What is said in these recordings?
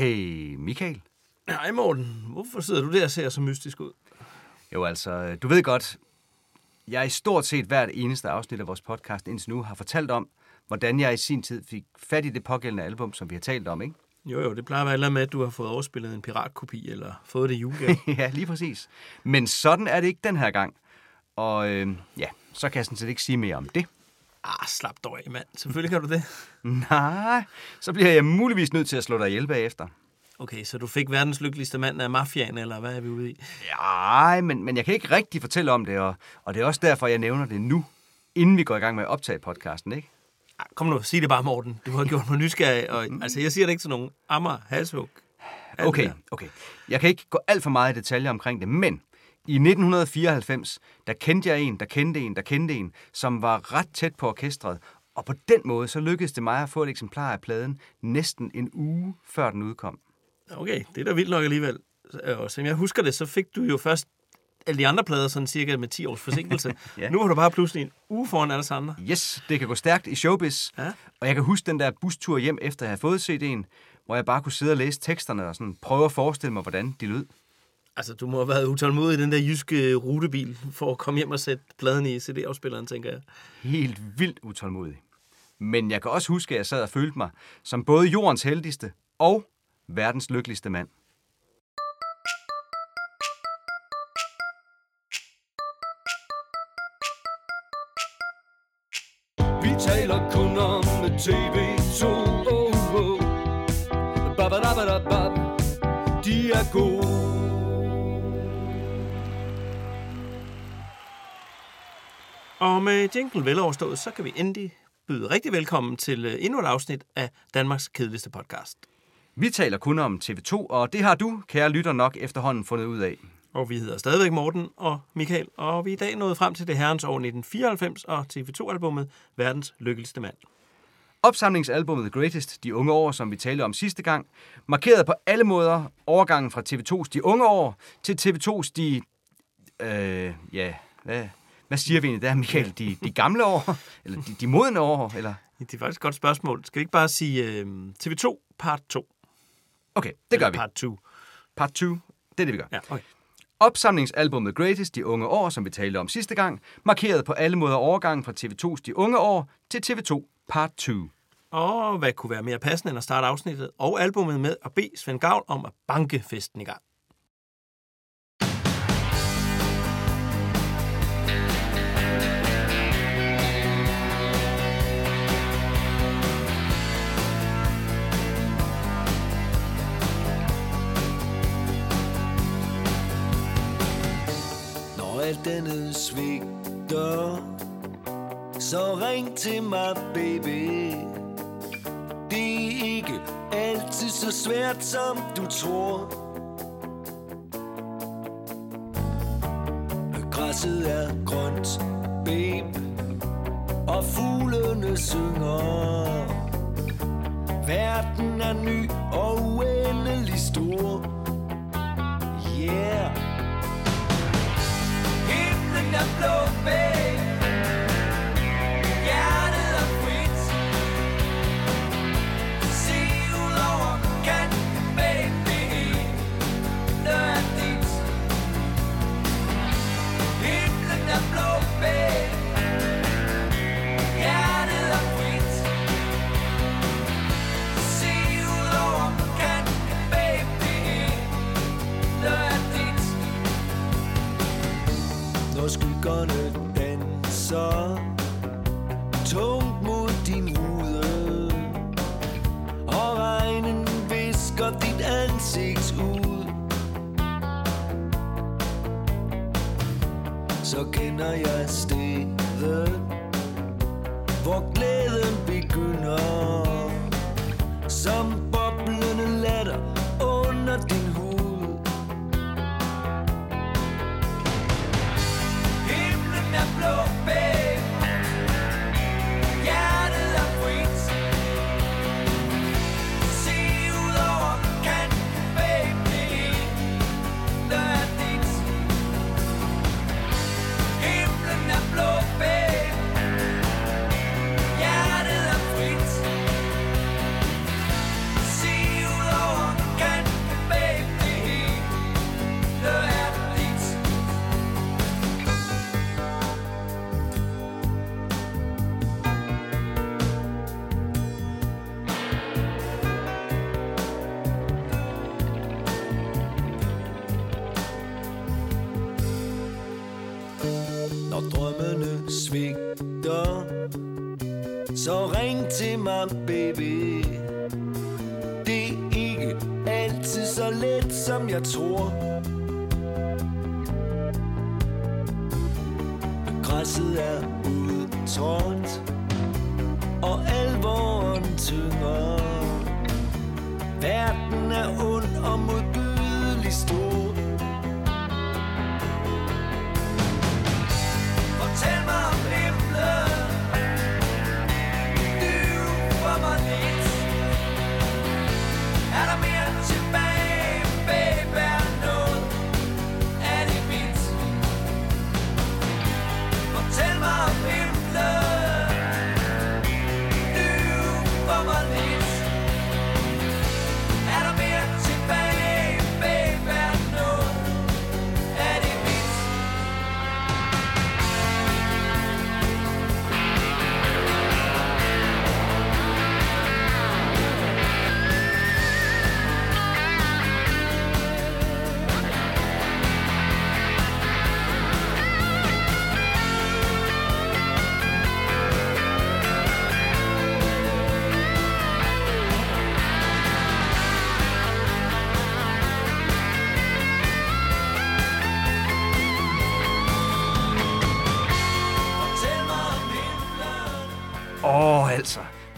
Hey, Michael. Nej, Morten. Hvorfor sidder du der og ser så mystisk ud? Jo, altså, du ved godt, jeg i stort set hvert eneste afsnit af vores podcast indtil nu har fortalt om, hvordan jeg i sin tid fik fat i det pågældende album, som vi har talt om, ikke? Jo, jo, det plejer at være eller med, at du har fået overspillet en piratkopi, eller fået det i julegave. ja, lige præcis. Men sådan er det ikke den her gang. Og øh, ja, så kan jeg sådan set ikke sige mere om det. Ah, slap dog af, mand. Selvfølgelig kan du det. Nej, så bliver jeg muligvis nødt til at slå dig ihjel bagefter. Okay, så du fik verdens lykkeligste mand af mafiaen, eller hvad er vi ude i? Nej, men, men jeg kan ikke rigtig fortælle om det, og, og det er også derfor, jeg nævner det nu, inden vi går i gang med at optage podcasten, ikke? Ah, kom nu, sig det bare, Morten. Du har gjort mig nysgerrig. Og, altså, jeg siger det ikke til nogen. Ammer, halshug. Okay, okay. Jeg kan ikke gå alt for meget i detaljer omkring det, men i 1994, der kendte jeg en, der kendte en, der kendte en, som var ret tæt på orkestret, og på den måde, så lykkedes det mig at få et eksemplar af pladen næsten en uge før den udkom. Okay, det er da vildt nok alligevel. Og som jeg husker det, så fik du jo først alle de andre plader sådan cirka med 10 års forsinkelse. Ja. Nu har du bare pludselig en uge foran alle andre. Yes, det kan gå stærkt i showbiz, Ja. og jeg kan huske den der bustur hjem efter at have fået CD'en, hvor jeg bare kunne sidde og læse teksterne og sådan prøve at forestille mig, hvordan de lød. Altså, du må have været utålmodig i den der jyske rutebil for at komme hjem og sætte pladen i CD-afspilleren, tænker jeg. Helt vildt utålmodig. Men jeg kan også huske, at jeg sad og følte mig som både jordens heldigste og verdens lykkeligste mand. Vi taler kun om TV2 oh, oh. Babadabadabab. De er gode Og med jingle veloverstået, så kan vi endelig byde rigtig velkommen til øh, endnu et afsnit af Danmarks kedeligste podcast. Vi taler kun om TV2, og det har du, kære lytter, nok efterhånden fundet ud af. Og vi hedder stadigvæk Morten og Michael, og vi er i dag nået frem til det herrens år 1994 og TV2-albummet Verdens Lykkeligste Mand. Opsamlingsalbummet The Greatest, De Unge År, som vi talte om sidste gang, markerede på alle måder overgangen fra TV2's De Unge År til TV2's De... Øh, ja, hvad, hvad siger vi egentlig der, Michael? De, de gamle år? Eller de, de modne år? Eller? Det er faktisk et godt spørgsmål. Skal vi ikke bare sige øh, TV2 part 2? Okay, det gør Eller vi. Part 2. Part 2, det er det, vi gør. Ja, okay. Opsamlingsalbummet Greatest, De Unge År, som vi talte om sidste gang, markerede på alle måder overgangen fra TV2's De Unge År til TV2 Part 2. Og hvad kunne være mere passende end at starte afsnittet og albummet med at bede Svend Gavl om at banke festen i gang. Når alt andet svigter. Så ring til mig, baby. Det er ikke altid så svært, som du tror. Græsset er grønt, babe Og fuglene synger. Verden er ny og uendelig stor. Yeah. Himlen når danser. Tungt mod din rude. Og regnen visker dit ansigt ud. Så kender jeg stedet ring til mig,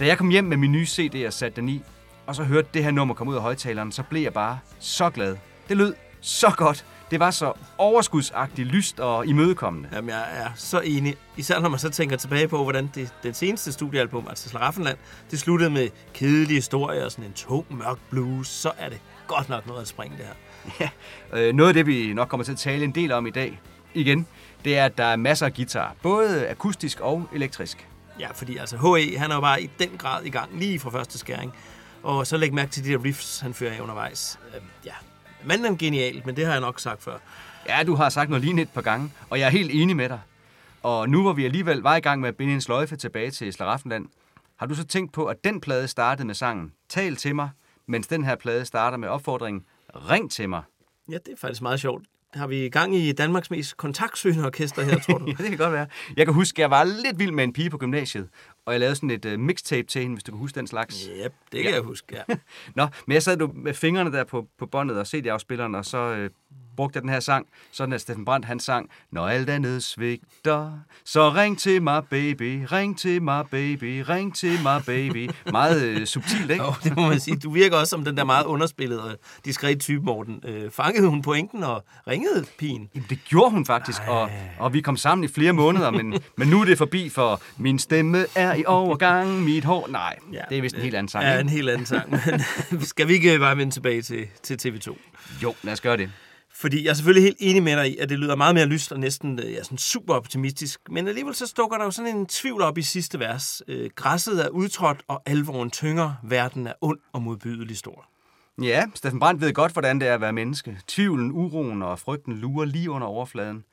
Da jeg kom hjem med min nye CD og satte den i, og så hørte det her nummer komme ud af højtaleren, så blev jeg bare så glad. Det lød så godt. Det var så overskudsagtigt, lyst og imødekommende. Jamen, jeg er så enig. Især når man så tænker tilbage på, hvordan det, den seneste studiealbum, altså Slaraffenland, det sluttede med kedelige historier og sådan en tung, mørk blues. Så er det godt nok noget at springe det her. Ja, øh, noget af det, vi nok kommer til at tale en del om i dag, igen, det er, at der er masser af guitar. Både akustisk og elektrisk. Ja, fordi altså H.E., han er jo bare i den grad i gang, lige fra første skæring. Og så læg mærke til de der riffs, han fører af undervejs. Øh, ja, manden er genial, men det har jeg nok sagt før. Ja, du har sagt noget lignende et par gange, og jeg er helt enig med dig. Og nu hvor vi alligevel var i gang med at binde en sløjfe tilbage til Slaraffenland, har du så tænkt på, at den plade startede med sangen Tal til mig, mens den her plade starter med opfordringen Ring til mig. Ja, det er faktisk meget sjovt. Har vi gang i Danmarks mest kontaktsøgende orkester her, tror du? Ja, det kan godt være. Jeg kan huske, at jeg var lidt vild med en pige på gymnasiet, og jeg lavede sådan et uh, mixtape til hende, hvis du kan huske den slags. Yep, det kan Ja. jeg huske, ja. Nå, men jeg sad med fingrene der på, på båndet og CD-afspilleren, og så øh, brugte jeg den her sang, sådan at Steffen Brandt han sang, Når alt andet svigter, så ring til mig, baby, ring til mig, baby, ring til mig, baby. Meget øh, subtilt, ikke? Jo, det må man sige. Du virker også som den der meget underspillede og diskret type, Morten. Øh, fangede hun pointen og ringede pigen? Jamen, det gjorde hun faktisk, og, og vi kom sammen i flere måneder, men, men nu er det forbi, for min stemme er i overgang, mit hår... Nej, ja, det er vist en helt anden sang. Ja, ikke? en helt anden sang. Men skal vi ikke bare vende tilbage til, til TV2? Jo, lad os gøre det. Fordi jeg er selvfølgelig helt enig med dig i, at det lyder meget mere lyst og næsten øh, ja, sådan super optimistisk. Men alligevel så dukker der jo sådan en tvivl op i sidste vers. Øh, græsset er udtrådt, og alvoren tynger. Verden er ond og modbydelig stor. Ja, Steffen Brandt ved godt, hvordan det er at være menneske. Tvivlen, uroen og frygten lurer lige under overfladen.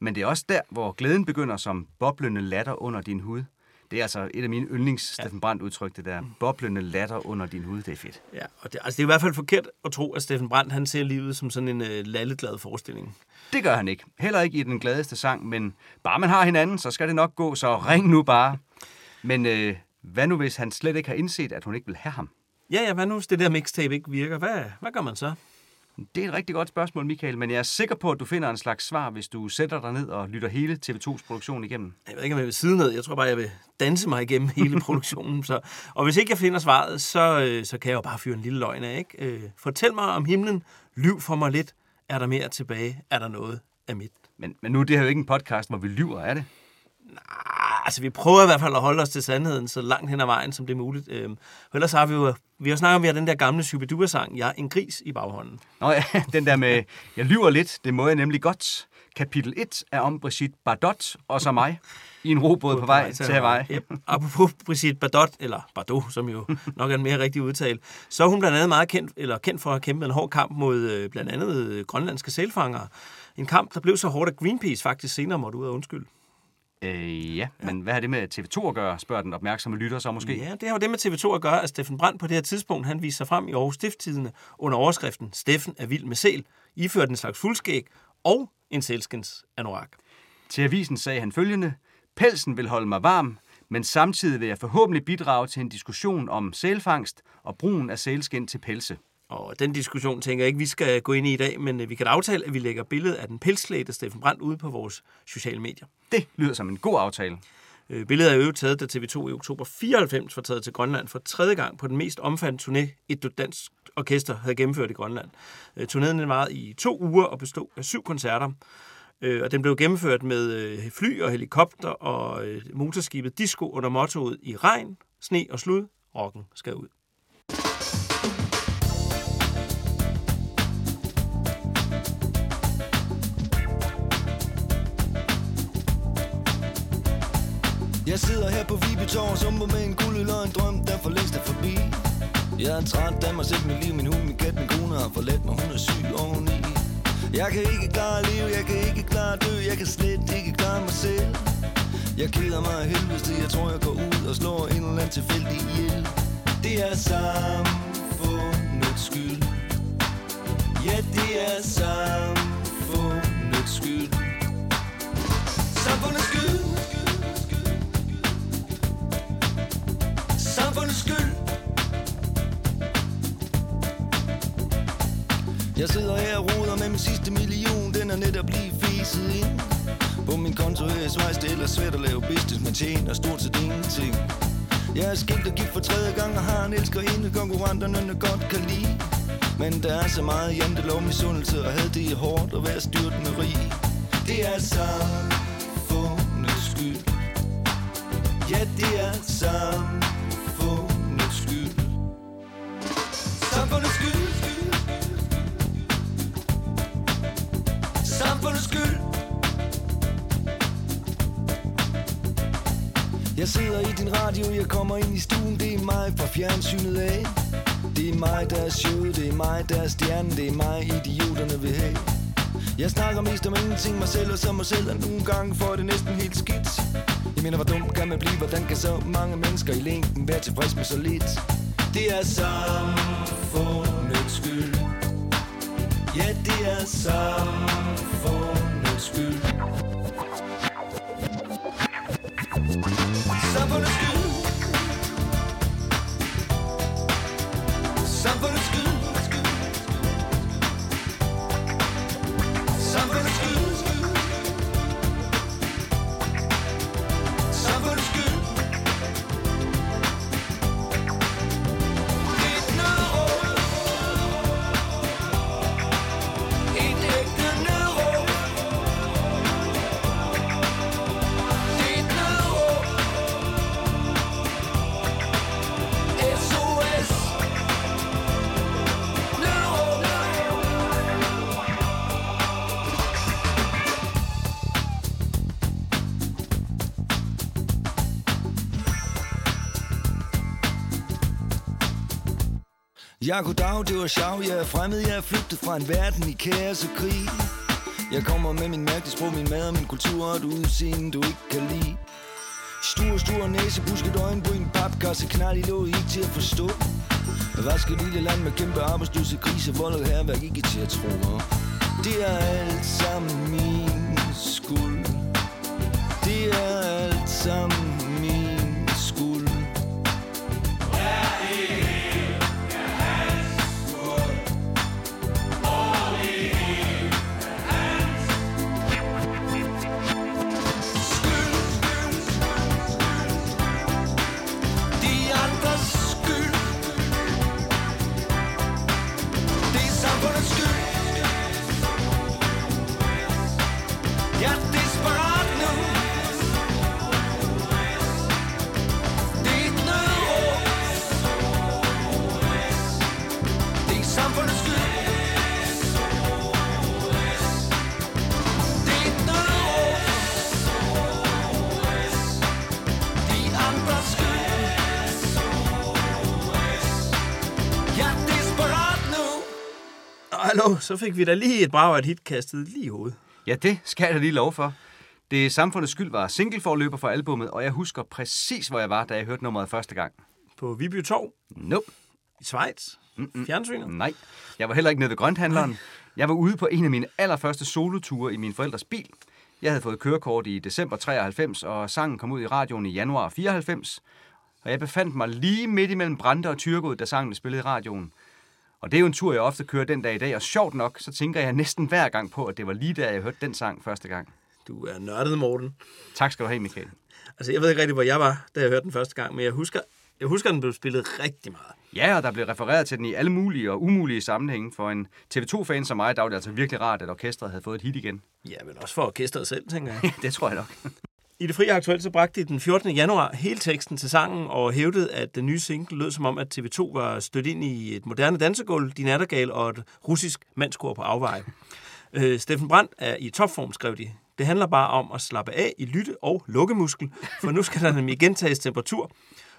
Men det er også der, hvor glæden begynder som boblende latter under din hud. Det er altså et af mine yndlings Steffen Brandt udtryk, det der boblende latter under din hud. Det er fedt. Ja, og det, altså det er i hvert fald forkert at tro, at Steffen Brandt han ser livet som sådan en øh, lalleglad forestilling. Det gør han ikke. Heller ikke i den gladeste sang, men bare man har hinanden, så skal det nok gå, så ring nu bare. Men øh, hvad nu, hvis han slet ikke har indset, at hun ikke vil have ham? Ja, ja, hvad nu hvis det der mixtape ikke virker? Hvad, hvad gør man så? Det er et rigtig godt spørgsmål, Michael, men jeg er sikker på, at du finder en slags svar, hvis du sætter dig ned og lytter hele TV2's produktion igennem. Jeg ved ikke, om jeg vil sidde ned. Jeg tror bare, jeg vil danse mig igennem hele produktionen. Så. Og hvis ikke jeg finder svaret, så, øh, så kan jeg jo bare fyre en lille løgn af. Ikke? Øh, fortæl mig om himlen. Lyv for mig lidt. Er der mere tilbage? Er der noget af mit? Men, men nu er det her jo ikke en podcast, hvor vi lyver, er det? Ah, altså, vi prøver i hvert fald at holde os til sandheden så langt hen ad vejen, som det er muligt. Øhm, for ellers har vi jo... Vi har snakket om, vi har den der gamle Shubidua-sang, Jeg er en gris i baghånden. Nå ja, den der med, jeg lyver lidt, det må jeg nemlig godt. Kapitel 1 er om Brigitte Bardot og så mig i en robåd på vej til Hawaii. Yep. Apropos Brigitte Bardot, eller Bardot, som jo nok er en mere rigtig udtale, så er hun blandt andet meget kendt, eller kendt for at kæmpe en hård kamp mod øh, blandt andet øh, grønlandske sælfangere. En kamp, der blev så hårdt, at Greenpeace faktisk senere måtte ud af undskyld. Øh, ja, men hvad har det med TV2 at gøre, spørger den opmærksomme lytter så måske? Ja, det har jo det med TV2 at gøre, at Steffen Brandt på det her tidspunkt, han viser sig frem i Aarhus Stifttidene under overskriften Steffen er vild med sæl, iført en slags fuldskæg og en sælskens anorak. Til avisen sagde han følgende, pelsen vil holde mig varm, Men samtidig vil jeg forhåbentlig bidrage til en diskussion om sælfangst og brugen af sælskind til pelse. Og den diskussion tænker jeg ikke, vi skal gå ind i i dag, men øh, vi kan da aftale, at vi lægger billedet af den pelsklædte Steffen Brandt ude på vores sociale medier. Det lyder som en god aftale. Øh, Billedet er jo taget, da TV2 i oktober 94 var taget til Grønland for tredje gang på den mest omfattende turné, et dansk orkester havde gennemført i Grønland. Øh, Turnéen varede i to uger og bestod af syv koncerter. Og den blev gennemført med fly og helikopter og motorskibet Disco under mottoet i regn, sne og slud, rocken skal ud. Jeg sidder her på Vibetorv og sumper med en kuldøl og en drøm, der for længst er forbi. Jeg er træt af mig selv, mit liv, min hund, min kat, min kone har forladt mig, hun er syg oveni. Jeg kan ikke klare liv, jeg kan ikke klare dø, jeg kan slet ikke klare mig selv. Jeg keder mig af helvede til, jeg tror jeg går ud og slår en eller anden tilfældig ihjel. Det er samfundets skyld. Ja, det er samfundets skyld. Samfundets skyld. Samfundets skyld. Jeg sidder her og roder med min sidste million. Den er netop lige fiset ind. På min konto her i Schweiz Det er ellers svært at lave business Man tjener stort set ingenting. Jeg er skilt og gift for tredje gang Og har en elsker ene konkurrenterne godt kan lide. Men der er så meget jantelov misundelse Og havde det hårdt at være styrt med rig. Det er samfundets skyld. Ja, det er samfundets Samfundets skyld. Jeg sidder i din radio, jeg kommer ind i stuen. Det er mig fra fjernsynet af. Det er mig, der er showet, det er mig, der er stjernen. Det er mig, idioterne vil have. Jeg snakker mest om ingenting, mig selv og så mig selv. Og nogle gange får det næsten helt skidt. Jeg mener, hvor dum kan man blive? Hvordan kan så mange mennesker i længden være tilfreds med så lidt? Det er samfundets skyld. Ja, det er samfundets skyld Jeg kunne dag, det var sjov, jeg er fremmed, jeg er flygtet fra en verden i kaos og krig Jeg kommer med min mærkelige sprog, min mad og min kultur og et udseende, du ikke kan lide. Stor, stor næse, busket øjenbryn, papkasse, knald i låg, ikke til at forstå. Raske lille land med kæmpe arbejdsløse krise, vold og herværk, ikke til at tro. Det er alt sammen min skuld Det er hallo, så fik vi da lige et brag af et hit kastet lige i hovedet. Ja, det skal jeg da lige lov for. Det Samfundets skyld var singleforløber for albummet, og jeg husker præcis, hvor jeg var, da jeg hørte nummeret første gang. På Viby Torv Nope. i Schweiz. Fjernsynet. Nej. Jeg var heller ikke nede ved grønthandleren. Jeg var ude på en af mine allerførste soloture i min forældres bil. Jeg havde fået kørekort i december 93, og sangen kom ud i radioen i januar 94. Og jeg befandt mig lige midt imellem Brande og Tyrgod, da sangen blev spillet i radioen. Og det er jo en tur, jeg ofte kører den dag i dag, og sjovt nok, så tænker jeg næsten hver gang på, at det var lige der, jeg hørte den sang første gang. Du er nørdet, Morten. Tak skal du have, Michael. Altså, jeg ved ikke rigtig, hvor jeg var, da jeg hørte den første gang, men jeg husker, jeg husker, at den blev spillet rigtig meget. Ja, og der blev refereret til den i alle mulige og umulige sammenhænge. For en TV2-fan som mig, der var det altså virkelig rart, at orkestret havde fået et hit igen. Ja, men også for orkestret selv, tænker jeg. det tror jeg nok. I det frie aktuelt så bragte de den 14. januar hele teksten til sangen og hævdede, at den nye single lød som om, at TV2 var stødt ind i et moderne dansegulv, de nattergal og et russisk mandskor på afveje. Øh, Steffen Brandt er i topform, skrev de. Det handler bare om at slappe af i lytte- og lukkemuskel, for nu skal der nemlig igen tages temperatur.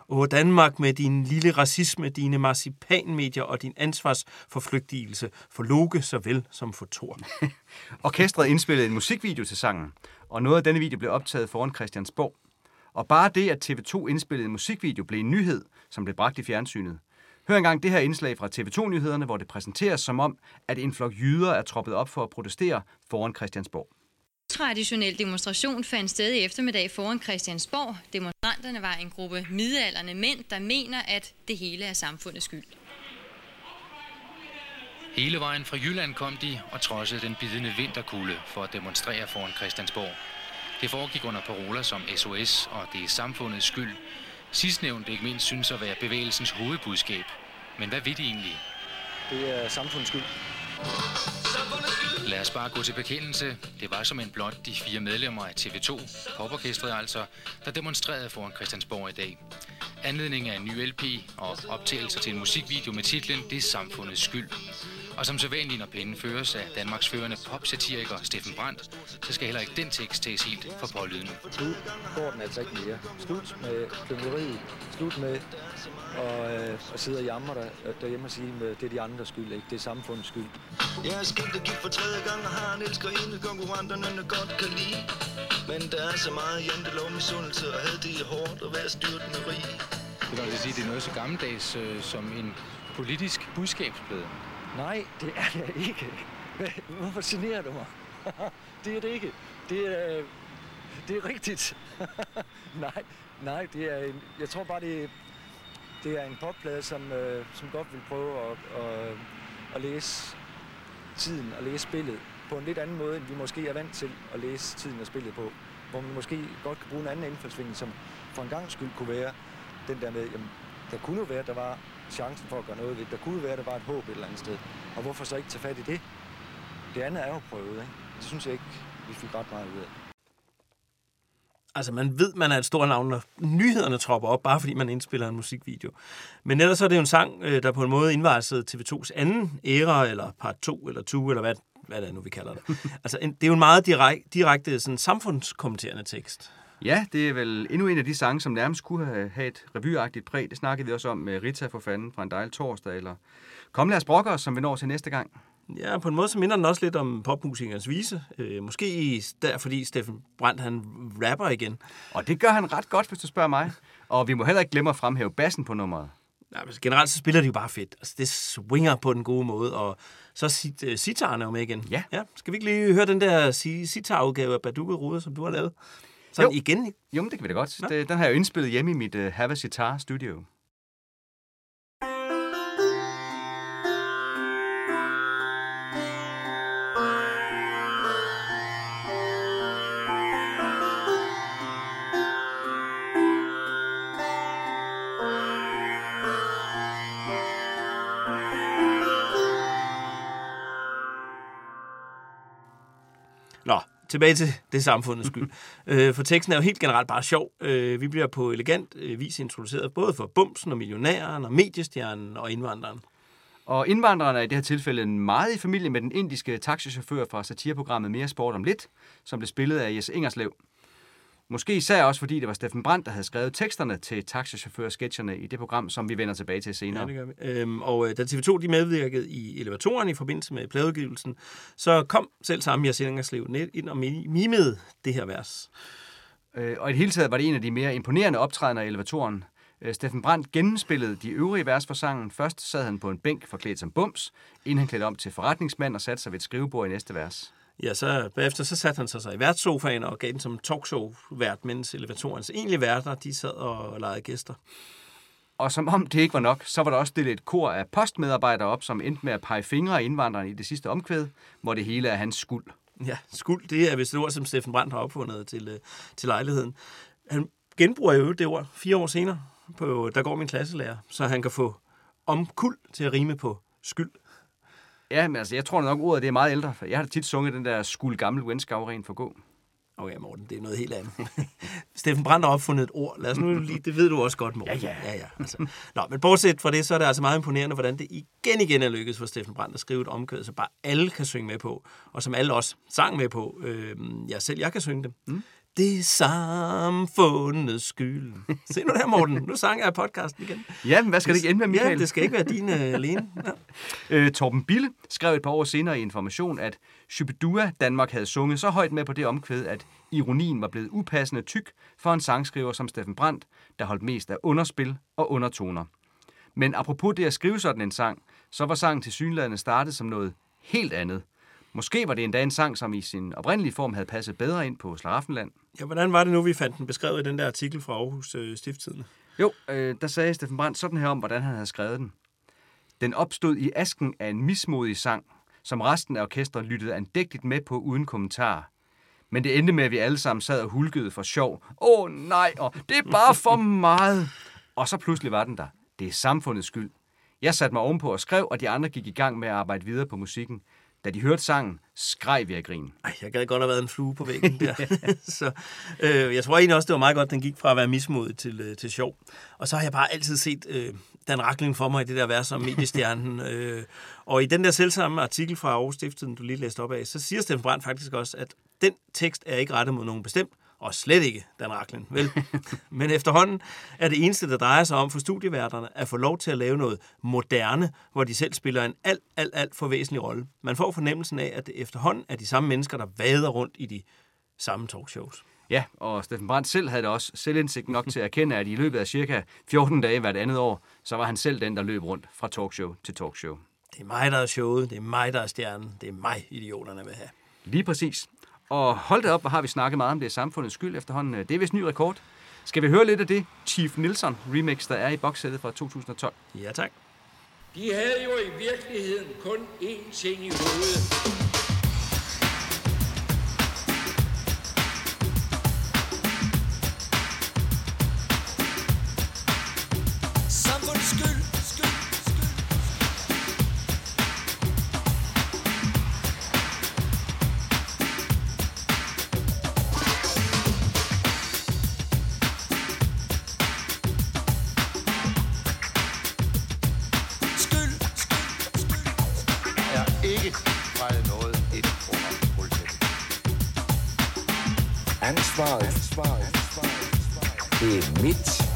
Og Danmark med din lille racisme, dine marcipanmedier og din ansvarsforflygtigelse for Loke såvel som for Thor. Orkestret indspillede en musikvideo til sangen, og noget af denne video blev optaget foran Christiansborg. Og bare det, at TV2 indspillede en musikvideo, blev en nyhed, som blev bragt i fjernsynet. Hør engang det her indslag fra TV2-nyhederne, hvor det præsenteres som om, at en flok jyder er troppet op for at protestere foran Christiansborg. Traditionel demonstration fandt sted i eftermiddag foran Christiansborg. Demonstranterne var en gruppe midalderne mænd, der mener, at det hele er samfundets skyld. Hele vejen fra Jylland kom de og trodsede den bidende vinterkulde for at demonstrere foran Christiansborg. Det foregik under paroler som SOS og det er samfundets skyld. Sidstnævnte ikke mindst synes at være bevægelsens hovedbudskab. Men hvad ved de egentlig? Det er samfundets skyld. Lad os bare gå til bekendelse. Det var som en blot de fire medlemmer af TV2, poporkestret altså, der demonstrerede foran Christiansborg i dag. Anledning af en ny LP og optagelser til en musikvideo med titlen Det er samfundets skyld. Og som sædvanligt, når pinden føres af Danmarks førende popsatiriker Steffen Brandt, så skal heller ikke den tekst tages helt for pålydende. Nu går den altså ikke mere. Slut med klyngeriet. Slut med at, øh, at sidde og jamre der, derhjemme og sige, at det er de andres skyld, ikke? Det er samfundets skyld. Jeg er skiftet gift for tredje gang og har en elskerinde, konkurrenterne godt kan lide. Men der er så meget jantelov, misundelse og had, det er hårdt at være styrtende rig. Det vil altså sige, det er noget så gammeldags øh, som en politisk budskabsplade. Nej, det er det ikke. Hvorfor generer du mig? det er det ikke. Det er, det er rigtigt. nej, nej, det er en, jeg tror bare, det er, det er en popplade, som, øh, som godt vil prøve at, at, at læse tiden og læse spillet på en lidt anden måde, end vi måske er vant til at læse tiden og spillet på. Hvor man måske godt kan bruge en anden indfaldsvinkel, som for en gang skyld kunne være den der med, jamen, der kunne jo være, der var chancen for at gøre noget ved det. Der kunne være, at der var et håb et eller andet sted. Og hvorfor så ikke tage fat i det? Det andet er jo prøvet, ikke? Det synes jeg ikke, vi fik ret meget ud af. Altså, man ved, man er et stort navn, når nyhederne tropper op, bare fordi man indspiller en musikvideo. Men ellers så er det jo en sang, øh, der på en måde indvejsede TV2's anden æra, eller part 2, eller 2, eller hvad, hvad det er nu, vi kalder det. altså, en, det er jo en meget direkte, direkte sådan, samfundskommenterende tekst. Ja, det er vel endnu en af de sange, som nærmest kunne have, et revyagtigt præg. Det snakkede vi også om med Rita for fanden fra en dejlig torsdag, eller Kom lad os brokke os, som vi når til næste gang. Ja, på en måde så minder den også lidt om popmusikernes vise. Øh, måske der, fordi Steffen Brandt, han rapper igen. Og det gør han ret godt, hvis du spørger mig. Og vi må heller ikke glemme at fremhæve bassen på nummeret. Ja, altså, generelt så spiller de jo bare fedt. Altså, det swinger på den gode måde, og så sit, uh, sitaren er jo med igen. Ja. ja. Skal vi ikke lige høre den der si- sitar-udgave af Baduke Ruder, som du har lavet? Sådan Jo. igen. Jo, men det kan vi da godt. Nå. Det, den har jeg jo indspillet hjemme i mit uh, Have a Sitar studio. Tilbage til det samfundets skyld. øh, for teksten er jo helt generelt bare sjov. Øh, vi bliver på elegant øh, vis introduceret både for bumsen og millionæren og mediestjernen og indvandreren. Og indvandrerne er i det her tilfælde meget i familie med den indiske taxichauffør fra satireprogrammet Mere Sport om Lidt, som blev spillet af Jes Ingerslev. Måske især også fordi det var Steffen Brandt, der havde skrevet teksterne til taxichauffør-sketcherne i det program, som vi vender tilbage til senere. Ja, det gør vi. Øhm, og øh, da TV2 de medvirkede i elevatoren i forbindelse med pladeudgivelsen, så kom selv samme Jes Ingerslev net ind og mi- mimede det her vers. Øh, og i det hele taget var det en af de mere imponerende optrædener i elevatoren. Øh, Steffen Brandt gennemspillede de øvrige vers for sangen. Først sad han på en bænk forklædt som bums, inden han klædte om til forretningsmand og satte sig ved et skrivebord i næste vers. Ja, så bagefter så satte han sig, sig i værtssofaen og gav den som talkshow-vært, mens elevatorens egentlige værter, de sad og legede gæster. Og som om det ikke var nok, så var der også stillet et kor af postmedarbejdere op, som endte med at pege fingre af indvandrerne i det sidste omkvæd, hvor det hele er hans skuld. Ja, skuld, det er vist et ord, som Steffen Brandt har opfundet til, øh, til lejligheden. Han genbruger jo det ord fire år senere, på, der går min klasselærer, så han kan få omkuld til at rime på skyld. Ja, men altså, jeg tror nok, ordet det er meget ældre. for Jeg har tit sunget den der skuld gammel venskav ren for gå. Okay, Morten, det er noget helt andet. Steffen Brandt har opfundet et ord. Lad os nu lige, det ved du også godt, Morten. Ja, ja. ja, ja altså. Nå, men bortset fra det, så er det altså meget imponerende, hvordan det igen igen er lykkedes for Steffen Brandt at skrive et omkvæd, så bare alle kan synge med på, og som alle også sang med på. Øh, ja, selv jeg kan synge det. Mm. Det er samfundets skyld. Se nu der, Morten. Nu sang jeg podcasten igen. Ja, men hvad skal det ikke ende med, Michael? Ja, det skal ikke være din uh, alene. Ja. Øh, Torben Bille skrev et par år senere i Information, at Shubidua Danmark havde sunget så højt med på det omkvæd, at ironien var blevet upassende tyk for en sangskriver som Steffen Brandt, der holdt mest af underspil og undertoner. Men apropos det at skrive sådan en sang, så var sangen til synlædende startet som noget helt andet. Måske var det endda en sang, som i sin oprindelige form havde passet bedre ind på Slaraffenland. ja, hvordan var det nu, vi fandt den beskrevet i den der artikel fra Aarhus øh, Stifttidende? Jo, øh, der sagde Steffen Brandt sådan her om, hvordan han havde skrevet den. Den opstod i asken af en mismodig sang, som resten af orkestret lyttede andægtigt med på uden kommentar. Men det endte med, at vi alle sammen sad og hulkede for sjov. Åh oh, nej, og det er bare for meget. Og så pludselig var den der. Det er samfundets skyld. Jeg satte mig ovenpå og skrev, og de andre gik i gang med at arbejde videre på musikken. Da de hørte sangen, skreg vi af grin. Ej, jeg gad godt have været en flue på væggen der. så, øh, jeg tror egentlig også, det var meget godt, den gik fra at være mismodig til, øh, til sjov. Og så har jeg bare altid set øh, Dan Rakling for mig i det der vers om mediestjernen. øh, og i den der selvsamme artikel fra Aarhus Stiftet, du lige læste op af, så siger Steffen Brandt faktisk også, at den tekst er ikke rettet mod nogen bestemt, og slet ikke Dan Rakling, vel? Men efterhånden er det eneste, der drejer sig om for studieværterne, at få lov til at lave noget moderne, hvor de selv spiller en alt, alt, alt for væsentlig rolle. Man får fornemmelsen af, at det efterhånden er de samme mennesker, der vader rundt i de samme talkshows. Ja, og Steffen Brandt selv havde da også selvindsigt nok til at erkende, at i løbet af cirka 14 dage hvert andet år, så var han selv den, der løb rundt fra talkshow til talkshow. Det er mig, der er showet, det er mig, der er stjernen, det er mig, idioterne vil have. Lige præcis. Og hold da op, hvor har vi snakket meget om det er samfundets skyld efterhånden. Det er vist ny rekord. Skal vi høre lidt af det Chief Nilsson remix, der er i bokssættet fra 2012? Ja, tak. De havde jo i virkeligheden kun én ting i hovedet. Ansvaret, ansvaret, ansvaret, det er mit.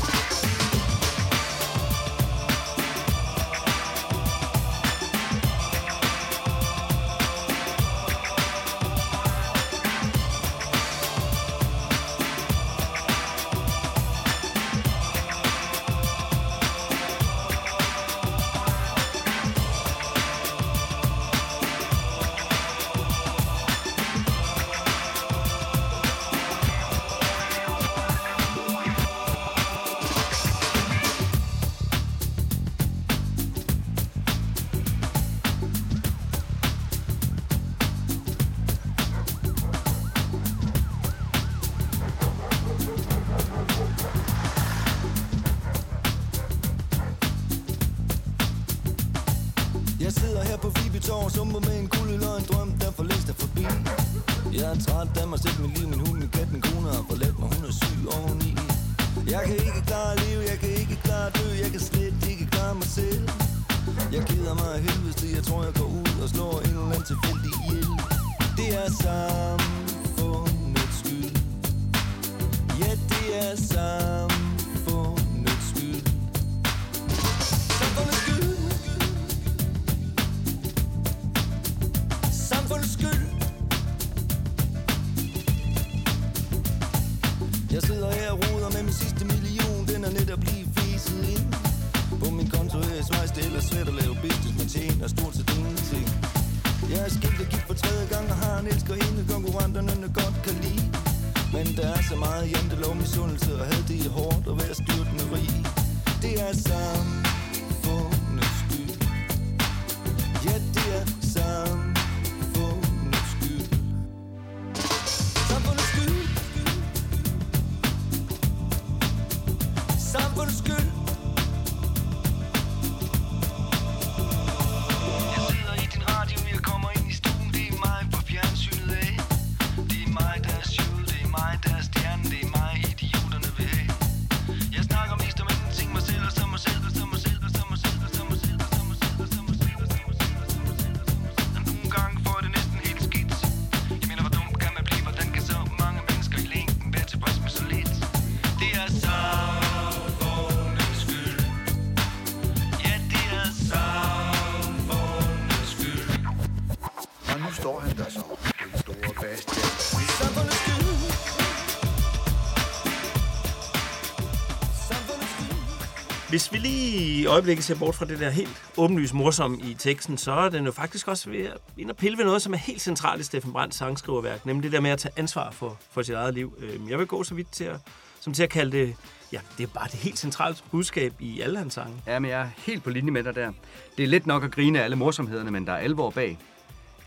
Hvis vi lige i øjeblikket ser bort fra det der helt åbenlyst morsomme i teksten, så er den jo faktisk også ved at ind og pille ved noget, som er helt centralt i Steffen Brands sangskriverværk, nemlig det der med at tage ansvar for, for sit eget liv. Øhm, jeg vil gå så vidt til at, som til at kalde det, ja, det er bare det helt centrale budskab i alle hans sange. Ja, men jeg er helt på linje med dig der. Det er lidt nok at grine af alle morsomhederne, men der er alvor bag.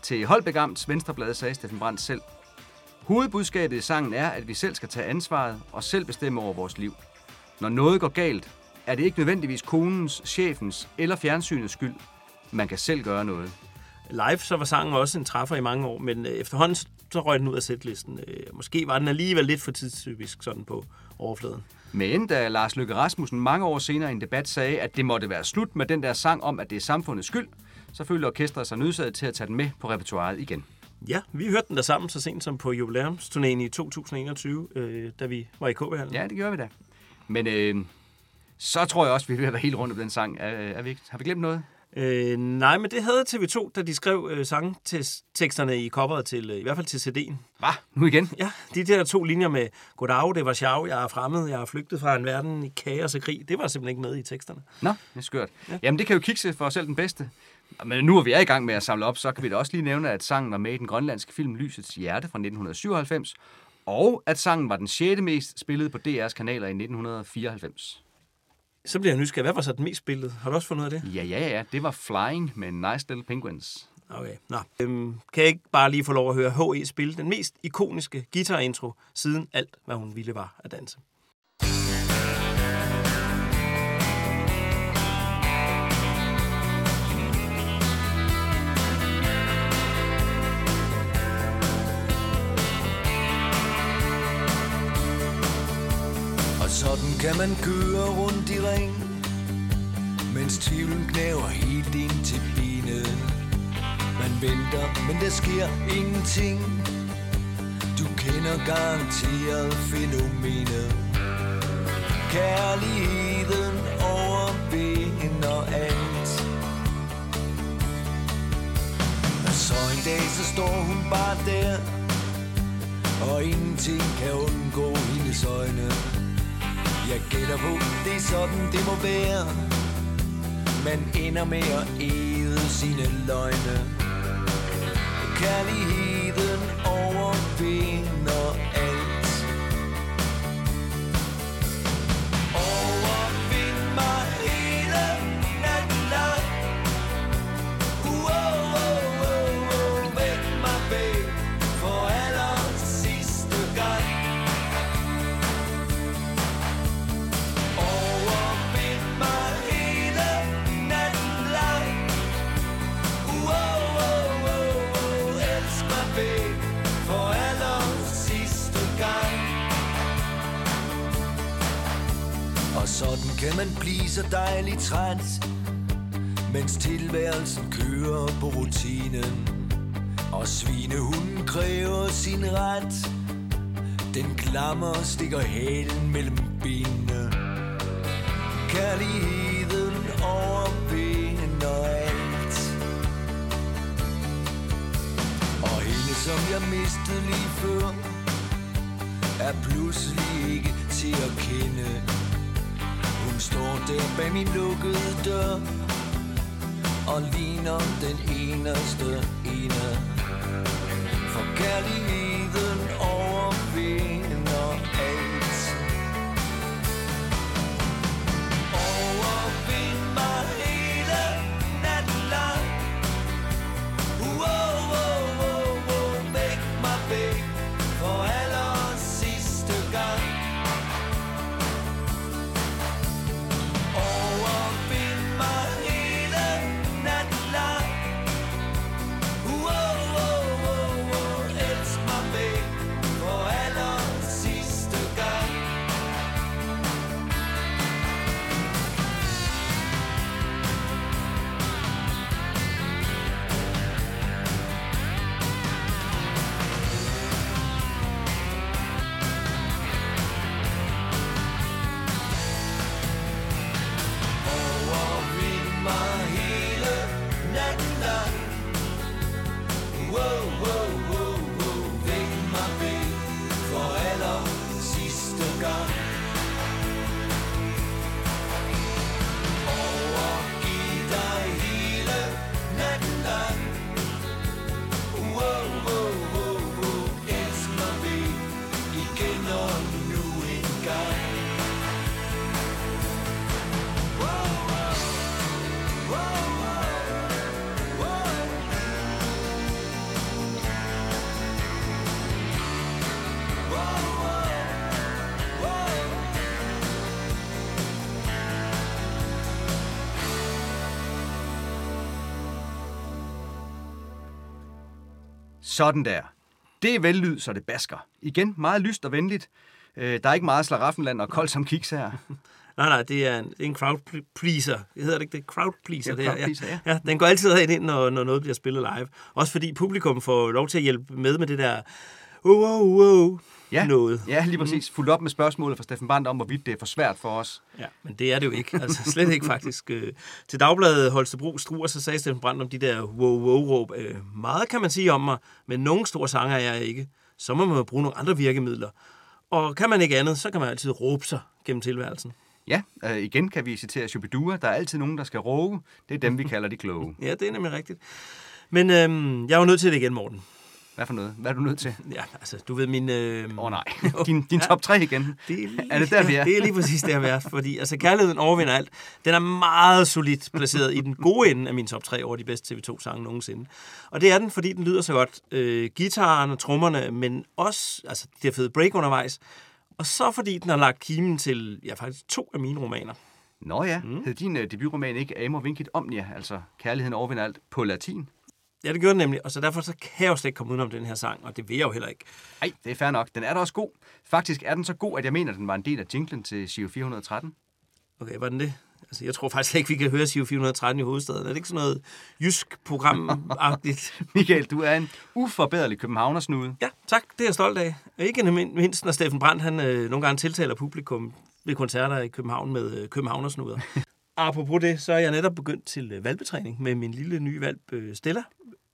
Til Holbæk Amts Venstreblad sagde Steffen Brandt selv. Hovedbudskabet i sangen er, at vi selv skal tage ansvaret og selv bestemme over vores liv. Når noget går galt, er det ikke nødvendigvis konens, chefens eller fjernsynets skyld. Man kan selv gøre noget. Live så var sangen også en træffer i mange år, men øh, efterhånden så røg den ud af sætlisten. Øh, Måske var den alligevel lidt for tidstypisk sådan på overfladen. Men da Lars Løkke Rasmussen mange år senere i en debat sagde, at det måtte være slut med den der sang om, at det er samfundets skyld, så følte orkestret sig nødsaget til at tage den med på repertoireet igen. Ja, vi hørte den der sammen så sent som på jubilæumsturnéen i 2021, øh, da vi var i KB-hallen. Ja, det gør vi da. Men øh, så tror jeg også, vi at være helt rundt om den sang. Er, er vi, har vi glemt noget? Øh, nej, men det havde TV2, da de skrev øh, sangteksterne i coveret til, øh, i hvert fald til CD'en. Hvad? Nu igen? Ja, de der to linjer med Goddag, det var sjov, jeg er fremmed, jeg er flygtet fra en verden i kaos og krig, det var simpelthen ikke med i teksterne. Nå, det er skørt. Ja. Jamen, det kan jo kikse for os selv den bedste. Men nu hvor vi er i gang med at samle op, så kan vi da også lige nævne, at sangen var med i den grønlandske film Lysets Hjerte fra 1997, og at sangen var den sjette mest spillede på DR's kanaler i 1994. Så bliver jeg nysgerrig. Hvad var så den mest spillet? Har du også fundet ud af det? Ja, ja, ja, det var Flying med Nice Little Penguins. Okay. Nå. Øhm, kan jeg ikke bare lige få lov at høre H.E. spille den mest ikoniske guitarintro siden alt, hvad hun ville var at danse? Sådan kan man køre rundt i ring Mens tvivlen knæver helt ind til benet Man venter, men der sker ingenting. Du kender garanteret fænomenet. Kærligheden overvinder alt. Og så en dag, så står hun bare der Og ingenting kan undgå hendes øjne jeg gætter på, det er sådan, det må være. Man ender med at æde sine løgne. Kærlighed kan man blive så dejligt træt Mens tilværelsen kører på rutinen? Og svinehunden kræver sin ret. Den klammer og stikker hælen mellem benene. Kærligheden overvinder alt. Og hende som jeg mistede lige før Er pludselig ikke til at kende. Hun står der bag min lukkede dør Og ligner den eneste ene. For kærligheden overvinder. Sådan der. Det er vellyd, så det basker. Igen, meget lyst og venligt. Øh, der er ikke meget slaraffenland og koldt som kiks her. Nej, nej, det er en, er en crowd pleaser. Det hedder det ikke det? Crowd pleaser. Det er, crowd pleaser, ja. ja. Den går altid ind, når, når noget bliver spillet live. Også fordi publikum får lov til at hjælpe med med det der wow, wow, wow, Ja, noget. ja lige præcis. Fuldt op med spørgsmålet fra Steffen Brandt om, hvorvidt det er for svært for os. Ja, men det er det jo ikke. Altså slet ikke faktisk. Øh, Til Dagbladet Holstebro Struer, så sagde Steffen Brandt om de der wow-wow-råb. Øh, Meget kan man sige om mig, men nogen store sanger er jeg ikke. Så må man bruge nogle andre virkemidler. Og kan man ikke andet, så kan man altid råbe sig gennem tilværelsen. Ja, øh, igen kan vi citere Shubidua. Der er altid nogen, der skal råbe. Det er dem, vi kalder de kloge. Ja, det er nemlig rigtigt. Men øhm, jeg er jo nødt til det igen, Morten. Hvad for noget? Hvad er du nødt til? Ja, altså, du ved min... Øh, Åh oh, nej, din, din top 3 igen. Det er, lige, Er det der, vi er? Det er lige præcis der, vi er. Fordi altså, kærligheden overvinder alt. Den er meget solidt placeret i den gode ende af min top 3 over de bedste TV2-sange nogensinde. Og det er den, fordi den lyder så godt. Øh, gitaren og trommerne, men også altså, det har fede break undervejs. Og så fordi den har lagt kimen til ja, faktisk to af mine romaner. Nå ja, mm. hed din uh, debutroman ikke Amor Vincit Omnia, altså Kærligheden overvinder alt på latin? Ja, det gjorde den nemlig. Og så derfor så kan jeg jo slet ikke komme udenom den her sang, og det vil jeg jo heller ikke. Nej, det er fair nok. Den er da også god. Faktisk er den så god, at jeg mener, at den var en del af jinglen til Giro 413. Okay, var den det? Altså, jeg tror faktisk ikke, vi kan høre Siv 413 i hovedstaden. Er det ikke sådan noget jysk program-agtigt? Michael, du er en uforbederlig københavnersnude. ja, tak. Det er jeg stolt af. Ikke mindst, når Steffen Brandt han, øh, nogle gange tiltaler publikum ved koncerter i København med øh, københavnersnuder. Apropos det, så er jeg netop begyndt til øh, valgbetræning med min lille nye valp øh, Stella.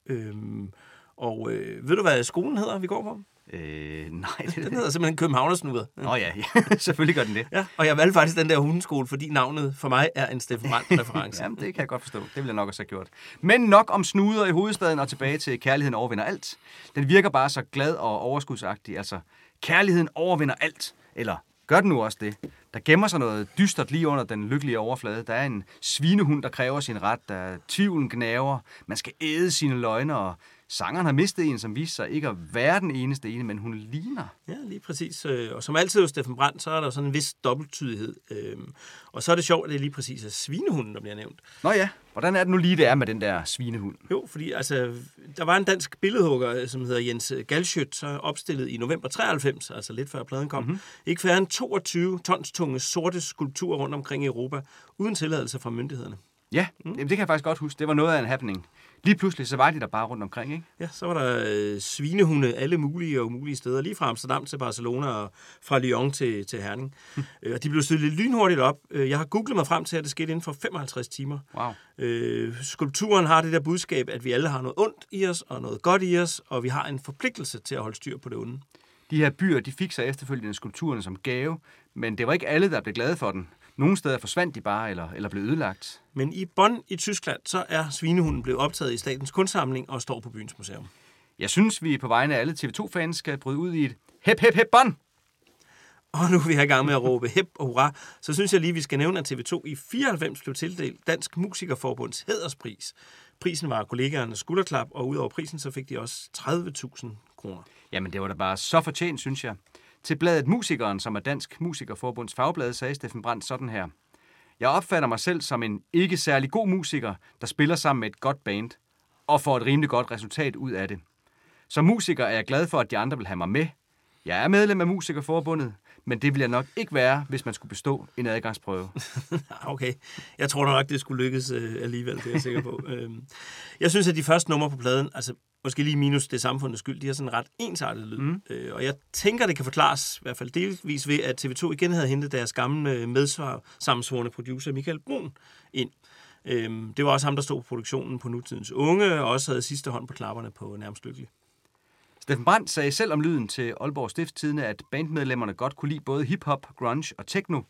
Øhm, og øh, ved du, hvad skolen hedder, vi går på? Øh, nej, det Den hedder simpelthen Københavnersnuder. Nå ja, ja, selvfølgelig gør den det. Ja, og jeg valgte faktisk den der hundeskole, fordi navnet for mig er en Steffen Brandt-reference. Jamen, det kan jeg godt forstå. Det ville jeg nok også have gjort. Men nok om snuder i hovedstaden og tilbage til Kærligheden overvinder alt. Den virker bare så glad og overskudsagtig. Altså, kærligheden overvinder alt. Eller gør den nu også det? Der gemmer sig noget dystert lige under den lykkelige overflade. Der er en svinehund, der kræver sin ret. Der er tvivlen gnaver. Man skal æde sine løgne, og sangeren har mistet en, som viser sig ikke at være den eneste ene, men hun ligner. Ja, lige præcis. Øh, Og som altid hos Steffen Brandt, så er der sådan en vis dobbelttydighed. Øhm, Og så er det sjovt, at det er lige præcis er svinehunden, der bliver nævnt. Nå ja, hvordan er det nu lige, det er med den der svinehund? Jo, fordi altså, der var en dansk billedhugger, øh, som hedder Jens Galschødt, så opstillet i november 93, altså lidt før pladen kom. Mm-hmm. Ikke færre end 22 tons tunge sorte skulpturer rundt omkring i Europa, uden tilladelse fra myndighederne. Ja, mm. jamen, det kan jeg faktisk godt huske. Det var noget af en happening. Lige pludselig, så var de der bare rundt omkring, ikke? Ja, så var der øh, svinehunde alle mulige og umulige steder, lige fra Amsterdam til Barcelona og fra Lyon til, til Herning. Øh, og de blev stillet lynhurtigt op. Øh, Jeg har googlet mig frem til, at det skete inden for 55 timer. Wow. Øh, skulpturen har det der budskab, at vi alle har noget ondt i os og noget godt i os, og vi har en forpligtelse til at holde styr på det onde. De her byer, de fik sig efterfølgende skulpturerne som gave, men det var ikke alle, der blev glade for den. Nogle steder forsvandt de bare, eller, eller blev ødelagt. Men i Bonn i Tyskland, så er svinehunden blevet optaget i Statens Kunstsamling og står på byens museum. Jeg synes, vi på vegne af alle TV2-fans skal bryde ud i et hep, hep, hep, bånd! Og nu er vi i gang med at råbe hep og hurra, så synes jeg lige, vi skal nævne, at TV2 i 94 blev tildelt Dansk Musikerforbunds hæderspris. Prisen var kollegaernes skulderklap, og udover prisen, så fik de også 30.000 kroner. Jamen, det var da bare så fortjent, synes jeg. Til bladet Musikeren, som er Dansk Musikerforbunds fagblad, sagde Steffen Brandt sådan her. Jeg opfatter mig selv som en ikke særlig god musiker, der spiller sammen med et godt band, og får et rimelig godt resultat ud af det. Som musiker er jeg glad for, at de andre vil have mig med. Jeg er medlem af Musikerforbundet, men det vil jeg nok ikke være, hvis man skulle bestå en adgangsprøve. Okay, jeg tror nok, det skulle lykkes øh, alligevel, det er jeg sikker på. øhm, jeg synes, at de første numre på pladen, altså måske lige minus det samfundets skyld, de har sådan en ret ensartet lyd. Mm. Øh, og jeg tænker, det kan forklares, i hvert fald delvis ved, at TV2 igen havde hentet deres gamle øh, medsvar sammensvorende producer Michael Brun ind. Øhm, det var også ham, der stod på produktionen på Nutidens Unge, og også havde sidste hånd på klapperne på Nærmest Lykkelig. Steffen Brandt sagde selv om lyden til Aalborg Stiftstidende, at bandmedlemmerne godt kunne lide både hip-hop, grunge og techno,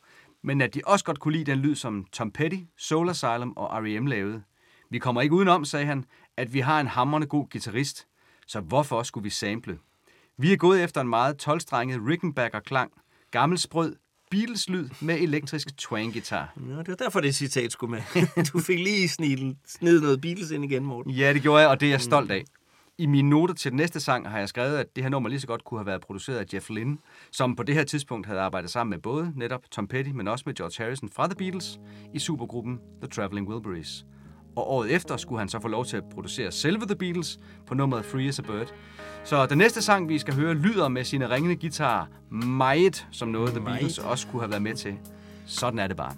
men at de også godt kunne lide den lyd, som Tom Petty, Soul Asylum og R.E.M. lavede. Vi kommer ikke udenom, sagde han, at vi har en hammerende god guitarist, så hvorfor skulle vi sample? Vi er gået efter en meget tolvstrenget Rickenbacker-klang, gammel sprød, Beatles-lyd med elektrisk twang-guitar. Ja, det var derfor, det citat skulle med. du fik lige sned noget Beatles ind igen, Morten. Ja, det gjorde jeg, og det er jeg stolt af. I mine noter til den næste sang har jeg skrevet, at det her nummer lige så godt kunne have været produceret af Jeff Lynne, som på det her tidspunkt havde arbejdet sammen med både netop Tom Petty, men også med George Harrison fra The Beatles i supergruppen The Traveling Wilburys. og året efter skulle han så få lov til at producere selve The Beatles på nummeret Free as a Bird. Så den næste sang, vi skal høre, lyder med sine ringende guitarer meget som noget, The Meget. Beatles også kunne have været med til. Sådan er det bare.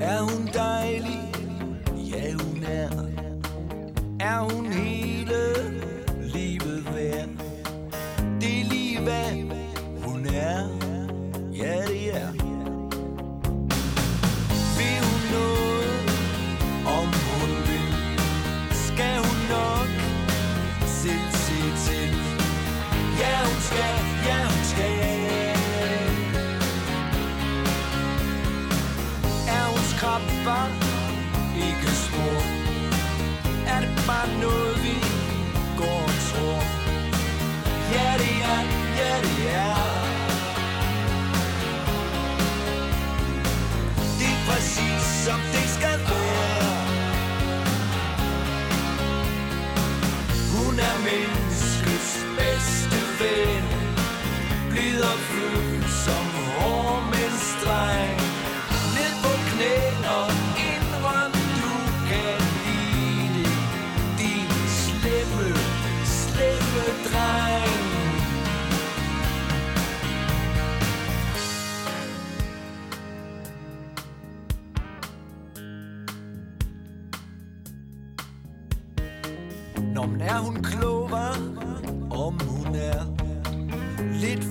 Er hun dejlig? Ja, hun er. Er hun hele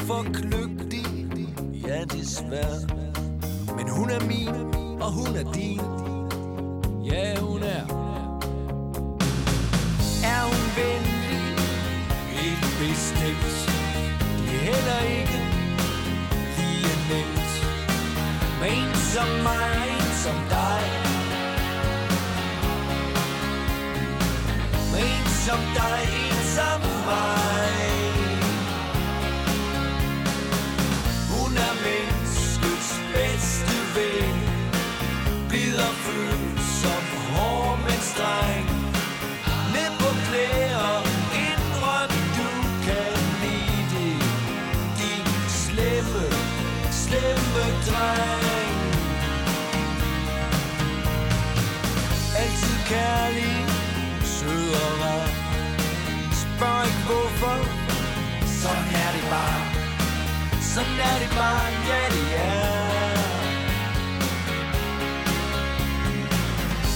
for kløgtig, ja desværre. Men hun er min, og hun er din, ja hun er. Er hun venlig, helt bestemt, det er heller ikke lige nemt. Men en som mig, en som dig, Men en som dig, ikke Sådan er det bare. Sådan er det bare, ja det er.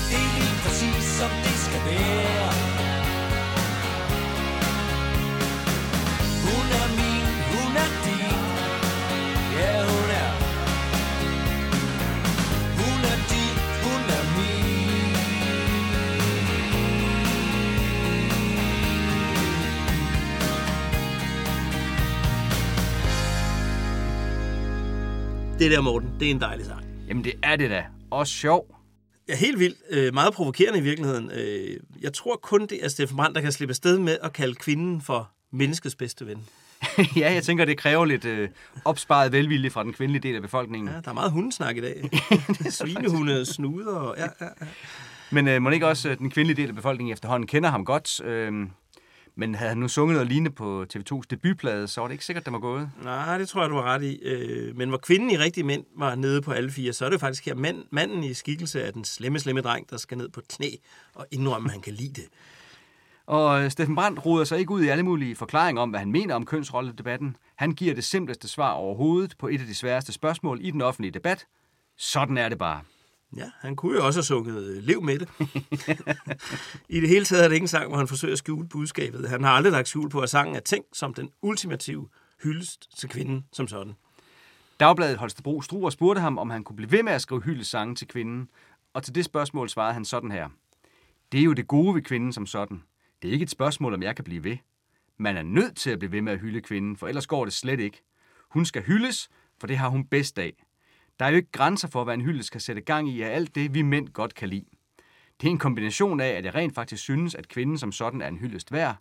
Det er lige præcis som det skal være. Det der, Morten, det er en dejlig sang. Jamen det er det da. Og sjov. Ja, helt vildt. Øh, meget provokerende i virkeligheden. Øh, jeg tror kun, det er Steffen Brandt, der kan slippe afsted med at kalde kvinden for menneskets bedste ven. ja, jeg tænker, det kræver lidt øh, opsparet velvilje fra den kvindelige del af befolkningen. Ja, der er meget hundesnak i dag. Svinehunde, snuder og... Ja, ja, ja. Men øh, må ikke også øh, den kvindelige del af befolkningen efterhånden kender ham godt. Øh, men havde han nu sunget noget lignende på TV2's debutplade, så var det ikke sikkert, det var gået. Nej, det tror jeg, du har ret i. Øh, men hvor kvinden i rigtig mænd var nede på alle fire, så er det faktisk her mand, manden i skikkelse af den slemme, slemme dreng, der skal ned på knæ og indrømme, at han kan lide det. Og øh, Steffen Brandt roder sig ikke ud i alle mulige forklaringer om, hvad han mener om kønsrolledebatten. Han giver det simpleste svar overhovedet på et af de sværeste spørgsmål i den offentlige debat. Sådan er det bare. Ja, han kunne jo også have sunget øh, Lev med det. I det hele taget er det ikke en sang, hvor han forsøger at skjule budskabet. Han har aldrig lagt skjul på, at sangen er tænkt som den ultimative hyldest til kvinden som sådan. Dagbladet Holstebro Struer spurgte ham, om han kunne blive ved med at skrive hyldestsange til kvinden. Og til det spørgsmål svarede han sådan her. Det er jo det gode ved kvinden som sådan. Det er ikke et spørgsmål, om jeg kan blive ved. Man er nødt til at blive ved med at hylde kvinden, for ellers går det slet ikke. Hun skal hyldes, for det har hun bedst af. Der er jo ikke grænser for, hvad en hyldest kan sætte gang i af alt det, vi mænd godt kan lide. Det er en kombination af, at jeg rent faktisk synes, at kvinden som sådan er en hyldest værd,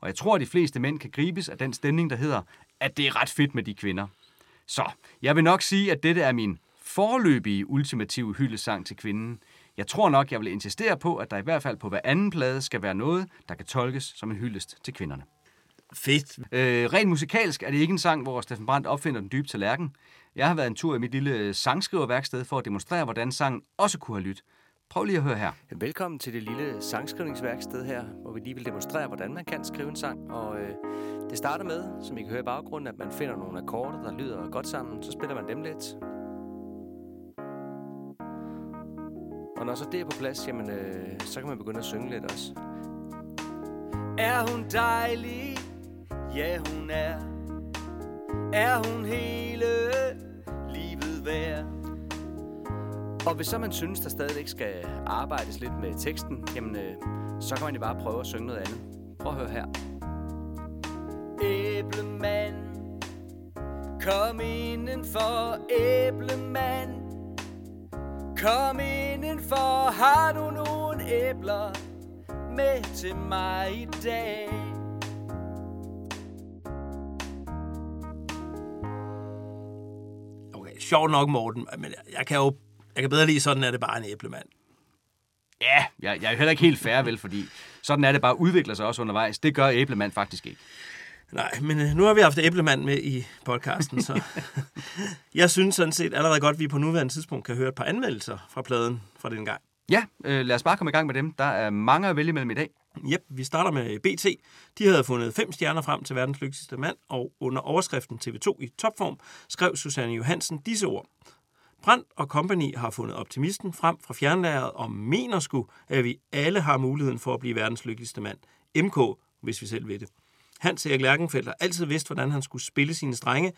og jeg tror, at de fleste mænd kan gribes af den stemning, der hedder, at det er ret fedt med de kvinder. Så jeg vil nok sige, at dette er min forløbige ultimative hyldesang til kvinden. Jeg tror nok, jeg vil insistere på, at der i hvert fald på hver anden plade skal være noget, der kan tolkes som en hyldest til kvinderne. Fedt. Øh, rent musikalsk er det ikke en sang, hvor Steffen Brandt opfinder den dybe tallerken. Jeg har været en tur i mit lille sangskriverværksted for at demonstrere, hvordan sangen også kunne have lyttet. Prøv lige at høre her. Velkommen til det lille sangskrivningsværksted her, hvor vi lige vil demonstrere, hvordan man kan skrive en sang. Og øh, det starter med, som I kan høre i baggrunden, at man finder nogle akkorder, der lyder godt sammen. Så spiller man dem lidt. Og når så det er på plads, jamen, øh, så kan man begynde at synge lidt også. Er hun dejlig? Ja, hun er. Er hun hele livet værd? Og hvis så man synes, der stadigvæk skal arbejdes lidt med teksten, jamen, øh, så kan man jo bare prøve at synge noget andet. Prøv at høre her. Æblemand, kom indenfor, æblemand. Kom indenfor, har du nogle æbler med til mig i dag? Sjovt nok, Morten, men jeg kan jo jeg kan bedre lide, sådan er det bare en æblemand. Ja, jeg, jeg er jo heller ikke helt færre, vel, fordi sådan er det bare udvikler sig også undervejs. Det gør æblemand faktisk ikke. Nej, men øh, nu har vi haft æblemand med i podcasten, så jeg synes sådan set allerede godt, at vi på nuværende tidspunkt kan høre et par anmeldelser fra pladen fra den gang. Ja, øh, lad os bare komme i gang med dem. Der er mange at vælge mellem i dag. Yep, vi starter med øh, BT. De havde fundet fem stjerner frem til verdens lykkeligste mand, og under overskriften TV2 i topform skrev Susanne Johansen disse ord. Brandt og Company har fundet optimisten frem fra fjernlæret og mener sgu, at vi alle har muligheden for at blive verdens lykkeligste mand. MK, hvis vi selv ved det. Hans Erik Lærkenfeldt har altid vidst, hvordan han skulle spille sine strenge,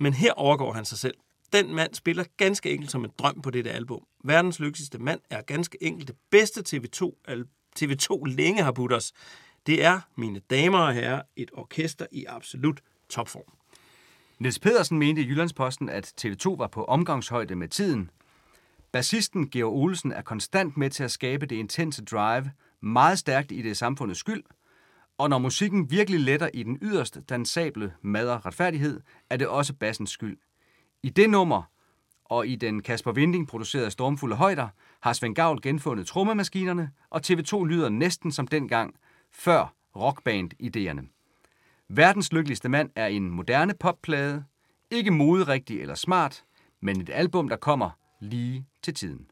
men her overgår han sig selv. Den mand spiller ganske enkelt som en drøm på dette album. Verdens lykkeligste mand er ganske enkelt det bedste TV2, TV2 længe har budt os. Det er, mine damer og herrer, et orkester i absolut topform. Niels Pedersen mente i Jyllandsposten, at TV2 var på omgangshøjde med tiden. Bassisten Georg Olsen er konstant med til at skabe det intense drive, meget stærkt i det samfundets skyld, og når musikken virkelig letter i den yderste dansable madder retfærdighed, er det også bassens skyld. I det nummer, og i den Kasper Vinding producerede Stormfulde Højder, har Svend Gavl genfundet trommemaskinerne, og TV2 lyder næsten som dengang, før rockband-idéerne. Verdens lykkeligste mand er en moderne popplade, ikke moderigtig eller smart, men et album, der kommer lige til tiden.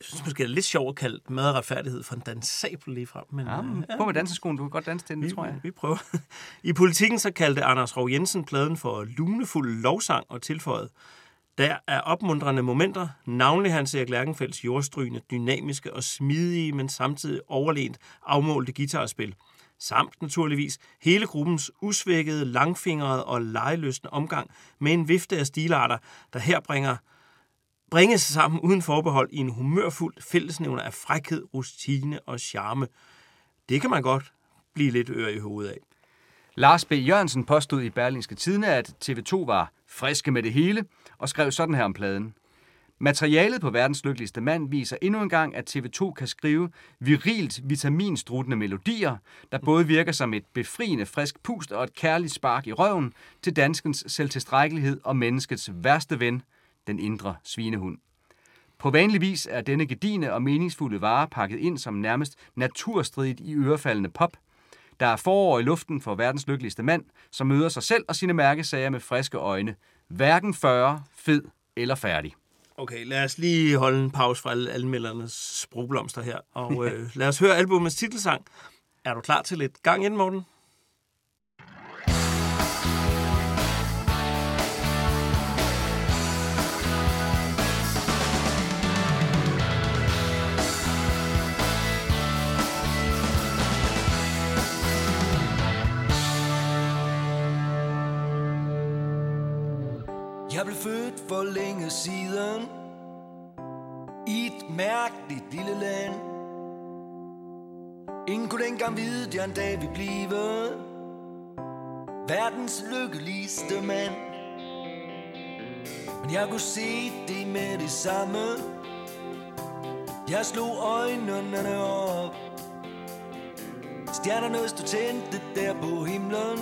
Jeg synes måske, det er lidt sjovt at kalde mad og retfærdighed for en dansabel lige frem. Men, ja, men ja. på med danseskoen, du kan godt danse til den, vi, tror jeg. Vi prøver. I politikken så kaldte Anders Rov Jensen pladen for lunefuld lovsang og tilføjet. Der er opmuntrende momenter, navnlig Hans Erik Lærkenfelds jordstrygende, dynamiske og smidige, men samtidig overlænt afmålte guitarspil – samt naturligvis hele gruppens usvækkede, langfingrede og legeløsende omgang med en vifte af stilarter, der her bringer bringes sammen uden forbehold i en humørfuld fællesnævner af frækhed, rustine og charme. Det kan man godt blive lidt øre i hovedet af. Lars B. Jørgensen påstod i Berlingske Tidene, at TV2 var friske med det hele, og skrev sådan her om pladen. Materialet på verdens lykkeligste mand viser endnu en gang, at TV2 kan skrive virilt vitaminstruttende melodier, der både virker som et befriende frisk pust og et kærligt spark i røven til danskens selvtilstrækkelighed og menneskets værste ven, den indre svinehund. På vanlig vis er denne gedine og meningsfulde vare pakket ind som nærmest naturstridigt i ørefaldende pop. Der er forår i luften for verdens lykkeligste mand, som møder sig selv og sine mærkesager med friske øjne. Hverken 40, fed eller færdig. Okay, lad os lige holde en pause fra alle anmeldernes sprogblomster her, og øh, lad os høre albumets titelsang. Er du klar til lidt gang ind, Morten? Jeg blev født for længe siden I et mærkeligt lille land. Ingen kunne dengang vide, at jeg en dag ville blive Verdens lykkeligste mand. Men jeg kunne se det med det samme. Jeg slog øjnene op. Stjernerne stod tændte der på himlen.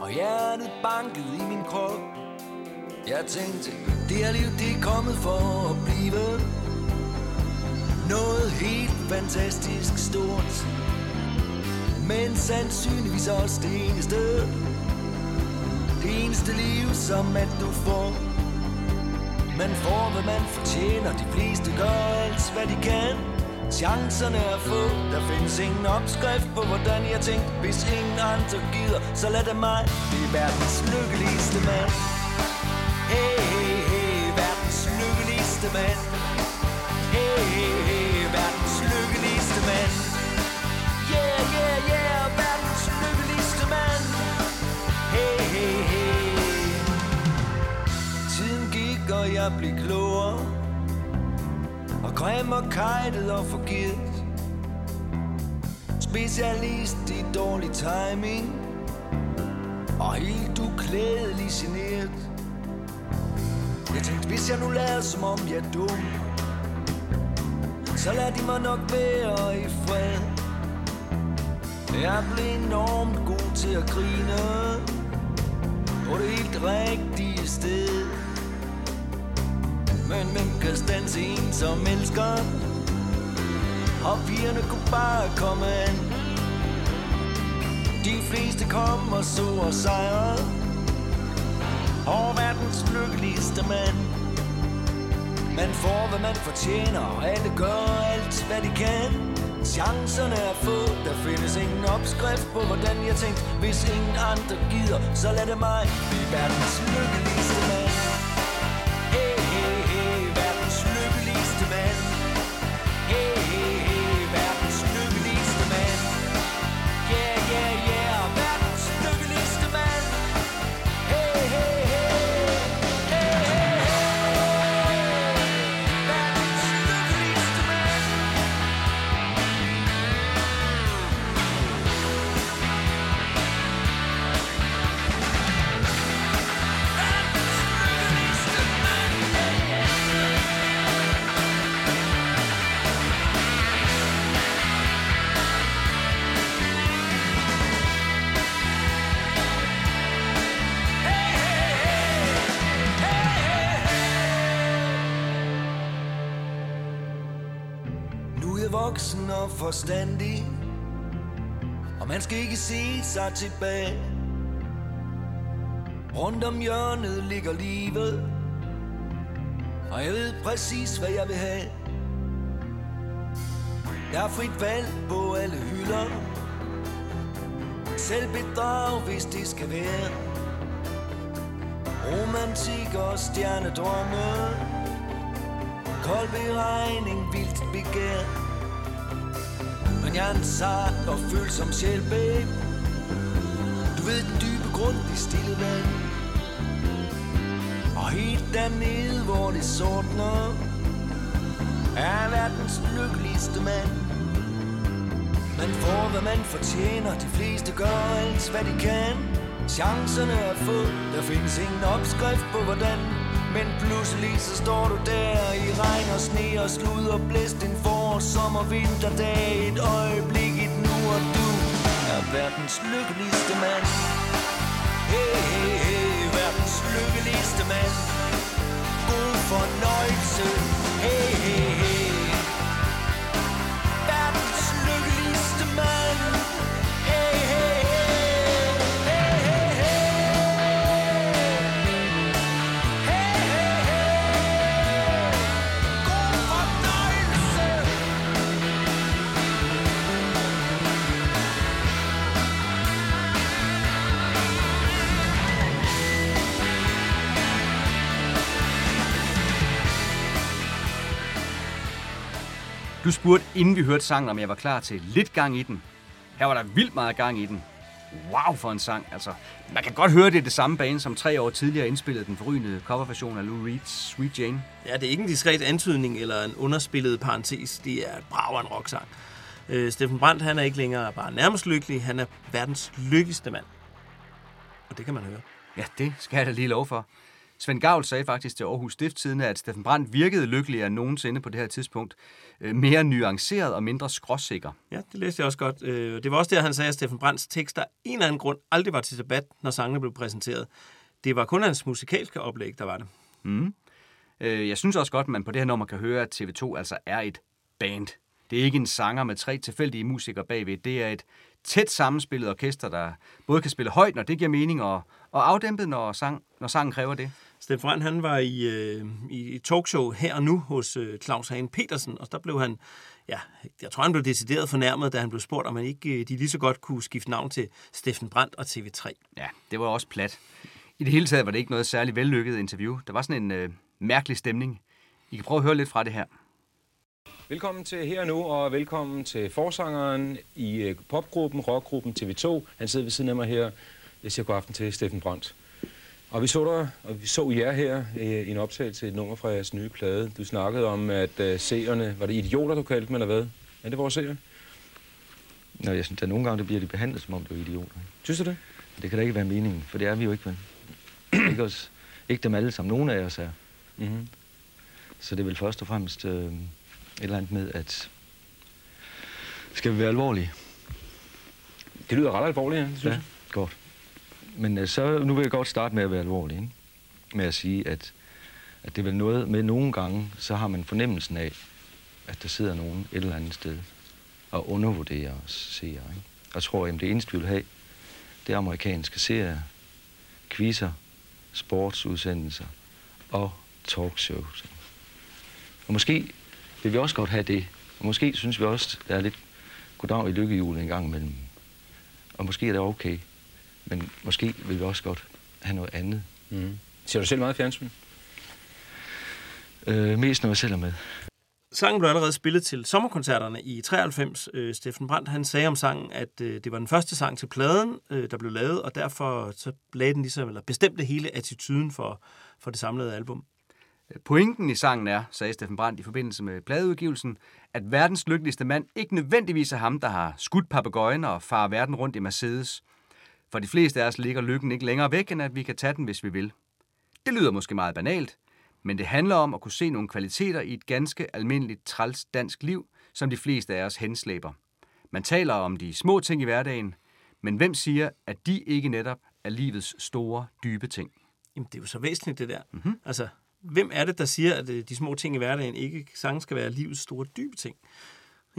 Og hjertet bankede i min krop jeg tænkte, det her liv, det er kommet for at blive. Noget helt fantastisk stort. Men sandsynligvis også det eneste. Det eneste liv, som at du får. Man får, hvad man fortjener. De fleste gør alt, hvad de kan. Chancerne er få. Der findes ingen opskrift på, hvordan jeg tænkte. Hvis ingen andre gider, så lad det mig. Blive verdens lykkeligste mand. Mand. Hey, hey, hey, verdens lykkeligste mand. Yeah, yeah, yeah, verdens lykkeligste mand. Hey, hey, hey. Tiden gik, og jeg blev klogere. Og grim og kajtet og forgivet. Specialist i dårlig timing. Og helt uklædelig generet hvis jeg nu lader som om jeg er dum Så lader de mig nok være i fred. Jeg blev enormt god til at grine På det helt rigtige sted. Men hvem kan stanse en som elsker? Og pigerne kunne bare komme an. De fleste kom og så og sejrede og verdens lykkeligste mand. Man får hvad man fortjener Og alle gør alt hvad de kan. Chancerne er få Der findes ingen opskrift på hvordan jeg tænkte Hvis ingen andre gider Så lad det mig blive verdens lykkeligste forstandig Og man skal ikke se sig tilbage. Rundt om hjørnet ligger livet. Og jeg ved præcis hvad jeg vil have. Der er frit valg på alle hylder. Selv bedrag hvis det skal være. Romantik og stjernedrømme. Kold beregning, vildt begær. Men jeg er en sart og følsom sjæl, babe. Du ved den dybe grund, det stille vand. Og helt dernede, hvor det sortner Er verdens lykkeligste mand. Man får, hvad man fortjener. De fleste gør alt, hvad de kan. Chancerne er få. Der findes ingen opskrift på, hvordan. Men pludselig så står du der I regn og sne og slud og blæst En forår, sommer, vinterdag Et øjeblik, et nu og du Er verdens lykkeligste mand. Hey, hey, hey Verdens lykkeligste mand. God fornøjelse. Hey, hey, hey. Du spurgte, inden vi hørte sangen, om jeg var klar til lidt gang i den. Her var der vildt meget gang i den. Wow for en sang, altså. Man kan godt høre, det er det samme bane, som tre år tidligere indspillede den forrygende coverversion af Lou Reed's Sweet Jane. Ja, det er ikke en diskret antydning eller en underspillet parentes. Det er et brav af en rocksang. Øh, Steffen Brandt, han er ikke længere bare nærmest lykkelig. Han er verdens lykkeligste mand. Og det kan man høre. Ja, det skal jeg da lige lov for. Svend Gavl sagde faktisk til Aarhus Stifttidende, at Steffen Brandt virkede lykkeligere end nogensinde på det her tidspunkt. Øh, Mere nuanceret og mindre skråsikker. Ja, det læste jeg også godt. Øh, Det var også der, han sagde, at Steffen Brandts tekster af en eller anden grund aldrig var til debat, når sangene blev præsenteret. Det var kun hans musikalske oplæg, der var det. Mm. Øh, Jeg synes også godt, at man på det her nummer kan høre, at TV2 altså er et band. Det er ikke en sanger med tre tilfældige musikere bagved. Det er et tæt sammenspillet orkester, der både kan spille højt, når det giver mening, og, og afdæmpet, når, sang, når sangen kræver det. Steffen Brandt, han var i, øh, i et talkshow her og nu hos øh, Claus Hagen Petersen, og der blev han, ja, jeg tror, han blev decideret fornærmet, da han blev spurgt, om man ikke øh, de lige så godt kunne skifte navn til Steffen Brandt og TV3. Ja, det var også plat. I det hele taget var det ikke noget særligt vellykket interview. Der var sådan en øh, mærkelig stemning. I kan prøve at høre lidt fra det her. Velkommen til her og nu, og velkommen til forsangeren i øh, popgruppen, rockgruppen TV2. Han sidder ved siden af mig her. Jeg siger god aften til Steffen Brandt. Og vi så dig, og vi så jer her øh, i en optagelse til et nummer fra jeres nye plade. Du snakkede om, at uh, seerne, var det idioter, du kaldte dem, eller hvad? Er det vores seere? Nå, jeg synes, at nogle gange der bliver de behandlet, som om det er idioter. Synes du det? Det kan da ikke være meningen, for det er vi jo ikke, vel? ikke, os, ikke dem alle sammen. Nogle af os er. Mm-hmm. Så det er vel først og fremmest øh, et eller andet med, at skal vi være alvorlige? Det lyder ret alvorligt, ja, det synes ja, godt. Men øh, så, nu vil jeg godt starte med at være alvorlig, ikke? med at sige, at, at det er vel noget med nogle gange, så har man fornemmelsen af, at der sidder nogen et eller andet sted og undervurderer os seere. Ikke? Og tror, at det eneste, vi vil have, det er amerikanske serier, quizzer, sportsudsendelser og talkshows. Og måske vil vi også godt have det. Og måske synes vi også, der er lidt goddag i lykkehjulet en gang imellem. Og måske er det okay. Men måske vil vi også godt have noget andet. Mm. Ser du selv meget fjernsyn? Øh, mest når jeg selv er med. Sangen blev allerede spillet til sommerkoncerterne i 93. Øh, Steffen Brandt han sagde om sangen, at øh, det var den første sang til pladen, øh, der blev lavet, og derfor så lagde den ligesom, eller bestemte hele attituden for, for det samlede album. Pointen i sangen er, sagde Steffen Brandt i forbindelse med pladeudgivelsen, at verdens lykkeligste mand ikke nødvendigvis er ham, der har skudt papegøjen og farer verden rundt i Mercedes. For de fleste af os ligger lykken ikke længere væk, end at vi kan tage den, hvis vi vil. Det lyder måske meget banalt, men det handler om at kunne se nogle kvaliteter i et ganske almindeligt træls dansk liv, som de fleste af os henslæber. Man taler om de små ting i hverdagen, men hvem siger, at de ikke netop er livets store, dybe ting? Jamen, det er jo så væsentligt, det der. Mm-hmm. Altså, hvem er det, der siger, at øh, de små ting i hverdagen ikke sange skal være livets store, dybe ting?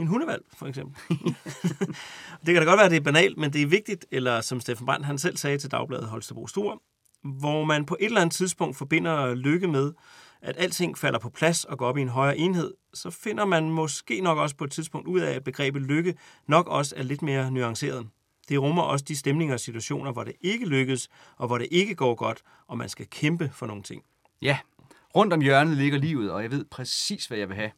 En hundevalg, for eksempel. det kan da godt være, at det er banalt, men det er vigtigt, eller som Steffen Brandt han selv sagde til Dagbladet Holstebro Stor, hvor man på et eller andet tidspunkt forbinder lykke med, at alting falder på plads og går op i en højere enhed, så finder man måske nok også på et tidspunkt ud af, at begrebet lykke nok også er lidt mere nuanceret. Det rummer også de stemninger og situationer, hvor det ikke lykkes, og hvor det ikke går godt, og man skal kæmpe for nogle ting. Ja, rundt om hjørnet ligger livet, og jeg ved præcis, hvad jeg vil have.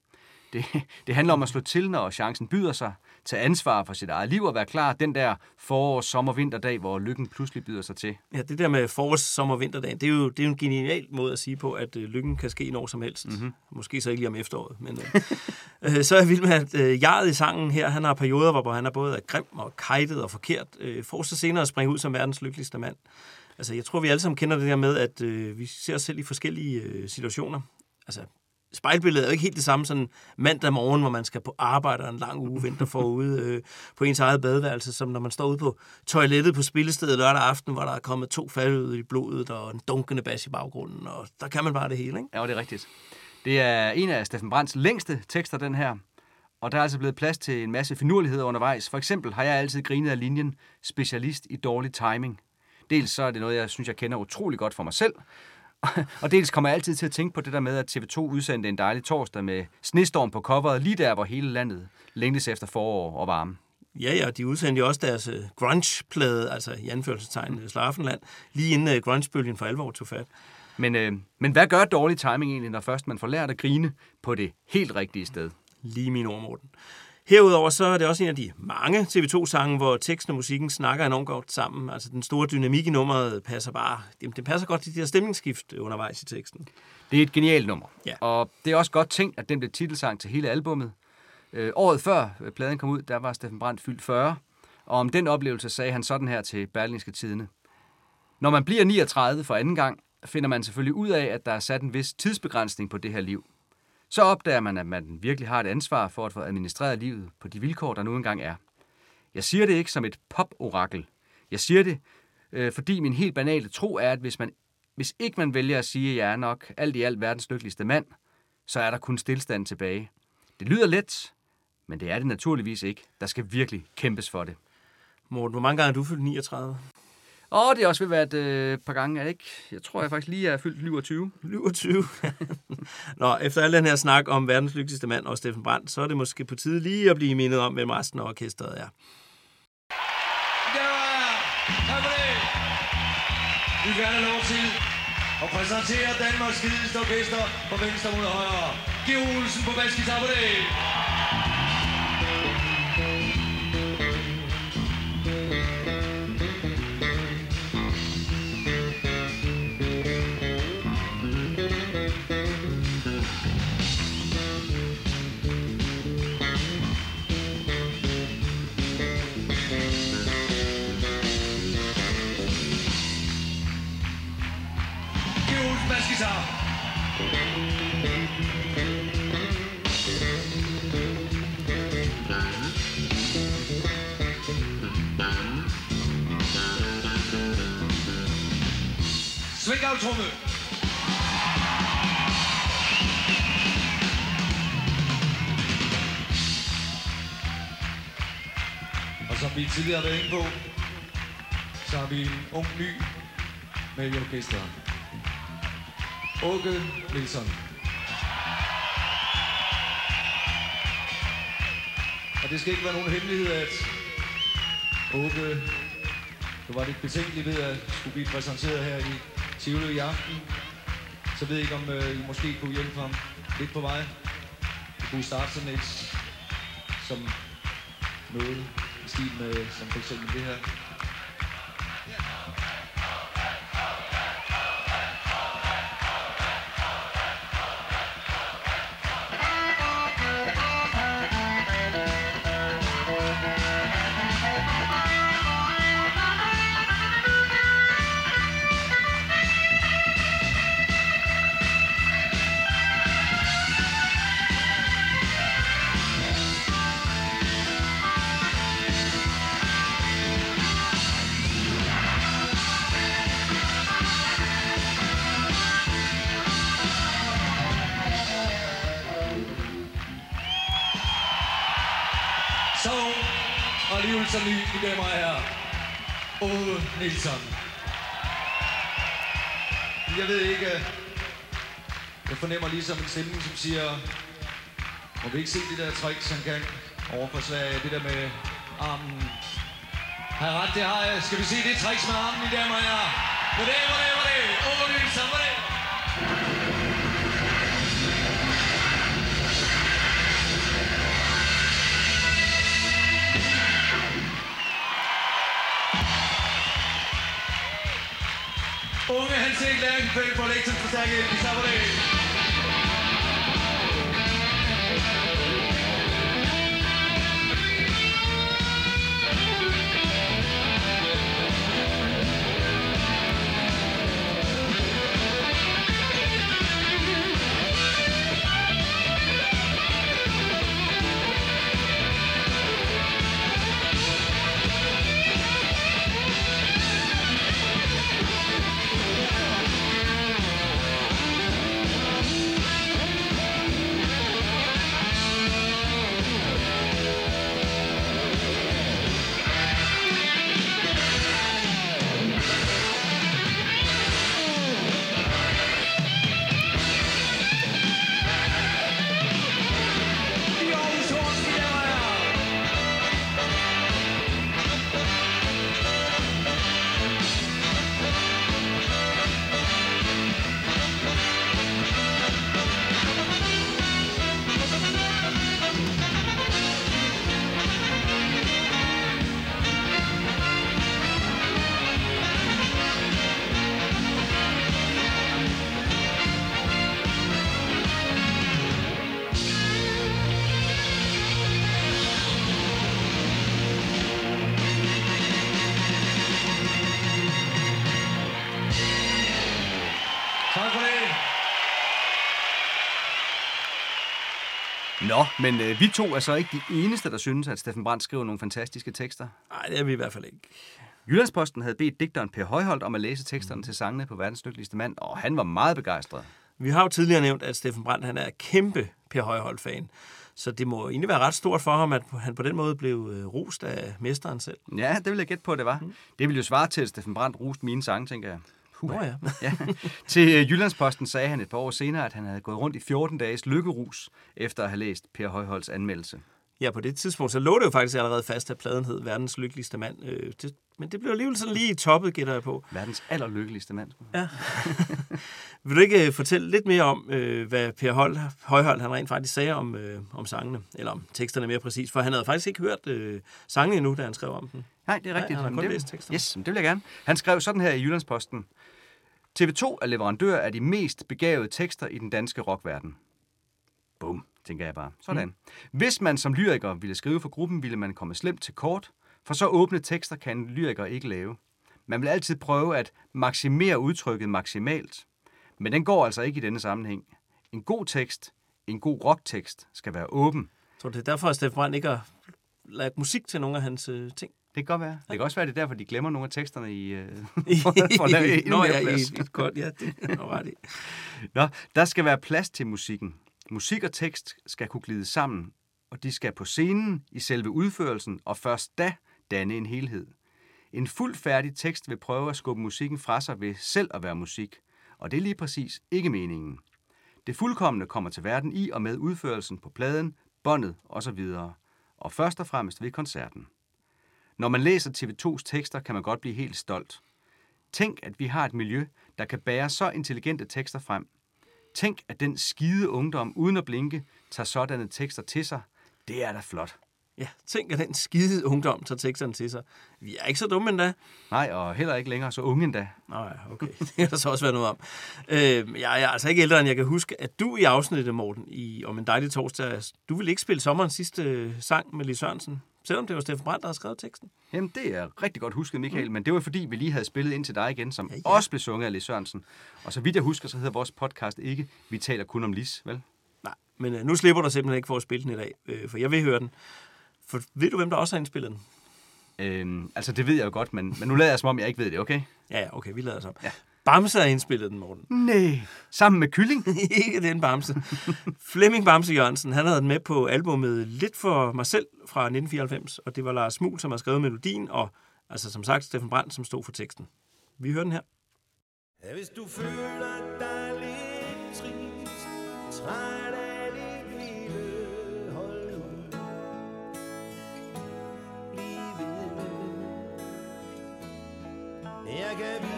Det, det handler om at slå til, når chancen byder sig, tage ansvar for sit eget liv og være klar den der forårs, sommer, vinterdag, hvor lykken pludselig byder sig til. Ja, det der med forårs, sommer, vinterdag, det er jo, det er jo en genial måde at sige på, at øh, lykken kan ske når som helst. Mm-hmm. Måske så ikke lige om efteråret, men øh, øh, så er jeg vild med, at øh, Jaret i sangen her, han har perioder, hvor han er både grim og kajtet og forkert, øh, for så senere at springe ud som verdens lykkeligste mand. Altså, jeg tror, vi alle sammen kender det der med, at øh, vi ser os selv i forskellige øh, situationer. Altså, spejlbilledet er jo ikke helt det samme sådan mandag morgen, hvor man skal på arbejde og en lang uge vinter forude øh, på ens eget badeværelse, som når man står ude på toilettet på spillestedet lørdag aften, hvor der er kommet to ud i blodet og en dunkende bas i baggrunden, og der kan man bare det hele, ikke? Ja, det er rigtigt. Det er en af Steffen Brands længste tekster, den her. Og der er altså blevet plads til en masse finurligheder undervejs. For eksempel har jeg altid grinet af linjen specialist i dårlig timing. Dels så er det noget, jeg synes, jeg kender utrolig godt for mig selv, og dels kommer jeg altid til at tænke på det der med, at TV2 udsendte en dejlig torsdag med snestorm på coveret, lige der, hvor hele landet længtes efter forår og varme. Ja, ja, de udsendte jo også deres uh, grunge-plade, altså i anførselstegn mm. Slaraffenland, lige inden uh, grunge-bølgen for alvor tog fat. Men, øh, men hvad gør dårlig timing egentlig, når først man får lært at grine på det helt rigtige sted? Lige min ord, Morten. Herudover så er det også en af de mange TV2-sange, hvor teksten og musikken snakker enormt godt sammen. Altså den store dynamik i nummeret passer bare, det passer godt til de her stemningsskift undervejs i teksten. Det er et genialt nummer. Ja. Og det er også godt tænkt, at den blev titelsang til hele albummet. Øh, året før øh, pladen kom ud, der var Steffen Brandt fyldt 40. Og om den oplevelse sagde han sådan her til Berlingske Tidene. Når man bliver 39 for anden gang, finder man selvfølgelig ud af, at der er sat en vis tidsbegrænsning på det her liv. Så opdager man, at man virkelig har et ansvar for at få administreret livet på de vilkår, der nu engang er. Jeg siger det ikke som et pop-orakel. Jeg siger det, øh, fordi min helt banale tro er, at hvis, man, hvis ikke man vælger at sige, at jeg er nok alt i alt verdens lykkeligste mand, så er der kun stillstand tilbage. Det lyder let, men det er det naturligvis ikke. Der skal virkelig kæmpes for det. Morten, hvor mange gange har du fyldt 39? Åh, det har også vil være et øh, par gange, er det ikke? Jeg tror, jeg faktisk lige er fyldt 27. 27. Nå, efter al den her snak om verdens lykkeligste mand og Steffen Brandt, så er det måske på tide lige at blive mindet om, hvem resten af orkestret er. Tak for det. Vi vil gerne lov til at præsentere Danmarks fedeste orkester fra venstre mod højre. Georg Olsen på basgitar på det. Olsen basgitar. af tromme. Og som vi tidligere har været inde på, så har vi en ung ny med i orkestret. Åke Nilsson. Og det skal ikke være nogen hemmelighed, at Åke, du var lidt betænkelig ved at skulle blive præsenteret her i Tivoli i aften. Så ved jeg ikke, om øh, I måske kunne hjælpe ham lidt på vej. Vi kunne starte sådan et som noget i stil med, som for eksempel det her. Så ny, mine damer og herrer. Ove Nielsen. Jeg ved ikke, jeg fornemmer ligesom en stemme, som siger, må vi ikke se det der trick, som kan over for Sverige, det der med armen. Har jeg ret, det har jeg. Skal vi se det trick med armen, mine damer og herrer? Hvor det, hvor det, hvor det? Ove Nielsen, hvor Unge Hans Erik Lærkenfeldt på elektrisk forstærket i på Nå, men øh, vi to er så ikke de eneste, der synes, at Steffen Brandt skriver nogle fantastiske tekster. Nej, det er vi i hvert fald ikke. Jyllandsposten havde bedt digteren Per Højholdt om at læse teksterne til sangene på verdens lykkeligste mand, og han var meget begejstret. Vi har jo tidligere nævnt, at Steffen Brandt han er kæmpe Per Højholdt-fan. Så det må egentlig være ret stort for ham, at han på den måde blev øh, rost af mesteren selv. Ja, det vil jeg gætte på, det var. Mm. Det ville jo svare til, at Steffen Brandt roste mine sange, tænker jeg. Nå ja. ja. Til øh, Jyllandsposten sagde han et par år senere, at han havde gået rundt i 14 dages lykkerus, efter at have læst Per Højholds anmeldelse. Ja, på det tidspunkt, så lå det jo faktisk allerede fast, at pladen hed Verdens Lykkeligste Mand. Øh, det, men det blev alligevel sådan lige i toppet, gætter jeg på. Verdens allerlykkeligste mand. Ja. Vil du ikke øh, fortælle lidt mere om, øh, hvad Per Hold, Højhold han rent faktisk sagde om, øh, om sangene, eller om teksterne mere præcis? For han havde faktisk ikke hørt øh, sangene endnu, da han skrev om dem. Nej, det er rigtigt. Nej, han har kun det, læst teksterne. Yes, det vil jeg gerne. Han skrev sådan her i Jyllandsposten. TV2 er leverandør af de mest begavede tekster i den danske rockverden. Bum, tænker jeg bare. Sådan. Mm. Hvis man som lyriker ville skrive for gruppen, ville man komme slemt til kort, for så åbne tekster kan en lyriker ikke lave. Man vil altid prøve at maksimere udtrykket maksimalt. Men den går altså ikke i denne sammenhæng. En god tekst, en god rocktekst, skal være åben. Så det er derfor, at Steffen Brandt ikke har lagt musik til nogle af hans øh, ting. Det kan godt være. Det kan også være, det er derfor, de glemmer nogle af teksterne i... Øh, for at lave endnu Nå, ja, plads. i et godt, ja, det er ret i. Nå, der skal være plads til musikken. Musik og tekst skal kunne glide sammen, og de skal på scenen i selve udførelsen, og først da danne en helhed. En fuldt færdig tekst vil prøve at skubbe musikken fra sig ved selv at være musik, og det er lige præcis ikke meningen. Det fuldkommende kommer til verden i og med udførelsen på pladen, båndet osv., og først og fremmest ved koncerten. Når man læser TV2's tekster, kan man godt blive helt stolt. Tænk, at vi har et miljø, der kan bære så intelligente tekster frem. Tænk, at den skide ungdom, uden at blinke, tager sådanne tekster til sig. Det er da flot. Ja, tænk, at den skide ungdom tager teksterne til sig. Vi er ikke så dumme endda. Nej, og heller ikke længere så unge endda. Nej, okay. Det kan der så også være noget om. Øh, jeg er altså ikke ældre, end jeg kan huske, at du i afsnittet, Morten, i Om en dejlig torsdag, du ville ikke spille sommerens sidste sang med Lis Sørensen. Selvom det var Steffen Brandt, der havde skrevet teksten. Jamen, det er rigtig godt husket, Michael, mm. men det var fordi, vi lige havde spillet ind til dig igen, som ja, ja. også blev sunget af Lis Sørensen. Og så vidt jeg husker, så hedder vores podcast ikke Vi taler kun om Lis, vel? Nej, men øh, nu slipper du simpelthen ikke for at spille den i dag, øh, for jeg vil høre den. For ved du, hvem der også har indspillet den? Øhm, altså, det ved jeg jo godt, men, men nu lader jeg som om, jeg ikke ved det, okay? Ja, ja, okay, vi lader som. Ja. Bamse har indspillet den, Morten. Nej, sammen med Kylling? ikke den Bamse. Flemming Bamse Jørgensen, han havde den med på albumet Lidt for mig selv fra 1994, og det var Lars Mul, som har skrevet melodien, og altså som sagt Steffen Brandt, som stod for teksten. Vi hører den her. Ja, hvis du føler dig lidt trist, træt af dit vilde, hold ud. Bliv ved. Jeg kan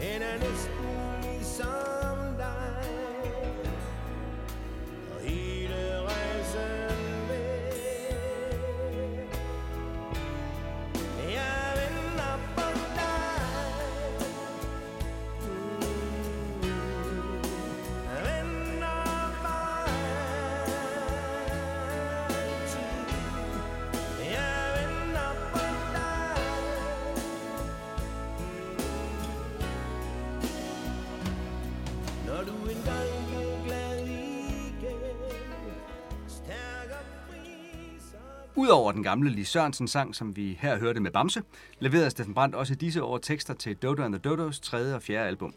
Han er næsten Udover den gamle Lis Sørensen sang, som vi her hørte med Bamse, leverede Steffen Brandt også i disse år tekster til Dodo and the Dodos tredje og fjerde album.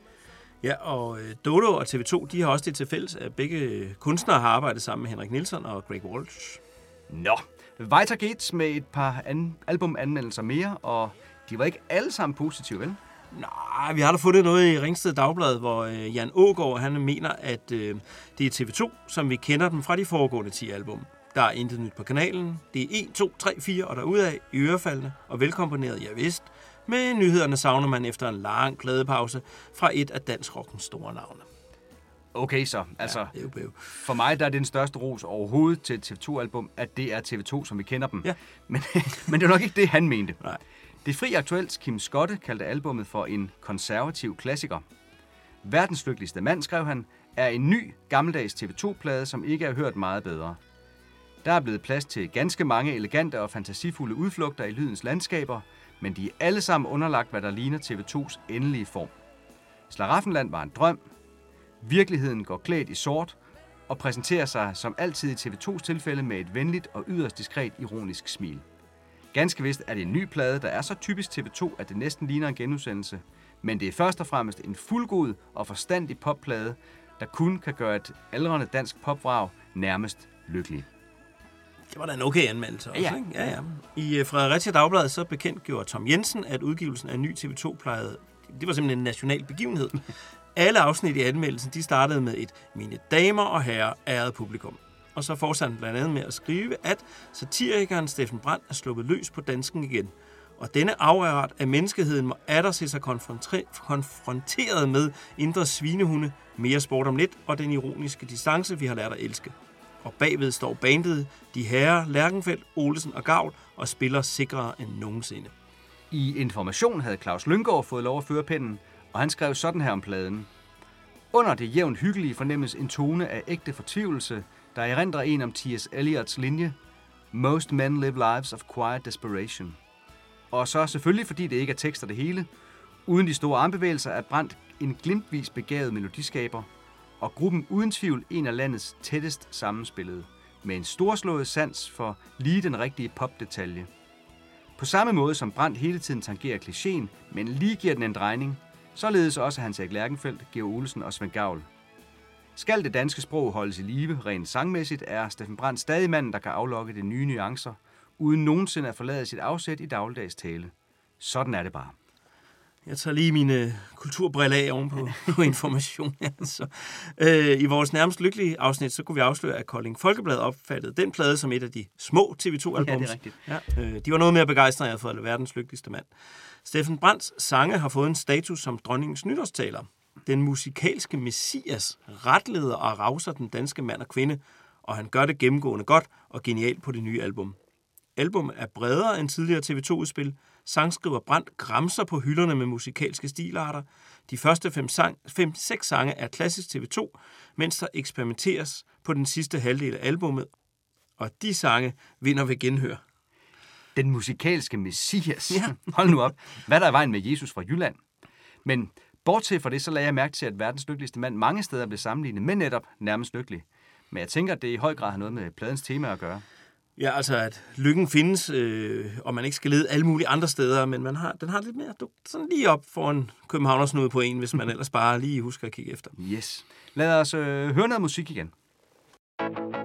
Ja, og øh, Dodo og TV2, de har også det til fælles, at begge kunstnere har arbejdet sammen med Henrik Nielsen og Greg Walsh. Nå, Weiter geht's med et par an- albumanmeldelser mere, og de var ikke alle sammen positive, vel? Nej, vi har da fundet noget i Ringsted Dagblad, hvor øh, Jan Ågaard han mener, at øh, det er TV2, som vi kender dem fra de foregående 10 album. Der er intet nyt på kanalen. Det er 1, 2, 3, 4 og derudad i ørefaldene og velkomponeret, ja vist. Men nyhederne savner man efter en lang pladepause fra et af dansk rockens store navne. Okay så, altså Ja, bæv, bæv. for mig der er det den største ros overhovedet til et TV2-album, at det er TV2, som vi kender dem. Ja. Men, men det er nok ikke det, han mente. Nej. Det fri aktuelt Kim Skotte kaldte albummet for en konservativ klassiker. Verdens lykkeligste mand, skrev han, er en ny, gammeldags TV2-plade, som ikke er hørt meget bedre. Der er blevet plads til ganske mange elegante og fantasifulde udflugter i lydens landskaber, men de er alle sammen underlagt, hvad der ligner TV2's endelige form. Slaraffenland var en drøm. Virkeligheden går klædt i sort og præsenterer sig som altid i TV2's tilfælde med et venligt og yderst diskret ironisk smil. Ganske vist er det en ny plade, der er så typisk TV2, at det næsten ligner en genudsendelse, men det er først og fremmest en fuldgod og forstandig popplade, der kun kan gøre et aldrende dansk popvrag nærmest lykkelig. Det var da en okay anmeldelse også, Ja, ikke? Ja, ja. I uh, Fredericia Dagblad så bekendt gjorde Tom Jensen, at udgivelsen af ny TV2-plejede, det var simpelthen en national begivenhed. Alle afsnit i anmeldelsen, de startede med et mine damer og herrer, ærede publikum. Og så fortsatte han blandt andet med at skrive, at satirikeren Steffen Brandt er sluppet løs på dansken igen. Og denne afart af menneskeheden må atter se sig konfronteret med indre svinehunde, mere sport om lidt og den ironiske distance, vi har lært at elske. Og bagved står bandet De Herre, Lærkenfeldt, Olesen og Gavl og spiller sikrere end nogensinde. I Information havde Claus Lyngård fået lov at føre pinden, og han skrev sådan her om pladen. Under det jævnt hyggelige fornemmes en tone af ægte fortvivlelse, der erindrer en om T.S. Eliots linje Most men live lives of quiet desperation. Og så selvfølgelig, fordi det ikke er tekster det hele, uden de store armbevægelser er Brandt en glimtvis begavet melodiskaber, og gruppen uden tvivl en af landets tættest sammenspillede, med en storslået sans for lige den rigtige popdetalje. På samme måde som Brandt hele tiden tangerer klichéen, men lige giver den en drejning, således også Hans Erik Lærkenfeldt, Georg Olsen og Svend Gavl. Skal det danske sprog holdes i live rent sangmæssigt, er Steffen Brandt stadig manden, der kan aflokke de nye nuancer, uden nogensinde at forlade sit afsæt i dagligdags tale. Sådan er det bare. Jeg tager lige mine kulturbriller af ovenpå på information. Altså. Øh, I vores nærmest lykkelige afsnit, så kunne vi afsløre, at Kolding Folkeblad opfattede den plade som et af de små TV2-albums. Ja, det er rigtigt. Ja, øh, de var noget mere begejstrede for at verdens lykkeligste mand. Steffen Brandts sange har fået en status som dronningens nytårstaler. Den musikalske messias retleder og rauser den danske mand og kvinde, og han gør det gennemgående godt og genialt på det nye album. Album er bredere end tidligere TV2-udspil. Sangskriver Brandt græmser på hylderne med musikalske stilarter. De første 5-6 sang, fem, seks sange er klassisk TV2, mens der eksperimenteres på den sidste halvdel af albummet. Og de sange vinder ved genhør. Den musikalske messias. Ja. Hold nu op. Hvad er der i vejen med Jesus fra Jylland? Men bortset fra det, så lagde jeg mærke til, at verdens lykkeligste mand mange steder blev sammenlignet med netop nærmest lykkelig. Men jeg tænker, at det i høj grad har noget med pladens tema at gøre. Ja, altså at lykken findes, øh, og man ikke skal lede alle mulige andre steder, men man har, den har lidt mere du, sådan lige op for en københavnersnude på en, hvis man ellers bare lige husker at kigge efter. Yes. Lad os øh, høre noget musik igen. Hey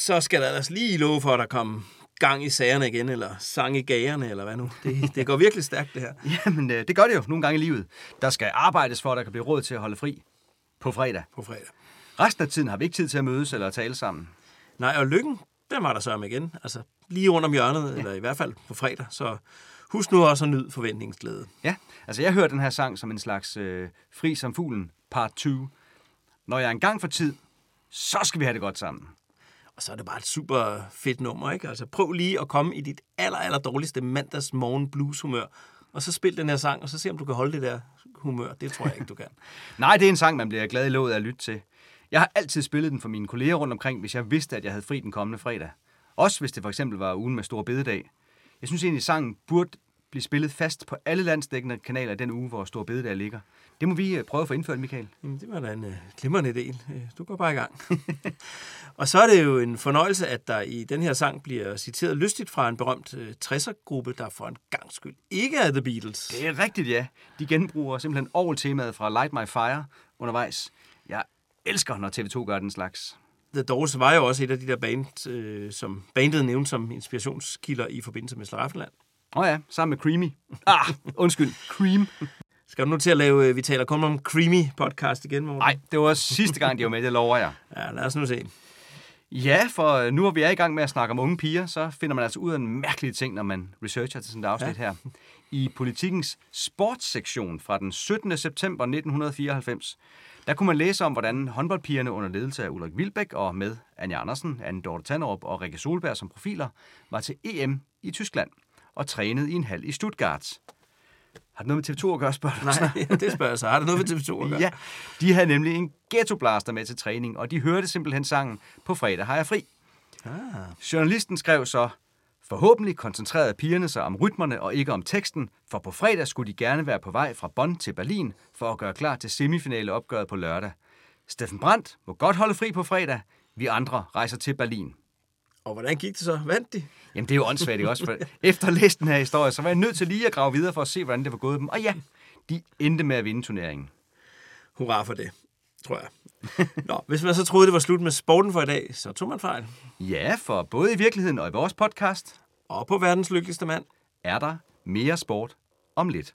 Så skal der ellers lige love for, at der kommer gang i sagerne igen, eller sang i gagerne, eller hvad nu. Det, det går virkelig stærkt, det her. Jamen, øh, det gør det jo nogle gange i livet. Der skal arbejdes for, at der kan blive råd til at holde fri på fredag. På fredag. Resten af tiden har vi ikke tid til at mødes eller tale sammen. Nej, og lykken, den var der så om igen. Altså lige rundt om hjørnet, ja. eller i hvert fald på fredag. Så husk nu også at nyde forventningsglæde. Ja, altså jeg hører den her sang som en slags øh, fri som fuglen, part 2. Når jeg engang får tid, så skal vi have det godt sammen. Og så er det bare et super fedt nummer, ikke? Altså prøv lige at komme i dit aller, aller dårligste mandags morgen blues humør, og så spil den her sang, og så se om du kan holde det der humør. Det tror jeg ikke, du kan. Nej, det er en sang, man bliver glad i låget af at lytte til. Jeg har altid spillet den for mine kolleger rundt omkring, hvis jeg vidste, at jeg havde fri den kommende fredag. Også hvis det for eksempel var ugen med stor bededag. Jeg synes egentlig, at sangen burde blive spillet fast på alle landsdækkende kanaler den uge, hvor stor bededag ligger. Det må vi øh, prøve at få indført, Michael. Jamen, det var da en uh, glimrende idé. Øh, Du går bare i gang. og så er det jo en fornøjelse, at der i den her sang bliver citeret lystigt fra en berømt uh, 60'er-gruppe, der for en gang skyld ikke er The Beatles. Det er rigtigt, ja. De genbruger simpelthen orgeltemaet fra Light My Fire undervejs. Jeg elsker, når TV2 gør den slags. The Doors var jo også et af de der band, øh, som bandet nævnte som inspirationskilder i forbindelse med Slaraffenland. Åh oh ja, sammen med Creamy. Ah, undskyld, Cream. Skal du nu til at lave, øh, vi taler kun om Creamy podcast igen, Morten? Nej, det var sidste gang, de var med, det lover jeg. Ja, lad os nu se. Ja, for nu hvor vi er i gang med at snakke om unge piger, så finder man altså ud af en mærkelig ting, når man researcher til sådan et afsnit ja. her. I politikens sportssektion fra den 17. september 1994, der kunne man læse om, hvordan håndboldpigerne under ledelse af Ulrik Vilbæk og med Anja Andersen, Anne Dorte Tannerup og Rikke Solberg som profiler, var til EM i Tyskland og trænede i en hal i Stuttgart. Har det noget med TV2 at gøre, spørger du? Nej, det spørger jeg så. Har det noget med TV2 at gøre? Ja, de havde nemlig en ghettoblaster med til træning, og de hørte simpelthen sangen På fredag har jeg fri. Ah. Journalisten skrev så, Forhåbentlig koncentrerede pigerne sig om rytmerne og ikke om teksten, for på fredag skulle de gerne være på vej fra Bonn til Berlin for at gøre klar til semifinaleopgøret på lørdag. Steffen Brandt må godt holde fri på fredag. Vi andre rejser til Berlin. Og hvordan gik det så? Vandt de? Jamen, det er jo åndssvagt, ikke også? For efter den her historie, så var jeg nødt til lige at grave videre for at se, hvordan det var gået dem. Og ja, de endte med at vinde turneringen. Hurra for det, tror jeg. Nå, hvis man så troede, det var slut med sporten for i dag, så tog man fejl. Ja, for både i virkeligheden og i vores podcast Og på verdens lykkeligste mand. er der mere sport om lidt.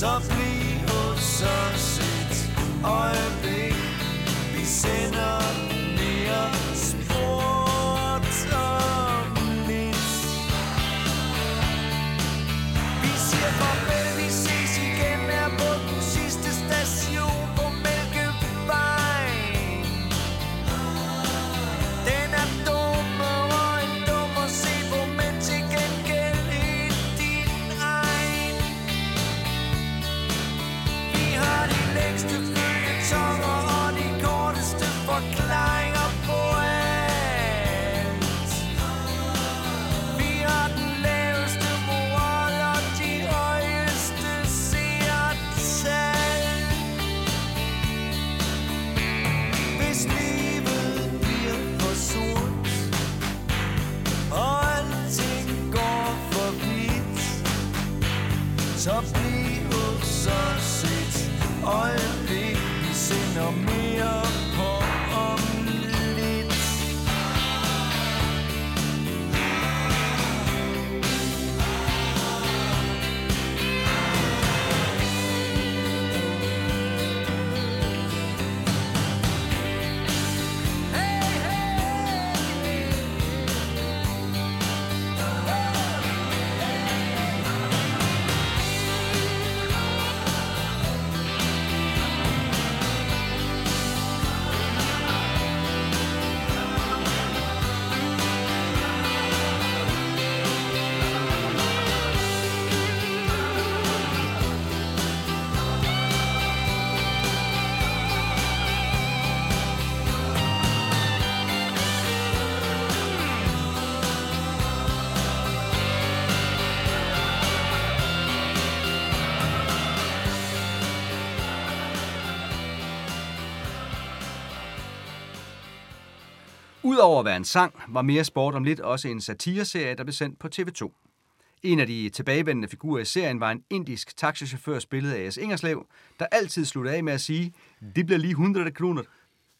Så bliv hos os et øjeblik Vi sender mere sport. om øjeblik Vi sender mere. Udover at være en sang, var Mere Sport om lidt også en satireserie, der blev sendt på TV2. En af de tilbagevendende figurer i serien var en indisk taxichauffør spillet af A.S. Ingerslev, der altid sluttede af med at sige, det bliver lige 100 kroner.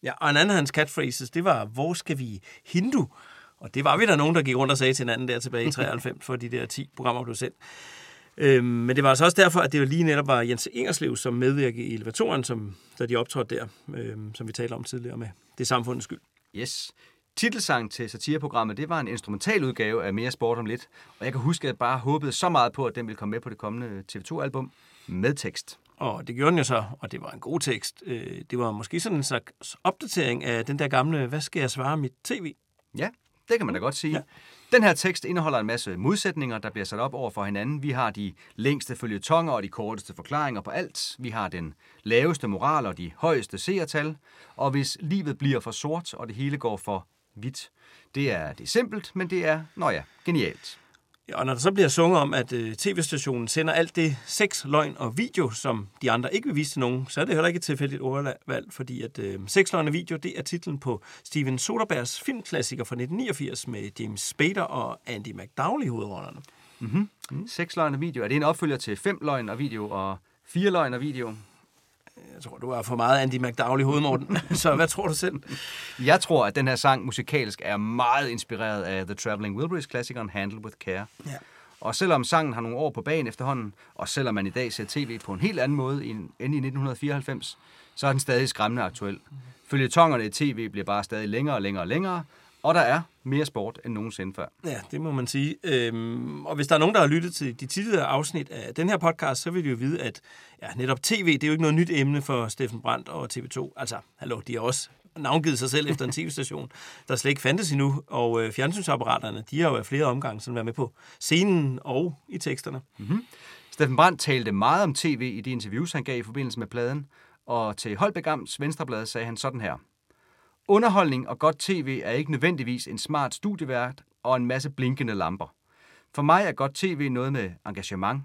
Ja, og en anden af hans catchphrases, det var, hvor skal vi hindu? Og det var vi der nogen, der gik rundt og sagde til hinanden der tilbage i 93, for de der 10 programmer blev sendt. Øhm, men det var altså også derfor, at det jo lige netop var Jens Ingerslev, som medvirkede i elevatoren, som, da de optrådte der, øhm, som vi talte om tidligere med Det samfundets skyld. Yes. Titelsang til satireprogrammet, det var en instrumental udgave af Mere Sport om lidt, og jeg kan huske, at jeg bare håbede så meget på, at den ville komme med på det kommende TV2-album med tekst. Og det gjorde den jo så, og det var en god tekst. Øh, Det var måske sådan en slags opdatering af den der gamle, hvad skal jeg svare mit tv? Ja, det kan man da godt sige. Ja. Den her tekst indeholder en masse modsætninger, der bliver sat op over for hinanden. Vi har de længste følgetonger og de korteste forklaringer på alt. Vi har den laveste moral og de højeste seertal. Og hvis livet bliver for sort, og det hele går for hvidt, det er, det er simpelt, men det er, nå ja, genialt. Ja, og når der så bliver sunget om, at øh, tv-stationen sender alt det sex, løgn og video, som de andre ikke vil vise til nogen, så er det heller ikke et tilfældigt ordvalg, fordi at øh, sex, løgn og video, det er titlen på Steven Soderbergs filmklassiker fra 1989 med James Spader og Andy McDowell i hovedrollerne. Mm-hmm. Mm. Seks løgn og video. Er det en opfølger til fem løgn og video og fire løgn og video? Jeg tror, du har for meget Andy McDowell i hovedet, Morten. så hvad tror du selv? Jeg tror, at den her sang musikalsk er meget inspireret af The Traveling Wilburys-klassikeren Handle with Care. Ja. Og selvom sangen har nogle år på banen efterhånden, og selvom man i dag ser tv på en helt anden måde end i 1994, så er den stadig skræmmende aktuel. Følgetongerne i tv bliver bare stadig længere og længere og længere, og der er mere sport end nogensinde før. Ja, det må man sige. Øhm, og hvis der er nogen, der har lyttet til de tidligere afsnit af den her podcast, så vil de jo vide, at ja, netop tv, det er jo ikke noget nyt emne for Steffen Brandt og TV2. Altså, hallo, de har også navngivet sig selv efter en tv-station, der slet ikke fandtes endnu. Og øh, fjernsynsapparaterne, de har jo af flere omgange sådan været med på scenen og i teksterne. Mm-hmm. Steffen Brandt talte meget om tv i de interviews, han gav i forbindelse med pladen, og til Holbæk Amts Venstreblad sagde han sådan her. Underholdning og godt tv er ikke nødvendigvis en smart studievært og en masse blinkende lamper. For mig er godt tv noget med engagement,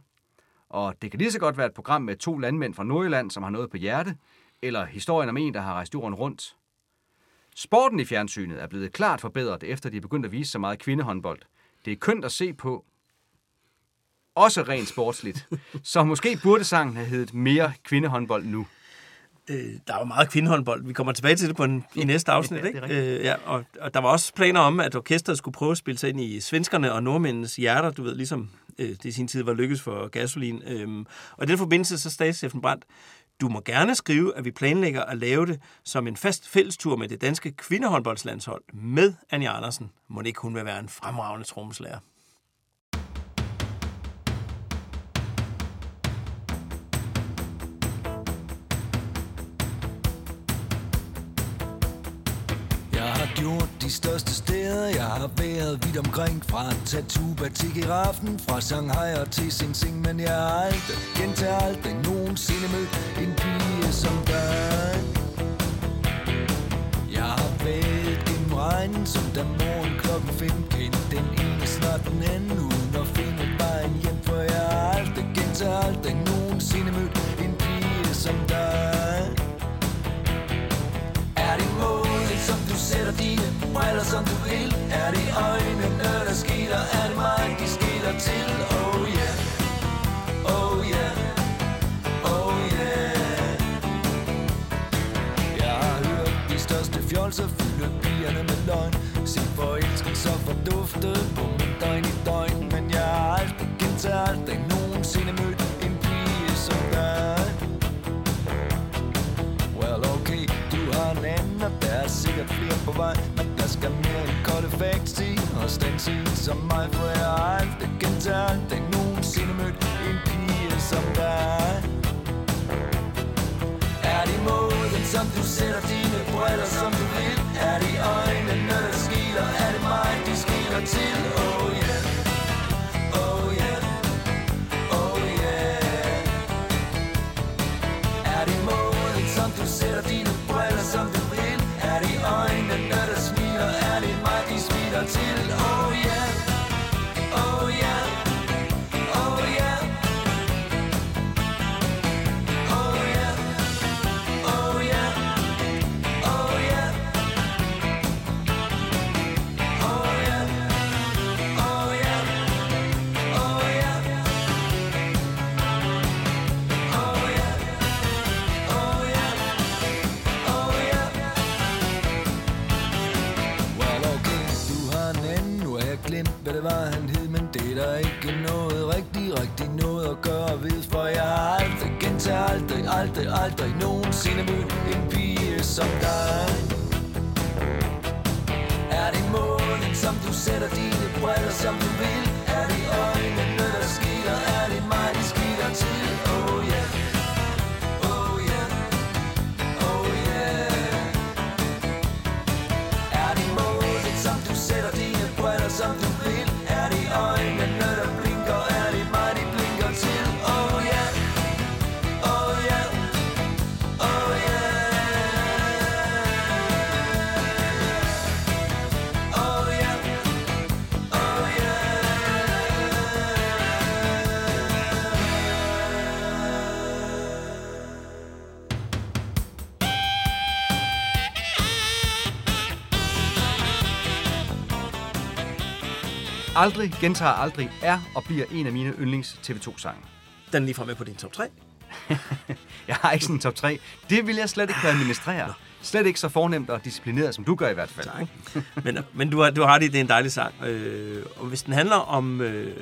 og det kan lige så godt være et program med to landmænd fra Nordjylland, som har noget på hjerte, eller historien om en, der har rejst jorden rundt. Sporten i fjernsynet er blevet klart forbedret, efter de er begyndt at vise så meget kvindehåndbold. Det er kønt at se på, også rent sportsligt. Så måske burde sangen have heddet mere kvindehåndbold nu. Øh, der er jo meget kvindehåndbold. Vi kommer tilbage til det på en, i næste afsnit. Ja, ikke? det Øh, ja, og, og der var også planer om, at orkestret skulle prøve at spille sig ind i svenskerne og nordmændenes hjerter, du ved, ligesom øh, det i sin tid var lykkes for gasolin. Øhm, og i den forbindelse så sagde Steffen Brandt, du må gerne skrive, at vi planlægger at lave det som en fast fællestur med det danske kvindehåndboldslandshold med Anja Andersen. Må ikke hun vil være en fremragende trommeslager. Gjort de største steder Jeg har været vidt omkring Fra Tatuba til Giraffen Fra Shanghai og til Sing Sing Men jeg har aldrig, gentager aldrig nogensinde mødt En pige som dig Jeg har været gennem regnen Som da morgen klokken fem Kendt den ene snart den anden Uden at finde vejen hjem For jeg har aldrig, gentager aldrig nogensinde mødt En pige som dig er det mål? Briller, som du vil? Er det øjnene, der skiller? Er det mig, de skiller til? Oh yeah, oh yeah, oh yeah Jeg har hørt de største fjolser fylde pigerne med løgn Sin forelskelse forduftet på min døgn i døgn Men jeg har aldrig, gentager aldrig nogensinde mødt en pige som dig Well, okay, du har en anden, og der er sikkert flere på vej til Hos som mig For jeg har aldrig gentaget aldrig nogensinde mødt en pige som dig Er det måden, som du sætter dine briller, som du vil? Er det øjnene, der skiler Er det mig, de skiler til? Aldrig, aldrig, nogensinde mødt en pige som dig Er det måden, som du sætter dine briller, som du vil? Aldrig gentager aldrig er og bliver en af mine yndlings TV2-sange. Den er lige fremme på din top 3. Jeg har ikke sådan en top 3. Det vil jeg slet ikke kunne administrere. Slet ikke så fornemt og disciplineret, som du gør i hvert fald. Tak. Men, men du, har, du har ret i, det er en dejlig sang. Øh, og hvis den handler om øh,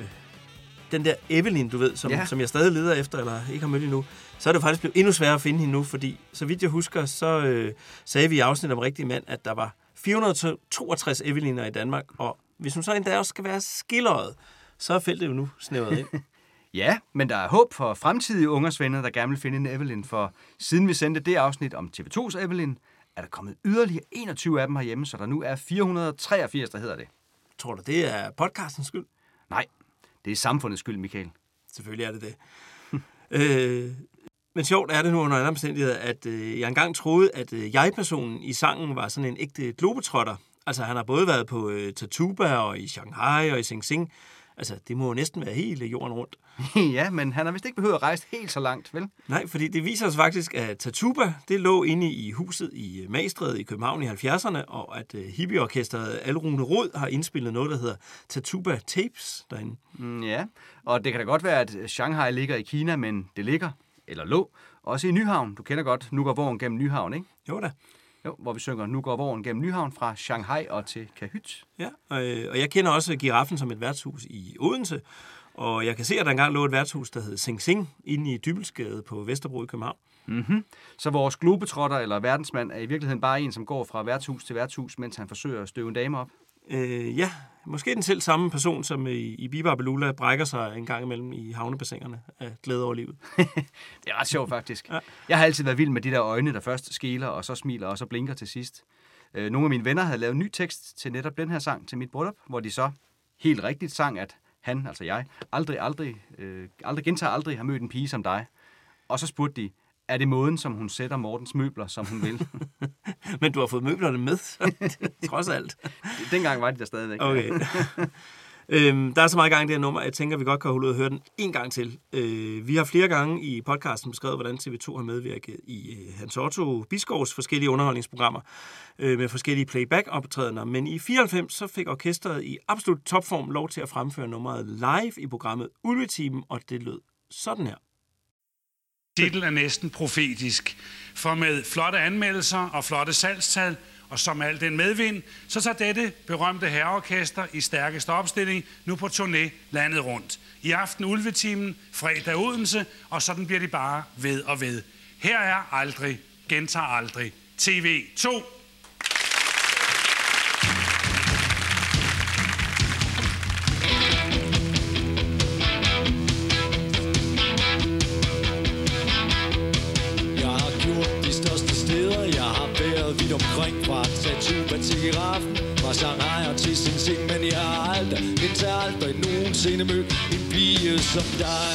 den der Evelyn, du ved, som, ja. som jeg stadig leder efter, eller ikke har mødt endnu, så er det faktisk blevet endnu sværere at finde hende nu, fordi så vidt jeg husker, så øh, sagde vi i afsnit om rigtig mand, at der var 462 Evelyner i Danmark, og hvis hun så endda også skal være skilleret, så er feltet jo nu snævret ind. Ja, men der er håb for fremtidige ungersvenner, der gerne vil finde en Evelyn, for siden vi sendte det afsnit om TV2's Evelyn, er der kommet yderligere 21 af dem herhjemme, så der nu er 483, der hedder det. Tror du, det er podcastens skyld? Nej, det er samfundets skyld, Michael. Selvfølgelig er det det. øh, men sjovt er det nu under andre omstændigheder, at øh, jeg engang troede, at øh, jeg-personen i sangen var sådan en ægte globetrotter. Altså, han har både været på øh, Tatuba og i Shanghai og i Sing Sing. Altså, det må jo næsten være hele jorden rundt. ja, men han har vist ikke behøvet at rejse helt så langt, vel? Nej, fordi det viser sig faktisk, at Tatuba, det lå inde i huset i øh, Magstræde i København i 70'erne, og at øh, hippieorkestret Alrune Rod har indspillet noget, der hedder Tatuba Tapes derinde. Mm, ja, og det kan da godt være, at Shanghai ligger i Kina, men det ligger, eller lå, også i Nyhavn. Du kender godt Nu går vognen gennem Nyhavn, ikke? Jo da. Jo, hvor vi synger Nu går vognen gennem Nyhavn fra Shanghai og til Kahyt. Ja, og, øh, og jeg kender også Giraffen som et værtshus i Odense. Og jeg kan se, at der engang lå et værtshus, der hed Sing Sing, inde i Dybelsgade på Vesterbro i København. Mm-hmm. Så vores globetrotter eller verdensmand er i virkeligheden bare en, som går fra værtshus til værtshus, mens han forsøger at støve en dame op? Øh, ja, måske den selv samme person, som i, i Biba Belula brækker sig en gang imellem i havnebassinerne af glæde over livet. det er ret sjovt, faktisk. Ja. Jeg har altid været vild med de der øjne, der først skiler, og så smiler, og så blinker til sidst. Øh, nogle af mine venner havde lavet en ny tekst til netop den her sang til mit bryllup, hvor de så helt rigtigt sang, at han, altså jeg, aldrig, aldrig, øh, aldrig gentager aldrig har mødt en pige som dig. Og så spurgte de, er det måden, som hun sætter Mortens møbler, som hun vil? Men du har fået møblerne med, trods alt. Dengang var de der stadigvæk. Okay. øhm, der er så meget gang i det her nummer, at jeg tænker, at vi godt kan holde ud og høre den en gang til. Øh, vi har flere gange i podcasten beskrevet, hvordan TV2 har medvirket i øh, Hans Otto Biskovs forskellige underholdningsprogrammer øh, med forskellige playback-optrædener. Men i 94 så fik orkestret i absolut topform lov til at fremføre nummeret live i programmet Ulvetimen, og det lød sådan her. Titel er næsten profetisk, for med flotte anmeldelser og flotte salgstal, og som al den medvind, så tager dette berømte herreorkester i stærkeste opstilling nu på turné landet rundt. I aften Ulvetimen, fredag Odense, og sådan bliver de bare ved og ved. Her er aldrig, gentager aldrig. TV 2. Giraffen. Fra Shanghai til sin Sing Men jeg har aldrig, indtil aldrig nogensinde mødt En pige som dig.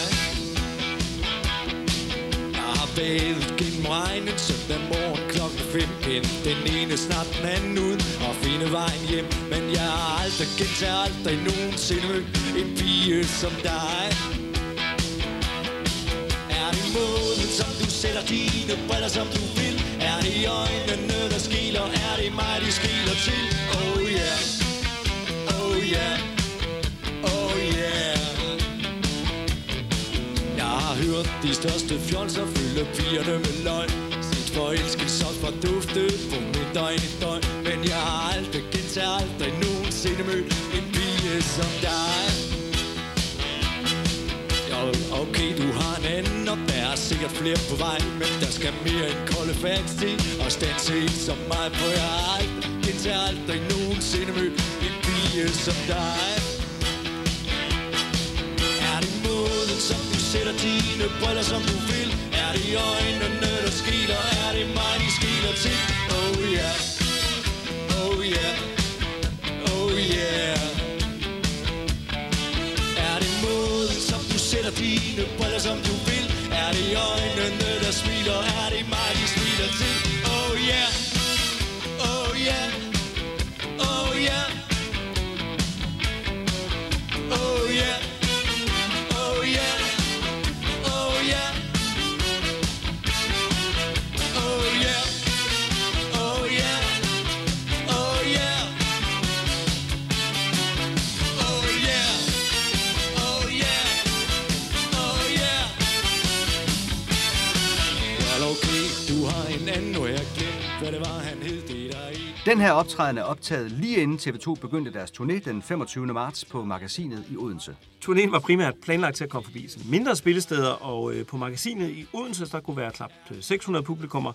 Jeg har været gennem regnen Søndag morgen klokken fem Kendt den ene snart den anden ud Og finde vejen hjem. Men jeg har aldrig, indtil aldrig nogensinde mødt En pige som dig. Er det måden, som du sætter dine briller, som du vil? Er det øjnene, der skiler? Er det mig, de skiler til? Oh yeah, oh yeah, oh yeah. Jeg har hørt de største fjolser fylde pigerne med løgn. Sit forelskelse fra dufte på mit døgn i døgn. Men jeg har aldrig, gentaget aldrig nogensinde mødt en pige som dig. Jo, okay, du har en anden, venner der er sikkert flere på vej Men der skal mere end kolde fans til Og stand til som mig på jeg har aldrig Indtil aldrig nogensinde mødt en pige som dig Er det måden, som du sætter dine briller, som du vil? Er det øjnene, der skiler? Er det mig, de skiler til? Oh yeah, oh yeah, oh yeah er det måden, som du sætter dine briller, som du vil? Er det øjnene, der smiler? Er det mig, de smiler til? Oh yeah, oh yeah, oh yeah Oh yeah, Den her optræden er optaget lige inden TV2 begyndte deres turné den 25. marts på magasinet i Odense. Turnéen var primært planlagt til at komme forbi sådan mindre spillesteder, og øh, på magasinet i Odense, der kunne være knap 600 publikummer.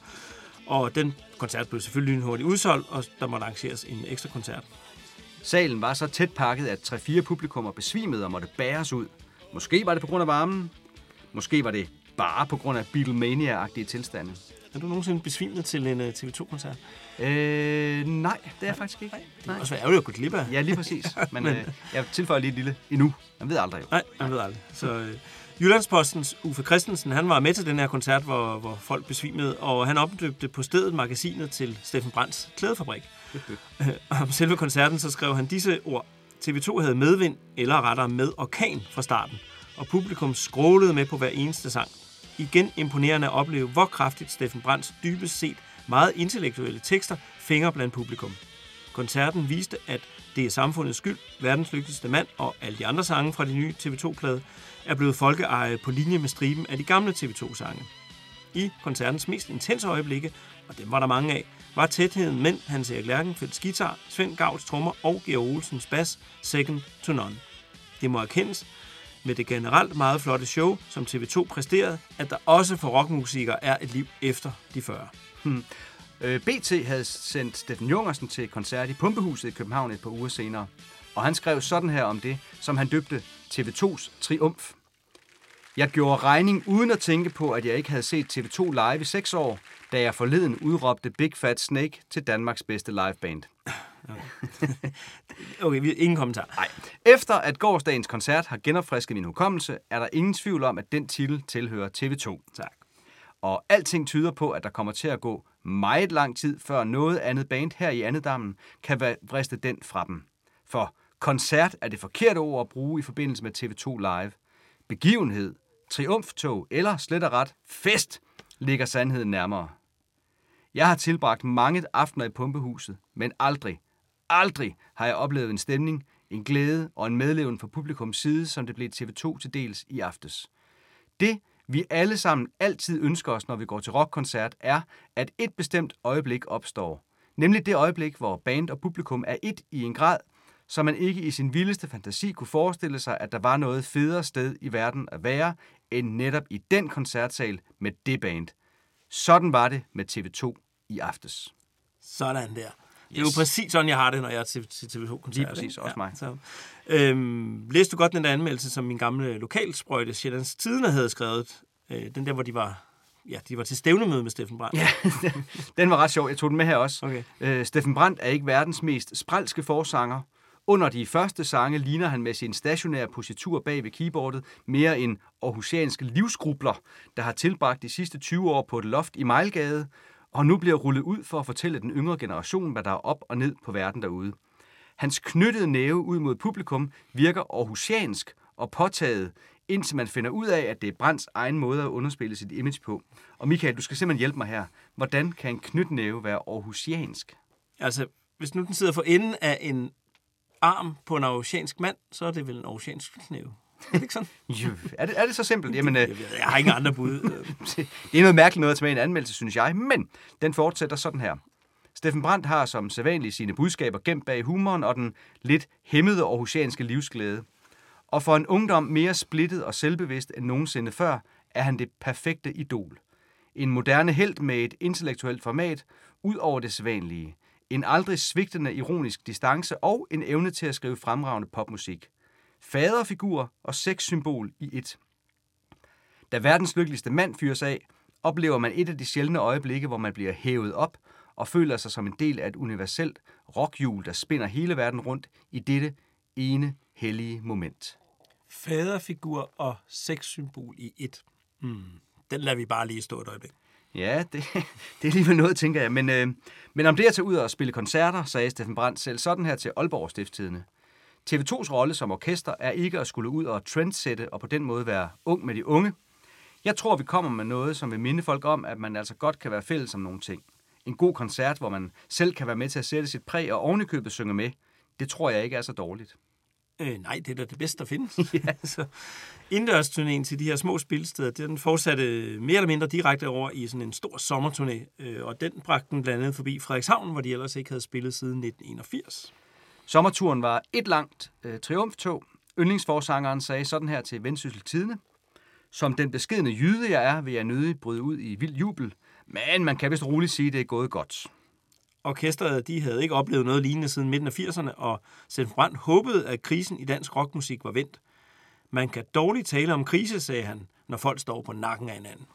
Og den koncert blev selvfølgelig lynhurtigt udsolgt, og der måtte arrangeres en ekstra koncert. Salen var så tæt pakket, at 3-4 publikummer besvimede og måtte bæres ud. Måske var det på grund af varmen. Måske var det bare på grund af Beatlemania-agtige tilstande. Er du nogensinde besvimet til en uh, TV2-koncert? Øh, nej, det er jeg faktisk ikke. Det er også ærgerligt at gå glip af. Ja, lige præcis. Men, Men øh, jeg tilføjer lige et lille endnu. Man ved aldrig jo. Nej, man ved aldrig. Så øh, Jyllandspostens Uffe Christensen, han var med til den her koncert, hvor, hvor folk besvimede, og han opdøbte på stedet magasinet til Steffen Brands klædefabrik. Om selve koncerten, så skrev han disse ord. TV2 havde medvind, eller rettere med orkan fra starten, og publikum skrålede med på hver eneste sang. Igen imponerende at opleve, hvor kraftigt Steffen Brands dybest set meget intellektuelle tekster fænger blandt publikum. Koncerten viste, at det er samfundets skyld, verdens lykkeligste mand og alle de andre sange fra de nye TV2-plade er blevet folkeeje på linje med striben af de gamle TV2-sange. I koncertens mest intense øjeblikke, og dem var der mange af, var tætheden mellem Hans Erik Lærkenfeldts guitar, Svend Gavls trommer og Georg Olsens bas second to none. Det må erkendes, med det generelt meget flotte show, som TV2 præsterede, at der også for rockmusikere er et liv efter de 40. Hmm. Øh, BT havde sendt Steffen Jungersen til koncert i Pumpehuset i København et par uger senere. Og han skrev sådan her om det, som han døbte TV2's triumf. Jeg gjorde regning uden at tænke på, at jeg ikke havde set TV2 live i seks år, da jeg forleden udråbte Big Fat Snake til Danmarks bedste liveband. Okay, vi ingen kommentar. Nej. Efter at gårdsdagens koncert har genopfrisket min hukommelse, er der ingen tvivl om, at den titel tilhører TV2. Tak. Og alting tyder på, at der kommer til at gå meget lang tid, før noget andet band her i Annedammen kan vriste den fra dem. For koncert er det forkerte ord at bruge i forbindelse med TV2 Live. Begivenhed, triumftog eller slet og ret fest ligger sandheden nærmere. Jeg har tilbragt mange aftener i pumpehuset, men aldrig, aldrig har jeg oplevet en stemning, en glæde og en medleven fra publikums side, som det blev TV2 til dels i aftes. Det, vi alle sammen altid ønsker os, når vi går til rockkoncert, er, at et bestemt øjeblik opstår. Nemlig det øjeblik, hvor band og publikum er et i en grad, så man ikke i sin vildeste fantasi kunne forestille sig, at der var noget federe sted i verden at være, end netop i den koncertsal med det band. Sådan var det med TV2 i aftes. Sådan der. Det er jo præcis sådan, jeg har det, når jeg er til, til TV2-koncert. Lige præcis, også mig. Så, øhm, læste du godt den der anmeldelse, som min gamle lokalsprøjte, Sjællands Tidene, havde skrevet? Øh, den der, hvor de var, ja, de var til stævnemøde med Steffen Brandt. Ja, den var ret sjov. Jeg tog den med her også. Okay. Øh, Steffen Brandt er ikke verdens mest spralske forsanger. Under de første sange ligner han med sin stationære positur bag ved keyboardet mere en aarhusiansk livsgrubler, der har tilbragt de sidste 20 år på et loft i Mejlgade, og nu bliver rullet ud for at fortælle den yngre generation, hvad der er op og ned på verden derude. Hans knyttede næve ud mod publikum virker aarhusiansk og påtaget, indtil man finder ud af, at det er Brands egen måde at underspille sit image på. Og Michael, du skal simpelthen hjælpe mig her. Hvordan kan en knytnæve være aarhusiansk? Altså, hvis nu den sidder for enden af en arm på en aarhusiansk mand, så er det vel en aarhusiansk knæve. Er det ikke sådan? Jo, er, det, er det så simpelt? Jamen, jeg, jeg har ikke andre bud. det er noget mærkeligt noget at tage med en anmeldelse, synes jeg, men den fortsætter sådan her. Steffen Brandt har som sædvanligt sine budskaber gemt bag humoren og den lidt hæmmede aarhusianske livsglæde. Og for en ungdom mere splittet og selvbevidst end nogensinde før, er han det perfekte idol. En moderne held med et intellektuelt format, ud over det sædvanlige. En aldrig svigtende ironisk distance og en evne til at skrive fremragende popmusik. Faderfigur og sexsymbol i et. Da verdens lykkeligste mand fyres af, oplever man et af de sjældne øjeblikke, hvor man bliver hævet op og føler sig som en del af et universelt rockhjul, der spinder hele verden rundt i dette ene hellige moment. Faderfigur og sexsymbol i et. Hmm. Den lader vi bare lige stå et øjeblik. Ja, det, det er alligevel noget, tænker jeg. Men, øh, men om det at tage ud og spille koncerter, sagde Steffen Brandt selv sådan her til Aalborg Stifttidene. TV2's rolle som orkester er ikke at skulle ud og trendsætte og på den måde være ung med de unge. Jeg tror, vi kommer med noget, som vil minde folk om, at man altså godt kan være fælles om nogle ting. En god koncert, hvor man selv kan være med til at sætte sit præg og ovenikøbet synge med, det tror jeg ikke er så dårligt. Øh, nej, det er da det bedste, der findes. ja. så, indendørsturnéen til de her små spilsteder, den fortsatte mere eller mindre direkte over i sådan en stor sommerturné, øh, og den bragte den blandt andet forbi Frederikshavn, hvor de ellers ikke havde spillet siden 1981. Sommerturen var et langt øh, triumftog. Yndlingsforsangeren sagde sådan her til Vendsyssel Tidene. Som den beskedende jyde jeg er, vil jeg nødig bryde ud i vild jubel, men man kan vist roligt sige, at det er gået godt. Orkestret de havde ikke oplevet noget lignende siden midten af 80'erne, og Steffen Brandt håbede, at krisen i dansk rockmusik var vendt. Man kan dårligt tale om krise, sagde han, når folk står på nakken af hinanden.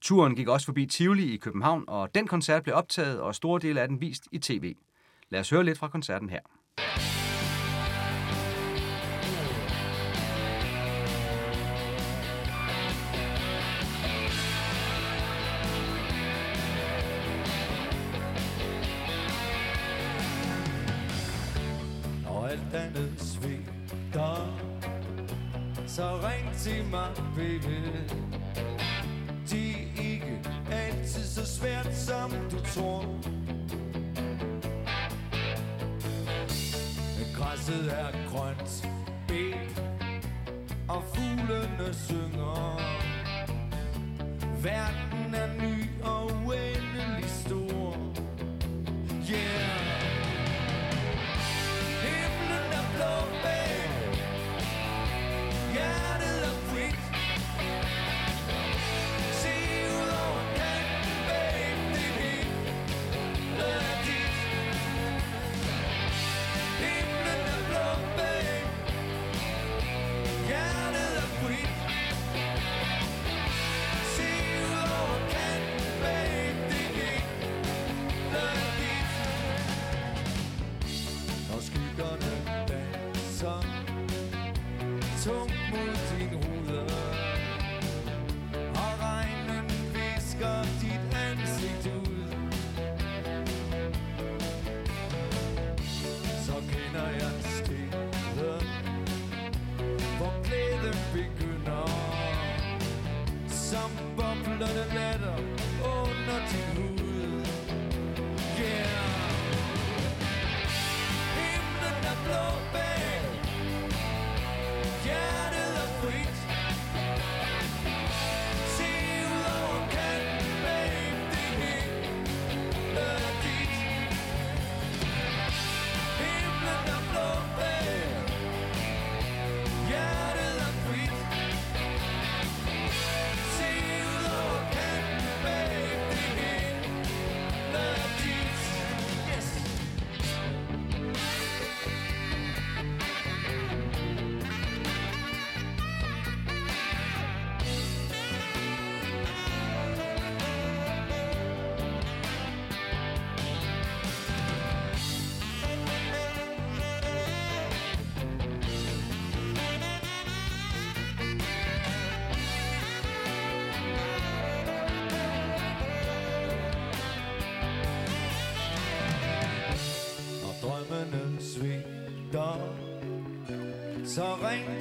Turen gik også forbi Tivoli i København, og den koncert blev optaget, og store dele af den vist i tv. Lad os høre lidt fra koncerten her. Og alt andet svigter Så ring til mig, baby Verden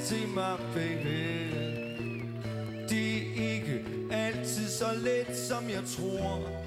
til mig, baby Det er ikke altid så let, som jeg tror.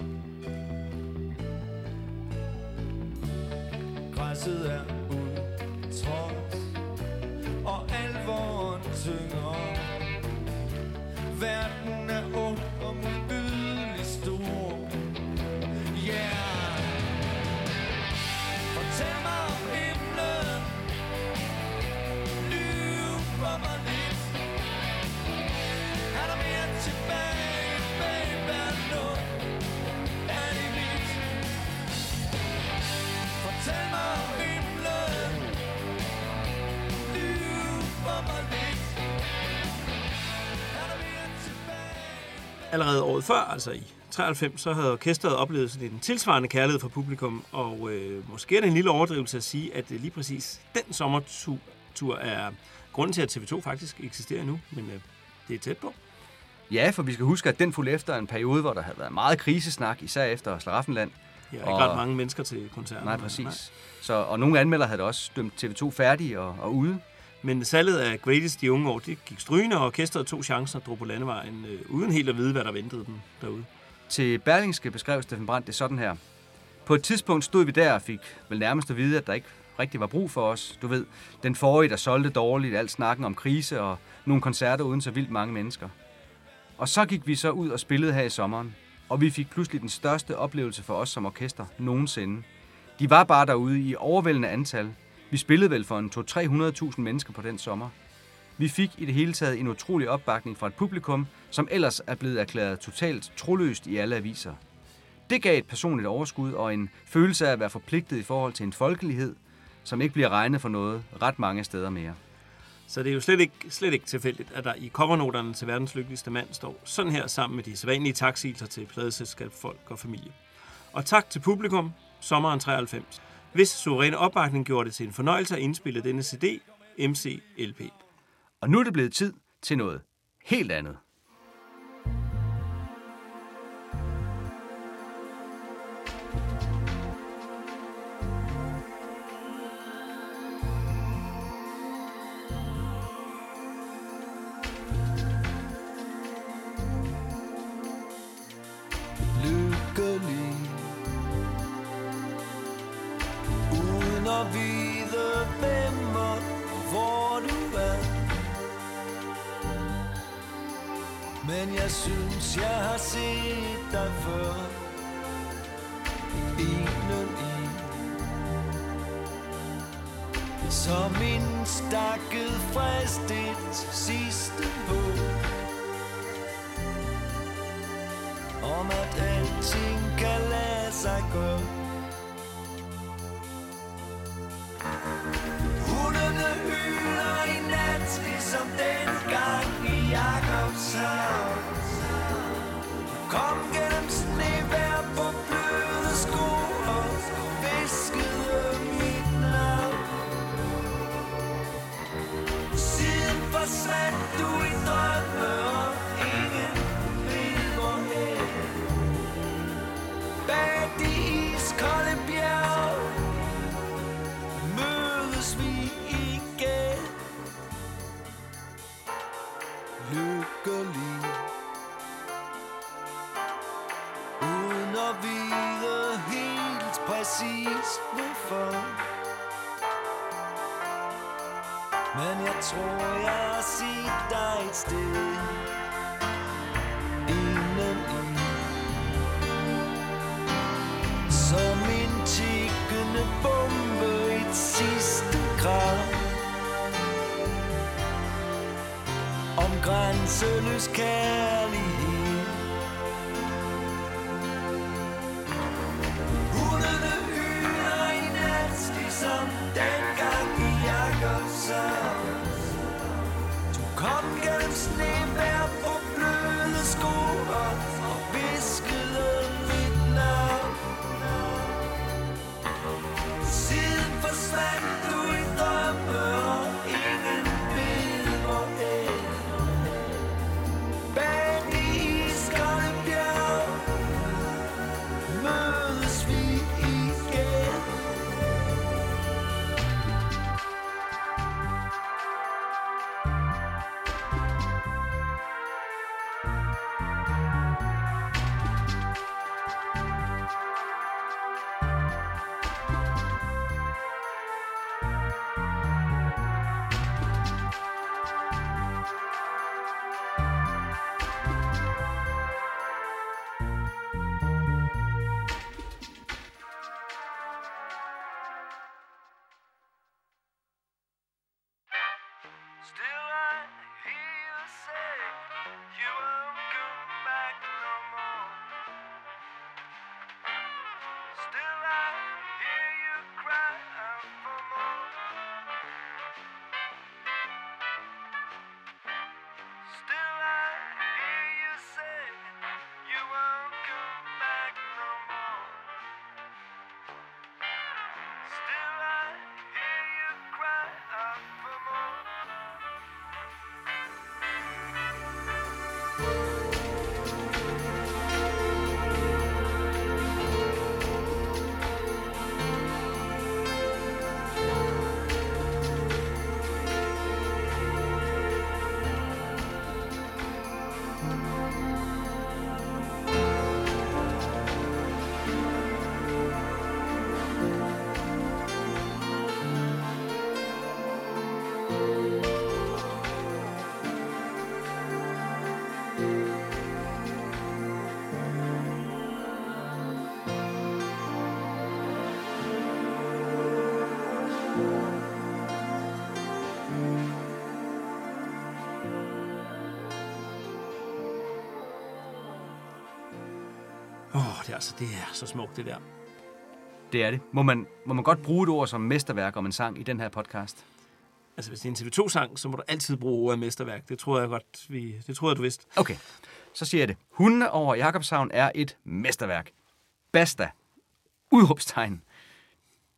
Allerede året før, altså i 93, så havde orkestret oplevet sådan en tilsvarende kærlighed fra publikum, og øh, måske er det en lille overdrivelse at sige, at øh, lige præcis den sommertur tur er grunden til, at TV2 faktisk eksisterer nu, men øh, det er tæt på. Ja, for vi skal huske, at den fulgte efter en periode, hvor der havde været meget krisesnak, især efter Slaraffenland. Ja, ikke ret mange mennesker til koncerten. Nej, præcis. Nej. Så, og nogle anmeldere havde også dømt TV2 færdig og, og ude. Men salget af Greatest de unge år, det gik strygende, og orkestret tog chancen og drog på landevejen, øh, uden helt at vide, hvad der ventede dem derude. Til Berlingske beskrev Steffen Brandt det sådan her. På et tidspunkt stod vi der og fik vel nærmest at vide, at der ikke rigtig var brug for os. Du ved, den forrige, der solgte dårligt, alt snakken om krise og nogle koncerter uden så vildt mange mennesker. Og så gik vi så ud og spillede her i sommeren, og vi fik pludselig den største oplevelse for os som orkester nogensinde. De var bare derude i overvældende antal. Vi spillede vel for en 200-300.000 mennesker på den sommer. Vi fik i det hele taget en utrolig opbakning fra et publikum, som ellers er blevet erklæret totalt troløst i alle aviser. Det gav et personligt overskud og en følelse af at være forpligtet i forhold til en folkelighed, som ikke bliver regnet for noget ret mange steder mere. Så det er jo slet ikke, slet ikke tilfældigt, at der i covernoterne til verdens lykkeligste mand står sådan her sammen med de sædvanlige taksigelser til pladeselskab, folk og familie. Og tak til publikum, sommeren 93. Hvis suveræne opbakning gjorde det til en fornøjelse at indspille denne CD, MC LP. Og nu er det blevet tid til noget helt andet. Men jeg synes jeg har set dig før. Enen i. Som en stakket fristet sidste håb. Om at alting kan lade sig gøre. Tror, jeg har set dig et sted. Indeni Som en tikkende bombe Et sidste krav Om grænseløs kærlighed. Altså, det er så smukt, det der. Det er det. Må man, må man godt bruge et ord som mesterværk om en sang i den her podcast? Altså, hvis det er en TV2-sang, så må du altid bruge ordet mesterværk. Det tror jeg godt, vi, det tror jeg, du vidste. Okay, så siger jeg det. Hundene over Jakobshavn er et mesterværk. Basta. Udråbstegn.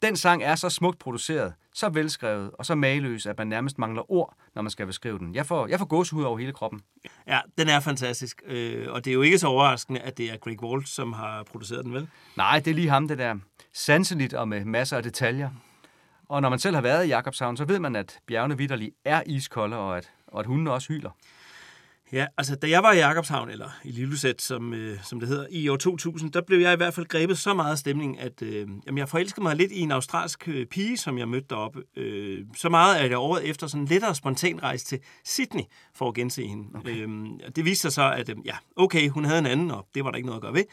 Den sang er så smukt produceret, så velskrevet og så mageløs, at man nærmest mangler ord, når man skal beskrive den. Jeg får, jeg får gåsehud over hele kroppen. Ja, den er fantastisk. Øh, og det er jo ikke så overraskende, at det er Greg Walt, som har produceret den, vel? Nej, det er lige ham, det der. Sanseligt og med masser af detaljer. Og når man selv har været i Jakobshavn, så ved man, at bjergene vidderlig er iskolde, og at, og at hundene også hyler. Ja, altså da jeg var i Jakobshavn, eller i Lillusæt, som, øh, som det hedder, i år 2000, der blev jeg i hvert fald grebet så meget af stemning, at øh, jamen, jeg forelskede mig lidt i en australsk øh, pige, som jeg mødte deroppe. Øh, så meget, at jeg året efter sådan lettere spontan rejse til Sydney for at gense hende. Okay. Øh, og det viste sig så, at øh, ja, okay, hun havde en anden, og det var der ikke noget at gøre ved.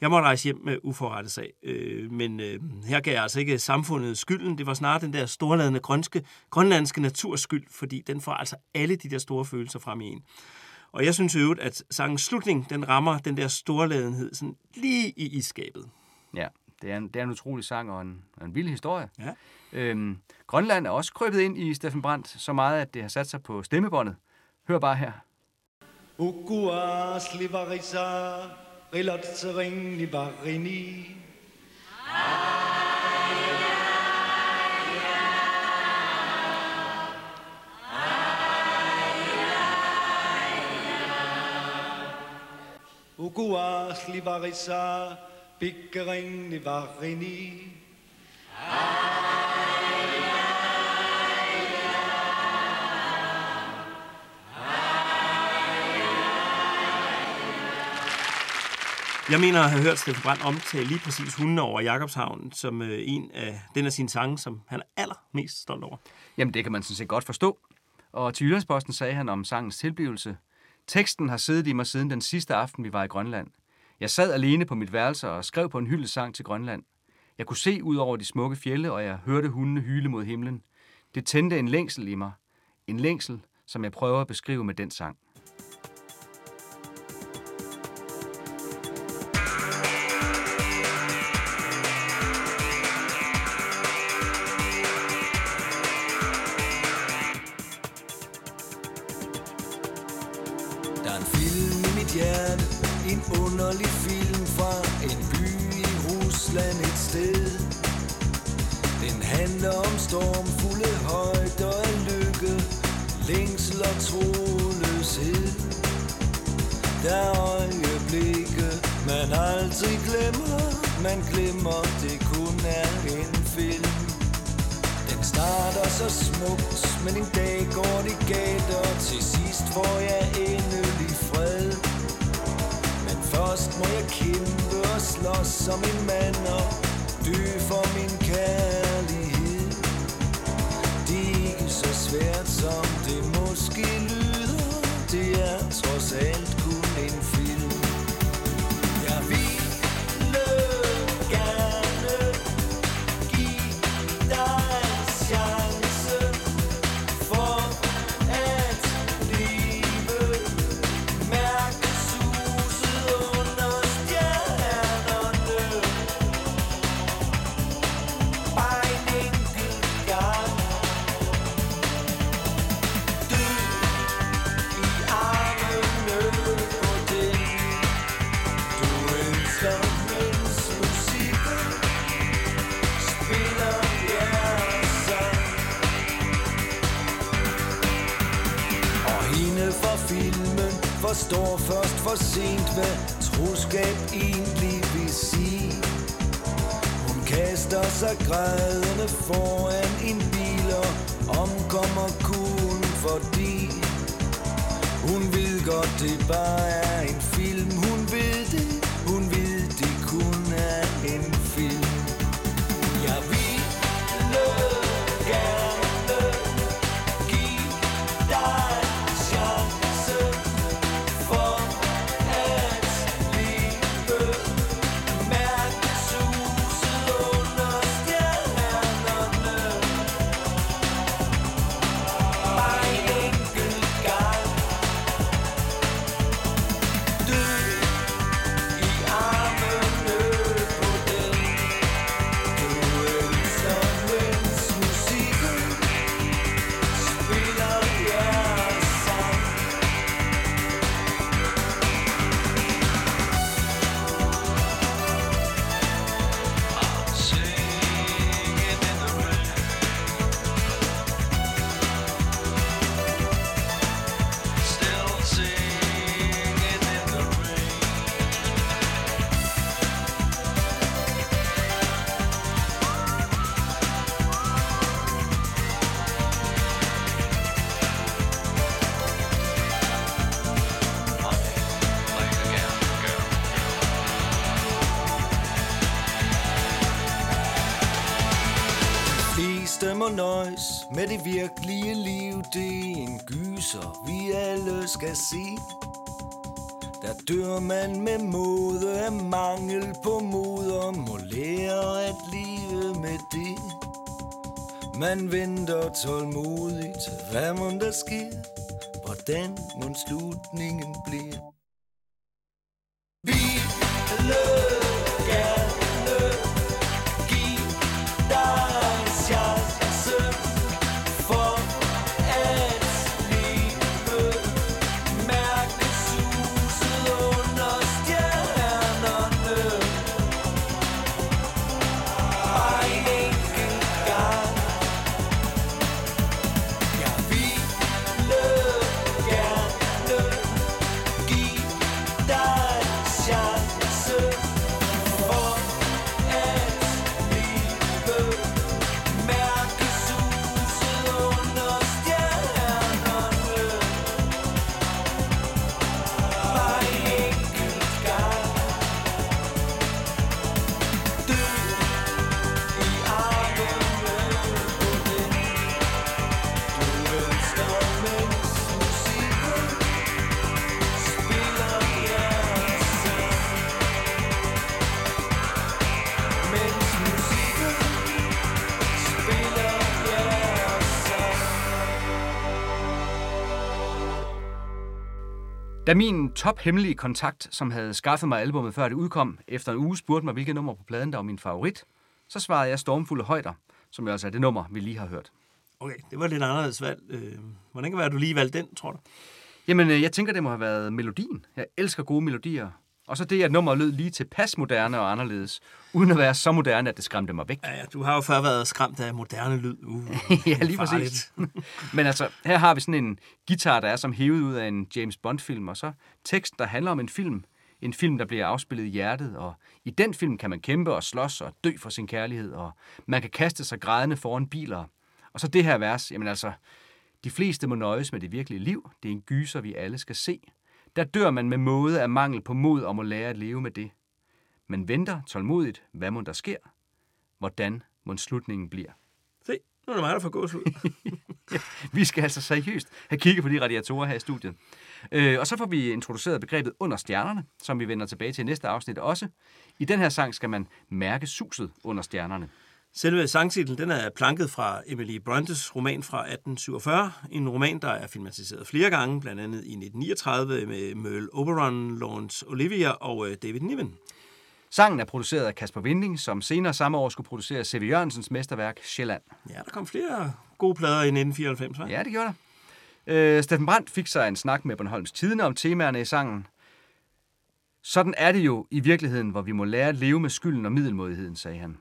Jeg måtte rejse hjem med uforrettet sag, øh, men øh, her gav jeg altså ikke samfundet skylden. Det var snarere den der storladende grønske, grønlandske naturs skyld, fordi den får altså alle de der store følelser frem i en. Og jeg synes øvrigt, at sangens slutning, den rammer den der storladenhed sådan lige i isskabet. Ja, det er en, det er en utrolig sang og en, og en vild historie. Ja. Øhm, Grønland er også krøbet ind i Steffen Brandt så meget, at det har sat sig på stemmebåndet. Hør bare her. Ukuas livarisa, rilotsering livarini. Uguach livarisa, Pickering livarini. Jeg mener at have hørt Steffen Brandt omtale lige præcis hundene over Jakobshavn som øh, en af den af sine sange, som han er allermest stolt over. Jamen, det kan man sådan set godt forstå. Og til Jyllandsposten sagde han om sangens tilblivelse. Teksten har siddet i mig siden den sidste aften, vi var i Grønland. Jeg sad alene på mit værelse og skrev på en hyldesang til Grønland. Jeg kunne se ud over de smukke fjelle, og jeg hørte hundene hyle mod himlen. Det tændte en længsel i mig. En længsel, som jeg prøver at beskrive med den sang. Men en dag går det galt, og til sidst får jeg endelig fred. Men først må jeg kæmpe og slås som en mand og dø for min kærlighed. Det er ikke så svært som det måske lyder, det er trods alt med det virkelige liv. Det er en gyser, vi alle skal se. Der dør man med måde af mangel på mod og må lære at leve med det. Man venter tålmodigt, hvad må der sker, hvordan må slutningen blive. Vi Da min tophemmelige kontakt, som havde skaffet mig albummet før det udkom, efter en uge spurgte mig, hvilket nummer på pladen, der var min favorit, så svarede jeg Stormfulde Højder, som jo altså er det nummer, vi lige har hørt. Okay, det var lidt anderledes valg. Øh, hvordan kan det være, at du lige valgte den, tror du? Jamen, øh, jeg tænker, det må have været melodien. Jeg elsker gode melodier. Og så det, at nummeret lød lige tilpas moderne og anderledes, uden at være så moderne, at det skræmte mig væk. Ja, ja du har jo før været skræmt af moderne lyd. Uh, ja, lige præcis. Men altså, her har vi sådan en guitar, der er som hævet ud af en James Bond-film, og så tekst, der handler om en film. En film, der bliver afspillet i hjertet, og i den film kan man kæmpe og slås og dø for sin kærlighed, og man kan kaste sig grædende foran biler. Og så det her vers, jamen altså, de fleste må nøjes med det virkelige liv. Det er en gyser, vi alle skal se. Der dør man med måde af mangel på mod og må lære at leve med det. Men venter tålmodigt, hvad må der sker? Hvordan må slutningen bliver? Se, nu er det mig, der får gås ud. Vi skal altså seriøst have kigget på de radiatorer her i studiet. Øh, og så får vi introduceret begrebet under stjernerne, som vi vender tilbage til i næste afsnit også. I den her sang skal man mærke suset under stjernerne. Selve sangtitlen den er planket fra Emily Brontes roman fra 1847. En roman, der er filmatiseret flere gange, blandt andet i 1939 med Merle Oberon, Laurence Olivier og øh, David Niven. Sangen er produceret af Kasper Winding, som senere samme år skulle producere C.V. Jørgensens mesterværk Sjælland. Ja, der kom flere gode plader i 1994, hva'? Ja, det gjorde der. Øh, Steffen Brandt fik sig en snak med Bornholms Tidene om temaerne i sangen. Sådan er det jo i virkeligheden, hvor vi må lære at leve med skylden og middelmodigheden, sagde han.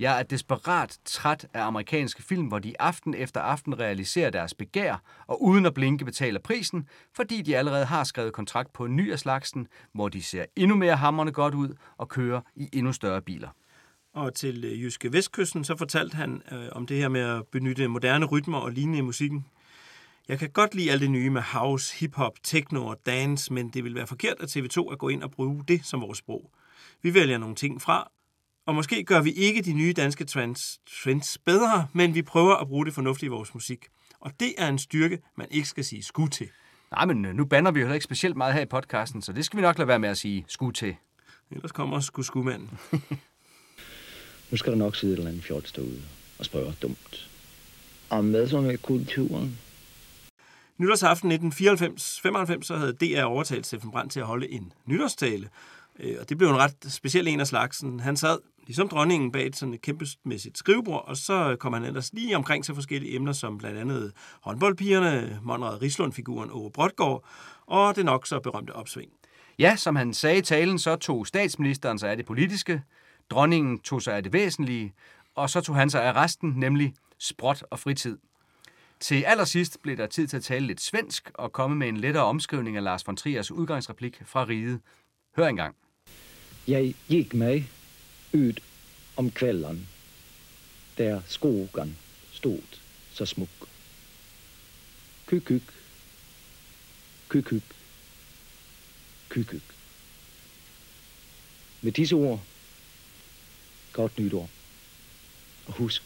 Jeg er desperat træt af amerikanske film, hvor de aften efter aften realiserer deres begær og uden at blinke betaler prisen, fordi de allerede har skrevet kontrakt på en ny af slagsen, hvor de ser endnu mere hammerne godt ud og kører i endnu større biler. Og til øh, Jyske Vestkysten, så fortalte han øh, om det her med at benytte moderne rytmer og lignende i musikken. Jeg kan godt lide alt det nye med house, hiphop, techno og dance, men det vil være forkert af TV2 at gå ind og bruge det som vores sprog. Vi vælger nogle ting fra, og måske gør vi ikke de nye danske trends, trends bedre, men vi prøver at bruge det fornuftigt i vores musik. Og det er en styrke, man ikke skal sige skud til. Nej, men øh, nu banner vi jo heller ikke specielt meget her i podcasten, så det skal vi nok lade være med at sige skud til. Ellers kommer sgu skudmanden. nu skal der nok sidde et eller andet fjols derude og spørge dumt. Om hvad så med kulturen? Nytårsaften 1994-95 så havde DR overtalt Steffen Brandt til at holde en nytårstale. Øh, og det blev en ret speciel en af slagsen. Han sad ligesom dronningen bag et sådan et kæmpemæssigt skrivebord, og så kom han ellers lige omkring til forskellige emner, som blandt andet håndboldpigerne, Monrad Rislund-figuren Ove Brodgaard, og det nok så berømte opsving. Ja, som han sagde i talen, så tog statsministeren sig af det politiske, dronningen tog sig af det væsentlige, og så tog han sig af resten, nemlig sprot og fritid. Til allersidst blev der tid til at tale lidt svensk og komme med en lettere omskrivning af Lars von Triers udgangsreplik fra riget. Hør engang. Jeg gik mig ud om kvällen, der skogen stod så smuk. Kykyk, kykyk, kykyk. Med disse ord, godt nytår. Og husk,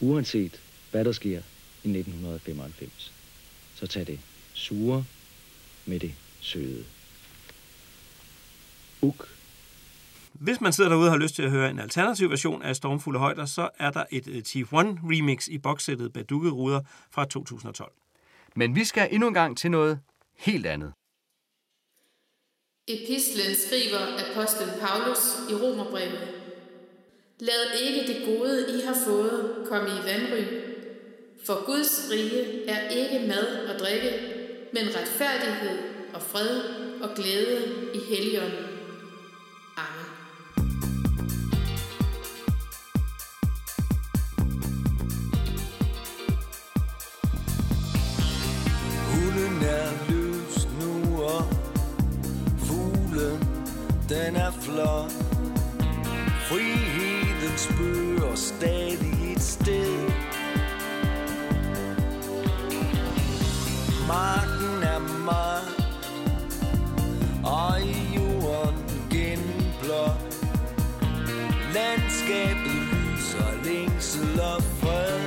uanset hvad der sker i 1995, så tag det sure med det søde. Uk. Hvis man sidder derude og har lyst til at høre en alternativ version af Stormfulde Højder, så er der et Chief One remix i bokssættet bag ruder fra 2012. Men vi skal endnu en gang til noget helt andet. Epistlen skriver apostlen Paulus i Romerbrevet. Lad ikke det gode, I har fået, komme i vandry. For Guds rige er ikke mad og drikke, men retfærdighed og fred og glæde i Helligånden. Amen. Den er flot. Friheden spørger stadig et sted. Marken er mark, og i jorden genblot. Landskabet lyser længsel og fred.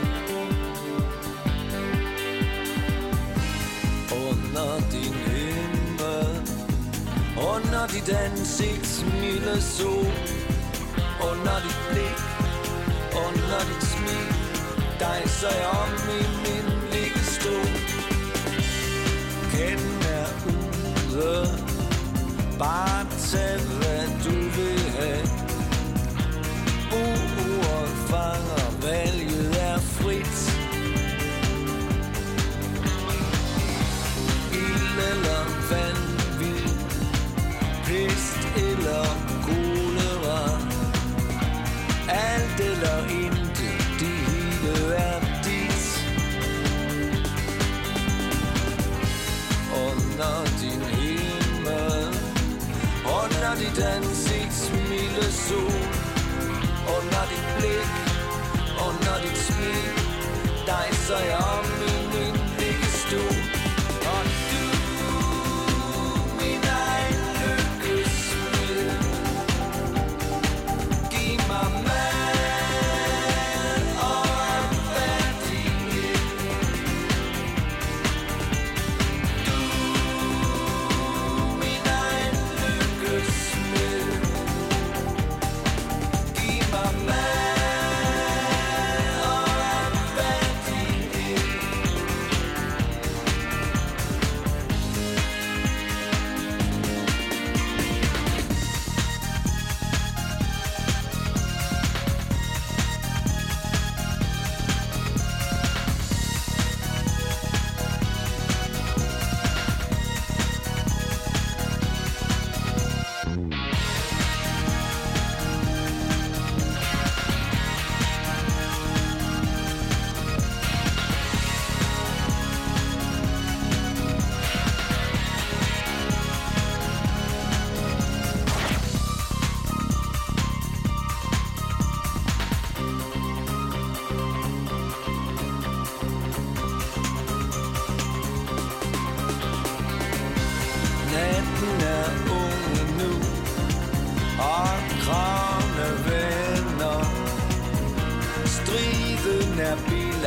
Under din under dit ansigt milde sol, under dit blik, under dit smil, dig så jeg om i min liggestol. Kenden er ude Bare tag hvad du vil have Uret fanger, valget er frit Ild eller vand Pest eller kolera. Alt eller intet, det hele er dit. Under din himmel. Under dit ansigts milde sol. Under dit blik. Under dit smil. Dig så jeg om min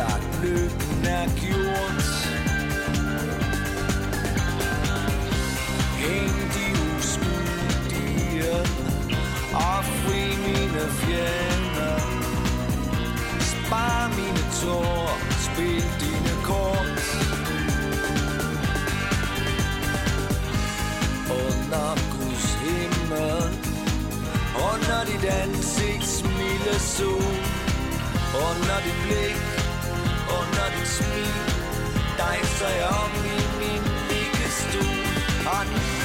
er Lykken er gjort. Hæng de uskyldige Og fri mine fjender. Spar mine tårer Spil dine kort. Under Guds himmel Under dit ansigt milde sol. Under dit blik under dit smil. Dig så jeg om i min liggestue Og nu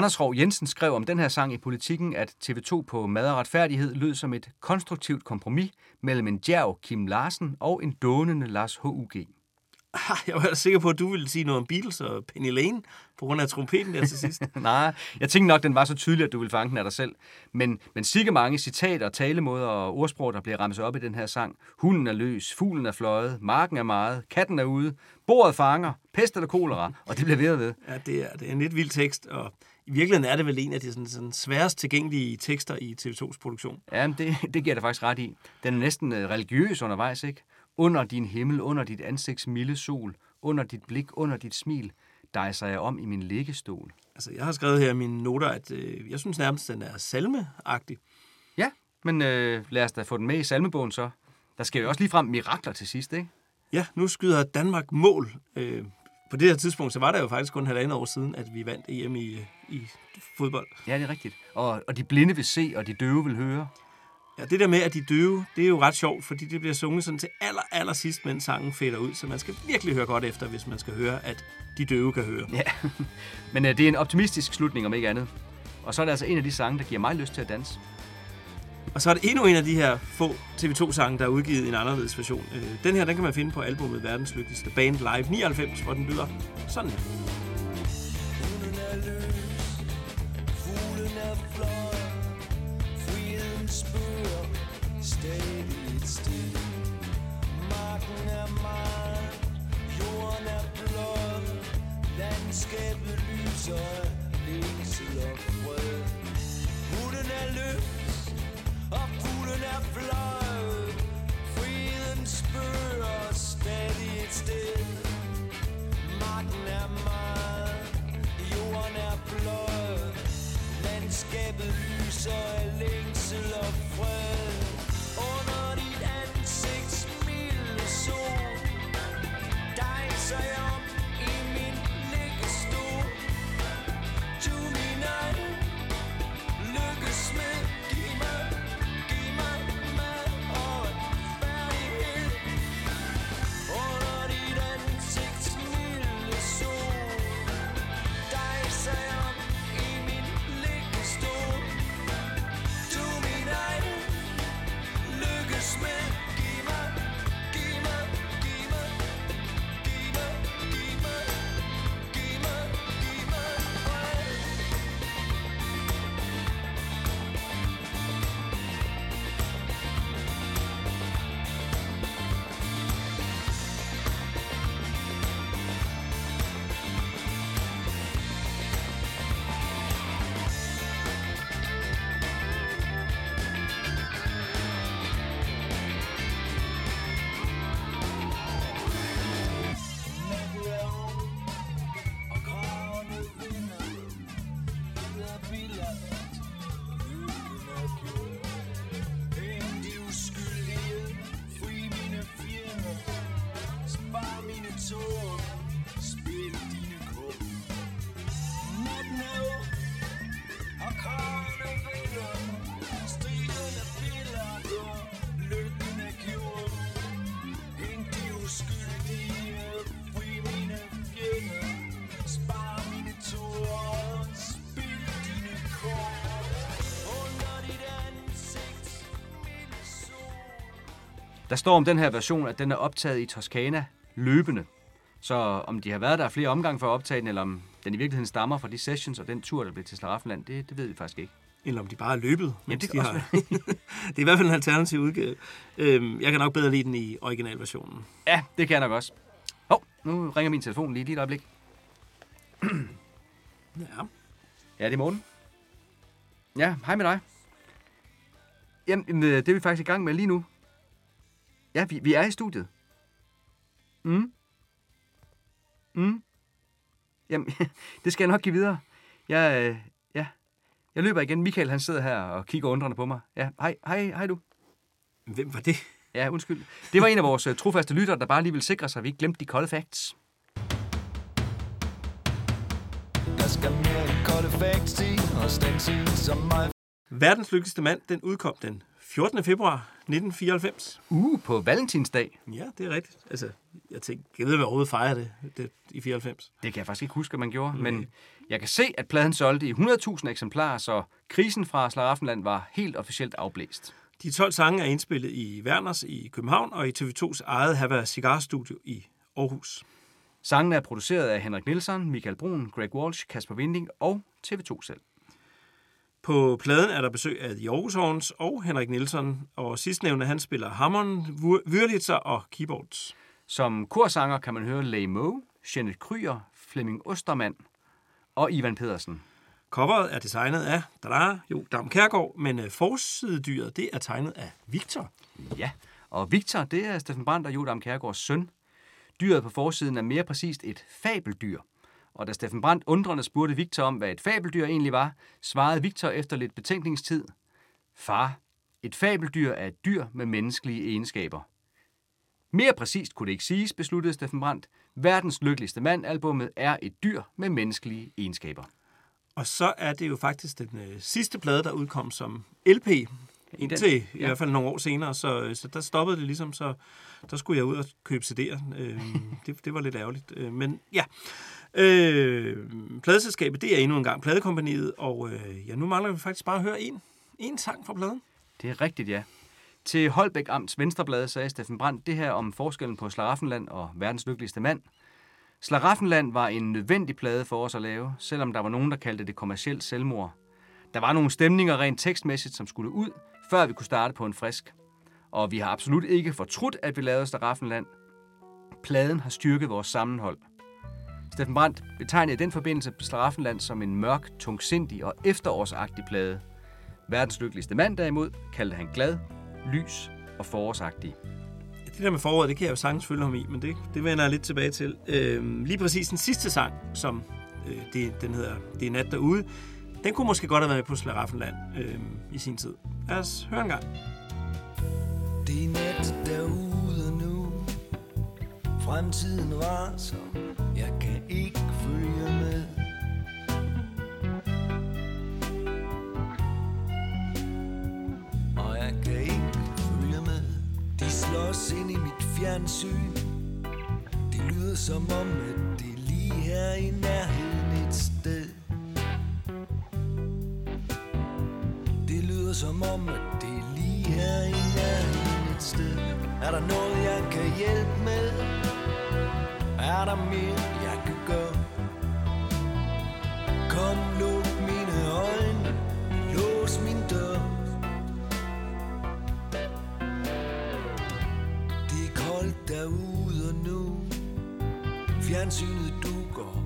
Anders Rov Jensen skrev om den her sang i politikken, at TV2 på Mad og Retfærdighed lød som et konstruktivt kompromis mellem en djerv Kim Larsen og en dånende Lars H.U.G. Jeg var sikker på, at du ville sige noget om Beatles og Penny Lane, på grund af trompeten der til sidst. Nej, jeg tænkte nok, den var så tydelig, at du ville fange den af dig selv. Men, men sikke mange citater, talemåder og ordsprog, der bliver ramset op i den her sang. Hunden er løs, fuglen er fløjet, marken er meget, katten er ude, bordet fanger, pest eller kolera, og det bliver ved og ved. Ja, det er, det er en lidt vild tekst, og i virkeligheden er det vel en af de sådan, sådan sværest tilgængelige tekster i TV2's produktion. Ja, det, det giver dig faktisk ret i. Den er næsten øh, religiøs undervejs, ikke? Under din himmel, under dit ansigts milde sol, under dit blik, under dit smil, dejser jeg om i min liggestol. Altså, jeg har skrevet her i mine noter, at øh, jeg synes nærmest, den er salmeagtig. Ja, men øh, lad os da få den med i salmebogen så. Der skal jo også lige frem mirakler til sidst, ikke? Ja, nu skyder Danmark mål. Øh, på det her tidspunkt, så var det jo faktisk kun halvandet år siden, at vi vandt EM i, i fodbold. Ja, det er rigtigt. Og, og de blinde vil se, og de døve vil høre. Ja, det der med, at de døve, det er jo ret sjovt, fordi det bliver sunget sådan til aller, aller sidst, mens sangen fader ud. Så man skal virkelig høre godt efter, hvis man skal høre, at de døve kan høre. Ja, men øh, det er en optimistisk slutning, om ikke andet. Og så er det altså en af de sange, der giver mig lyst til at danse. Og så var det endnu en af de her få TV2-sange, der er udgivet i en anderledes version. Øh, den her, den kan man finde på albumet Verdens Lykkeligste Band Live 99, hvor den lyder sådan. Her. Landskabet lyser, længsel og fred. Hunden er løs, og fuglen er fløjet. Friden spørger stadig et sted. Marken er meget, jorden er blød. Landskabet lyser af længsel og fred. Under dit ansigts milde sol Dejser jeg om i min liggestol Du min egen lykkes med Der står om den her version, at den er optaget i Toskana løbende. Så om de har været der flere omgange for at optage den, eller om den i virkeligheden stammer fra de sessions og den tur, der blev til Slaraffenland, det, det ved vi faktisk ikke. Eller om de bare er løbet, mens det de har... det er i hvert fald en alternativ udgave. Øhm, jeg kan nok bedre lide den i originalversionen. Ja, det kan jeg nok også. Hov, nu ringer min telefon lige, lige et øjeblik. Ja. Ja, det er Morten. Ja, hej med dig. Jamen, øh, det er vi faktisk i gang med lige nu. Ja, vi, vi er i studiet. Mm. Mm. Jamen, det skal jeg nok give videre. Jeg, øh, ja. jeg løber igen. Michael, han sidder her og kigger undrende på mig. Ja, hej, hej, hej du. Hvem var det? Ja, undskyld. Det var en af vores uh, trofaste lyttere, der bare lige ville sikre sig, at vi ikke glemte de kolde facts. Der skal mere end kolde facts i Og stanse som mig Verdens lykkeligste mand, den udkom den 14. februar 1994. Uh, på valentinsdag. Ja, det er rigtigt. Altså, jeg tænkte, jeg ved, hvad overhovedet fejrer det, det i 94. Det kan jeg faktisk ikke huske, at man gjorde, mm. men jeg kan se, at pladen solgte i 100.000 eksemplarer, så krisen fra Slaraffenland var helt officielt afblæst. De 12 sange er indspillet i Werners i København og i TV2's eget Havana Cigar Studio i Aarhus. Sangene er produceret af Henrik Nielsen, Michael Brun, Greg Walsh, Kasper Winding og TV2 selv. På pladen er der besøg af The Aarhus Horns og Henrik Nielsen, og sidstnævnte han spiller hammeren, Wurlitzer og keyboards. Som korsanger kan man høre Lay Moe, Jeanette Kryer, Flemming Ostermann og Ivan Pedersen. Coveret er designet af Dada, jo, Dam Kærgaard, men øh, forsidedyret det er tegnet af Victor. Ja, og Victor, det er Steffen Brandt og Jodam Kærgaards søn. Dyret på forsiden er mere præcist et fabeldyr. Og da Steffen Brandt undrende spurgte Victor om, hvad et fabeldyr egentlig var, svarede Victor efter lidt betænkningstid. Far, et fabeldyr er et dyr med menneskelige egenskaber. Mere præcist kunne det ikke siges, besluttede Steffen Brandt. Verdens lykkeligste mand albummet er et dyr med menneskelige egenskaber. Og så er det jo faktisk den øh, sidste plade, der udkom som LP, indtil i ja. hvert fald nogle år senere, så, så der stoppede det ligesom, så der skulle jeg ud og købe CD'er. Øh, det, det var lidt ærgerligt. Øh, men ja, øh, pladeselskabet, det er endnu en gang pladekompaniet, og øh, ja, nu mangler vi faktisk bare at høre en, en sang fra pladen. Det er rigtigt, ja. Til Holbæk Amts Venstreblad sagde Steffen Brandt det her om forskellen på Slaraffenland og verdens lykkeligste mand. Slaraffenland var en nødvendig plade for os at lave, selvom der var nogen, der kaldte det kommercielt selvmord. Der var nogle stemninger rent tekstmæssigt, som skulle ud, før vi kunne starte på en frisk. Og vi har absolut ikke fortrudt, at vi lavede Slaraffenland. Pladen har styrket vores sammenhold. Steffen Brandt betegnede i den forbindelse Slaraffenland som en mørk, tungsindig og efterårsagtig plade. Verdens lykkeligste mand derimod kaldte han glad, lys og forårsagtig. Det der med foråret, det kan jeg jo sagtens følge ham i, men det, det vender jeg lidt tilbage til. Øhm, lige præcis den sidste sang, som øh, det, den hedder Det er nat derude, den kunne måske godt have været med på Slaraffenland øh, i sin tid. Lad os høre en gang. Det er nat derude nu Fremtiden raser Jeg kan ikke følger med. Og jeg kan ikke følge med. De slås ind i mit fjernsyn. Det lyder som om, at det er lige her i nærheden et sted. Det lyder som om, at det er lige her i nærheden et sted. Er der noget, jeg kan hjælpe med? Er der mere, jeg kan gøre? Kom, luk mine øjne, lås min dør. Det er koldt derude nu. Fjernsynet dukker,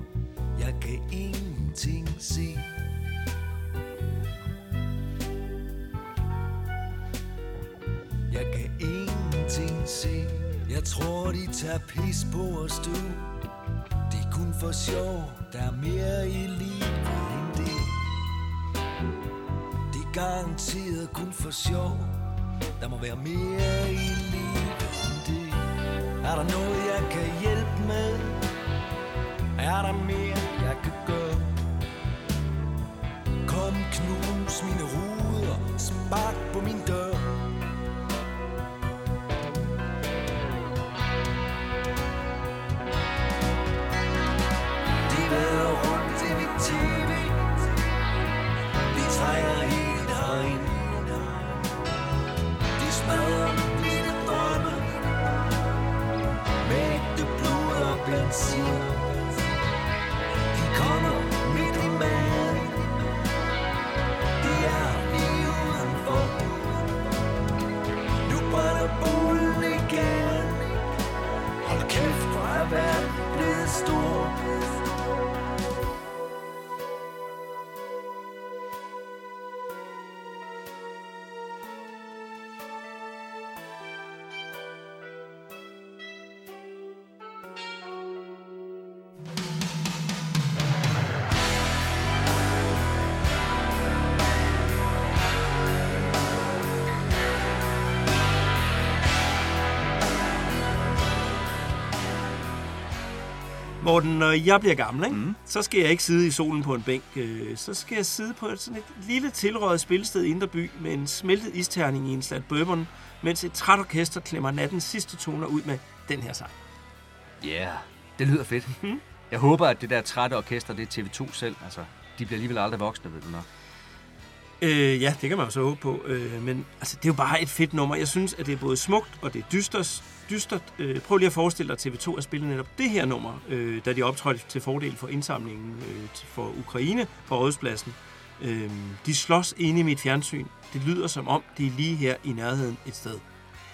jeg kan ingenting se. Tror de tager pis på os du. Det er kun for sjov. Der er mere i livet end det. Det er garanteret kun for sjov. Der må være mere i livet end det. Er der noget jeg kan hjælpe med? Er der mere jeg kan gøre? Kom knus mine ruder. Spark på min Morten, når jeg bliver gammel, ikke? Mm. så skal jeg ikke sidde i solen på en bænk. øh, Så skal jeg sidde på et, sådan et lille tilrøjet spilsted i Indre By med en smeltet isterning i en slat bourbon, mens et træt orkester klemmer nattens sidste toner ud med den her sang. Ja, yeah, det lyder fedt. Mhm. Jeg håber, at det der trætte orkester, det er TV2 selv. Altså, de bliver alligevel aldrig voksne, ved du nok. Øh, ja, det kan man jo så håbe på. Øh, men altså, det er jo bare et fedt nummer. Jeg synes, at det er både smukt og det er dystert. Dystert. Øh, prøv lige at forestille dig TV2 at spille netop det her nummer, øh, da de optrådte til fordel for indsamlingen øh, for Ukraine på Rådhuspladsen. Øh, de slås inde i mit fjernsyn. Det lyder som om, det er lige her i nærheden et sted.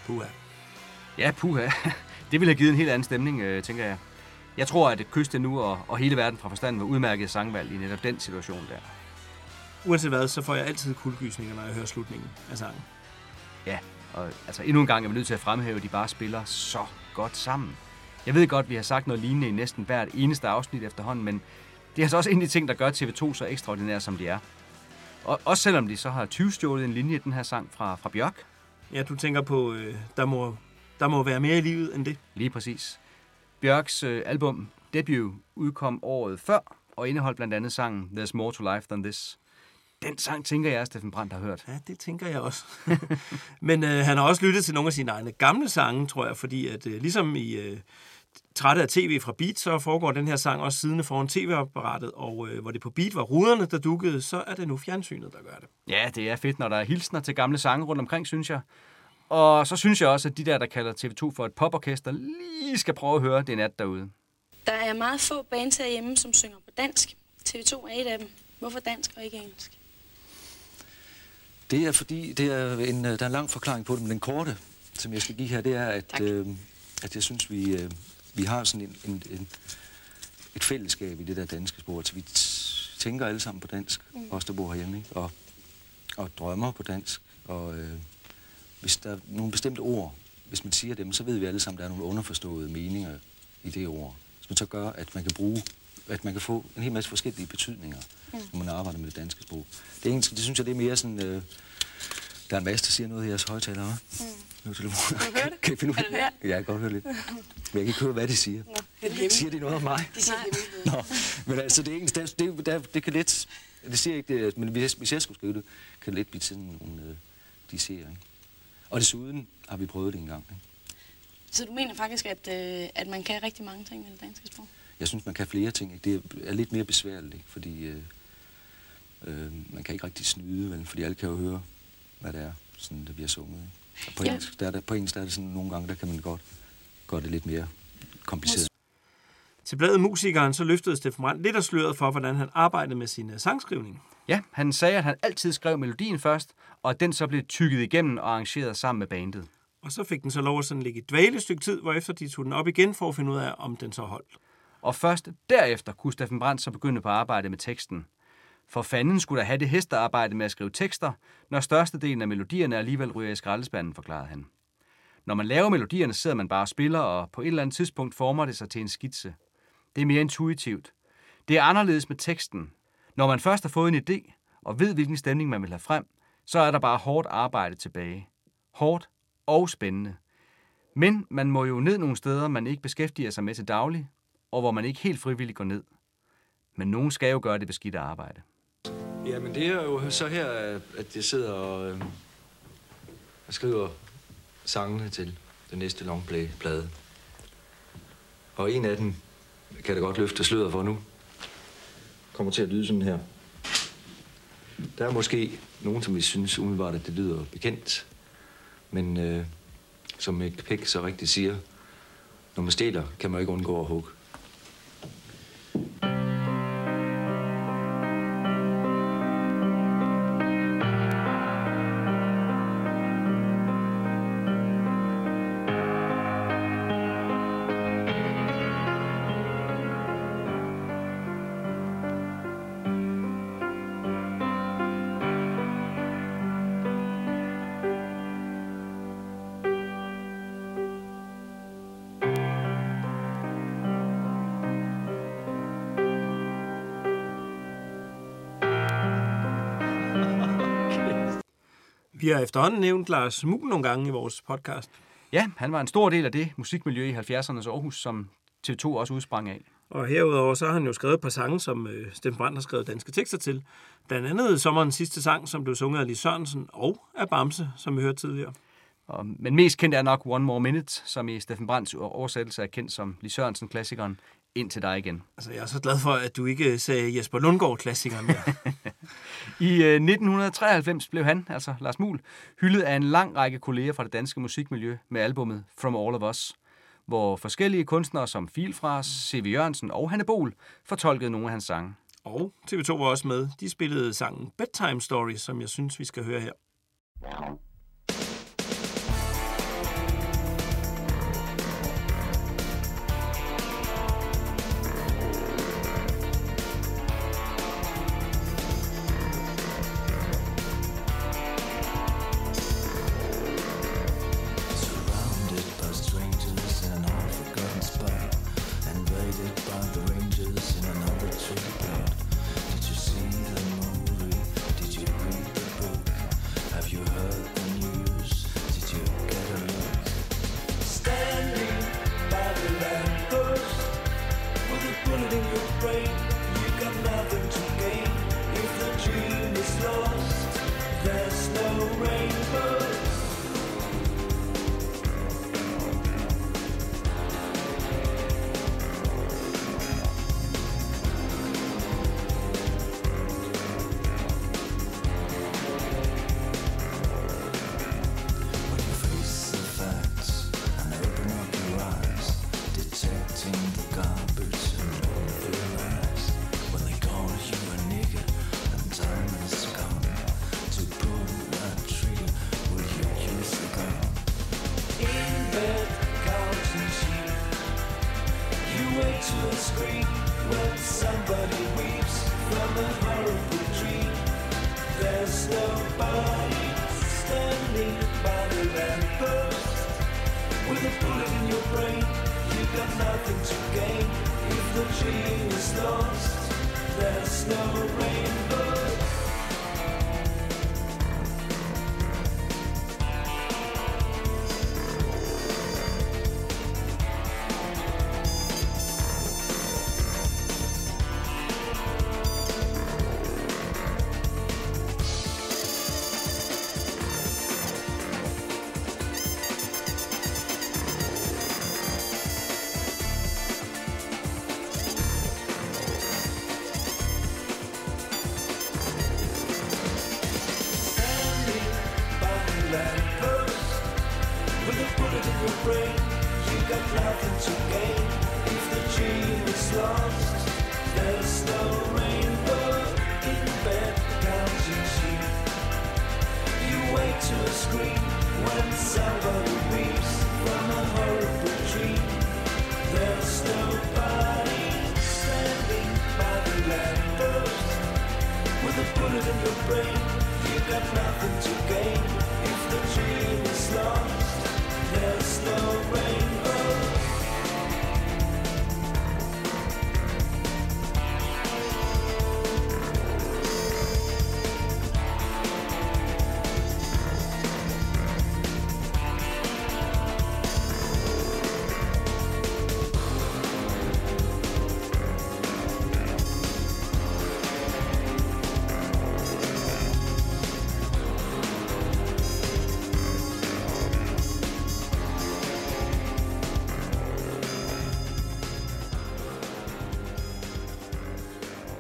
Puha. Ja, puha. Det ville have givet en helt anden stemning, øh, tænker jeg. Jeg tror, at et kyste nu og, og hele verden fra forstanden var udmærket sangvalg i netop den situation der. Uanset hvad, så får jeg altid kuldegysninger, når jeg hører slutningen af sangen. Ja, og altså endnu en gang er vi nødt til at fremhæve, at de bare spiller så godt sammen. Jeg ved godt, vi har sagt noget lignende i næsten hvert eneste afsnit efterhånden, men det er altså også en af de ting, der gør TV2 så ekstraordinær, som de er. Og også selvom de så har 20 stjålet en linje i den her sang fra, fra Bjørk. Ja, du tænker på, øh, der, må, der må være mere i livet end det. Lige præcis. Bjørks øh, album Debut udkom året før, og indeholdt blandt andet sangen There's More to Life Than This. Den sang tænker jeg, at Steffen Brandt har hørt. Ja, det tænker jeg også. Men øh, han har også lyttet til nogle af sine egne gamle sange, tror jeg, fordi at øh, ligesom i øh, Trætte af tv fra Beat, så foregår den her sang også siddende foran tv-apparatet, og øh, hvor det på Beat var ruderne, der dukkede, så er det nu fjernsynet, der gør det. Ja, det er fedt, når der er hilsner til gamle sange rundt omkring, synes jeg. Og så synes jeg også, at de der, der kalder TV2 for et poporkester, lige skal prøve at høre det nat derude. Der er meget få bands herhjemme, som synger på dansk. TV2 er et af dem. Hvorfor dansk og ikke engelsk? Det er fordi, det er en, øh, der er en lang forklaring på det, men den korte, som jeg skal give her, det er, at, øh, at jeg synes, vi, øh, vi har sådan en, en, en, et fællesskab i det der danske sprog. Altså, vi tænker alle sammen på dansk, mm. os der bor herhjemme, ikke? Og, og drømmer på dansk. Og øh, hvis der er nogle bestemte ord, hvis man siger dem, så ved vi alle sammen, at der er nogle underforståede meninger i det ord. Som så gør, at man kan bruge, at man kan få en hel masse forskellige betydninger, mm. når man arbejder med det danske sprog. Det, er engelske, det synes jeg, det er mere sådan... Øh, der er en masse, der siger noget i jeres højtaler, hva'? Mm. Nu telefon. Kan du høre det? Kan I finde ud af høre? Ja, jeg kan godt høre lidt. Men jeg kan ikke høre, hvad de siger. Nå, det er Siger de noget om mig? De siger Nå, men altså, det er engelsk, det, det, det, det kan lidt... Det siger ikke det, men hvis, hvis jeg skulle skrive det, kan det lidt blive sådan nogle, øh, de ser, ikke? Og desuden har vi prøvet det en gang, ikke? Så du mener faktisk, at, øh, at man kan rigtig mange ting med det danske sprog? Jeg synes, man kan flere ting. Ikke? Det er lidt mere besværligt, ikke? fordi øh, øh, man kan ikke rigtig snyde, vel? fordi alle kan jo høre, hvad det er, sådan, der bliver sunget. Ikke? Og på, Ja. engelsk, der er der, på engelsk der er det sådan, nogle gange, der kan man godt gøre det lidt mere kompliceret. Til bladet Musikeren, så løftede Steffen Brandt lidt af sløret for, hvordan han arbejdede med sin øh, sangskrivning. Ja, han sagde, at han altid skrev melodien først, og den så blev tykket igennem og arrangeret sammen med bandet. Og så fik den så lov at sådan ligge i dvale et stykke tid, hvorefter de tog den op igen for at finde ud af, om den så holdt. Og først derefter kunne Steffen Brandt så begynde på arbejde med teksten. For fanden skulle der have det hestearbejde med at skrive tekster, når størstedelen af melodierne alligevel ryger i skraldespanden, forklarede han. Når man laver melodierne, sidder man bare og spiller, og på et eller andet tidspunkt former det sig til en skitse. Det er mere intuitivt. Det er anderledes med teksten. Når man først har fået en idé, og ved, hvilken stemning man vil have frem, så er der bare hårdt arbejde tilbage. Hårdt og spændende. Men man må jo ned nogle steder, man ikke beskæftiger sig med til daglig, og hvor man ikke helt frivilligt går ned. Men nogen skal jo gøre det beskidte arbejde. Jamen, det er jo så her, at jeg sidder og, øh, og skriver sangene til den næste longplay-plade. Og en af dem kan det godt løfte sløret for nu. Kommer til at lyde sådan her. Der er måske nogen, som vi synes umiddelbart, at det lyder bekendt. Men øh, som Mick Pick så rigtigt siger, når man stjæler, kan man ikke undgå at hugge. Vi har efterhånden nævnt Lars Muhl nogle gange i vores podcast. Ja, han var en stor del af det musikmiljø i 70'ernes Aarhus, som TV2 også udsprang af. Og herudover så har han jo skrevet et par sange, som øh, Steffen Brandt har skrevet danske tekster til. Blandt andet sommerens sidste sang, som blev sunget af Lis Sørensen, og af Bamse, som vi hørte tidligere. Og, men mest kendt er nok One More Minute, som i Steffen Brandts oversættelse er kendt som Lis Sørensen-klassikeren Ind til dig igen. Altså, jeg er så glad for, at du ikke sagde Jesper Lundgaard-klassikeren der. I øh, 1993 blev han, altså Lars Muhl, hyldet af en lang række kolleger fra det danske musikmiljø med albummet From All of Us, hvor forskellige kunstnere som Filfras, C.V. Jørgensen og Hanne Bol fortolkede nogle af hans sange. Og TV2 var også med. De spillede sangen Bedtime Story, som jeg synes, vi skal høre her.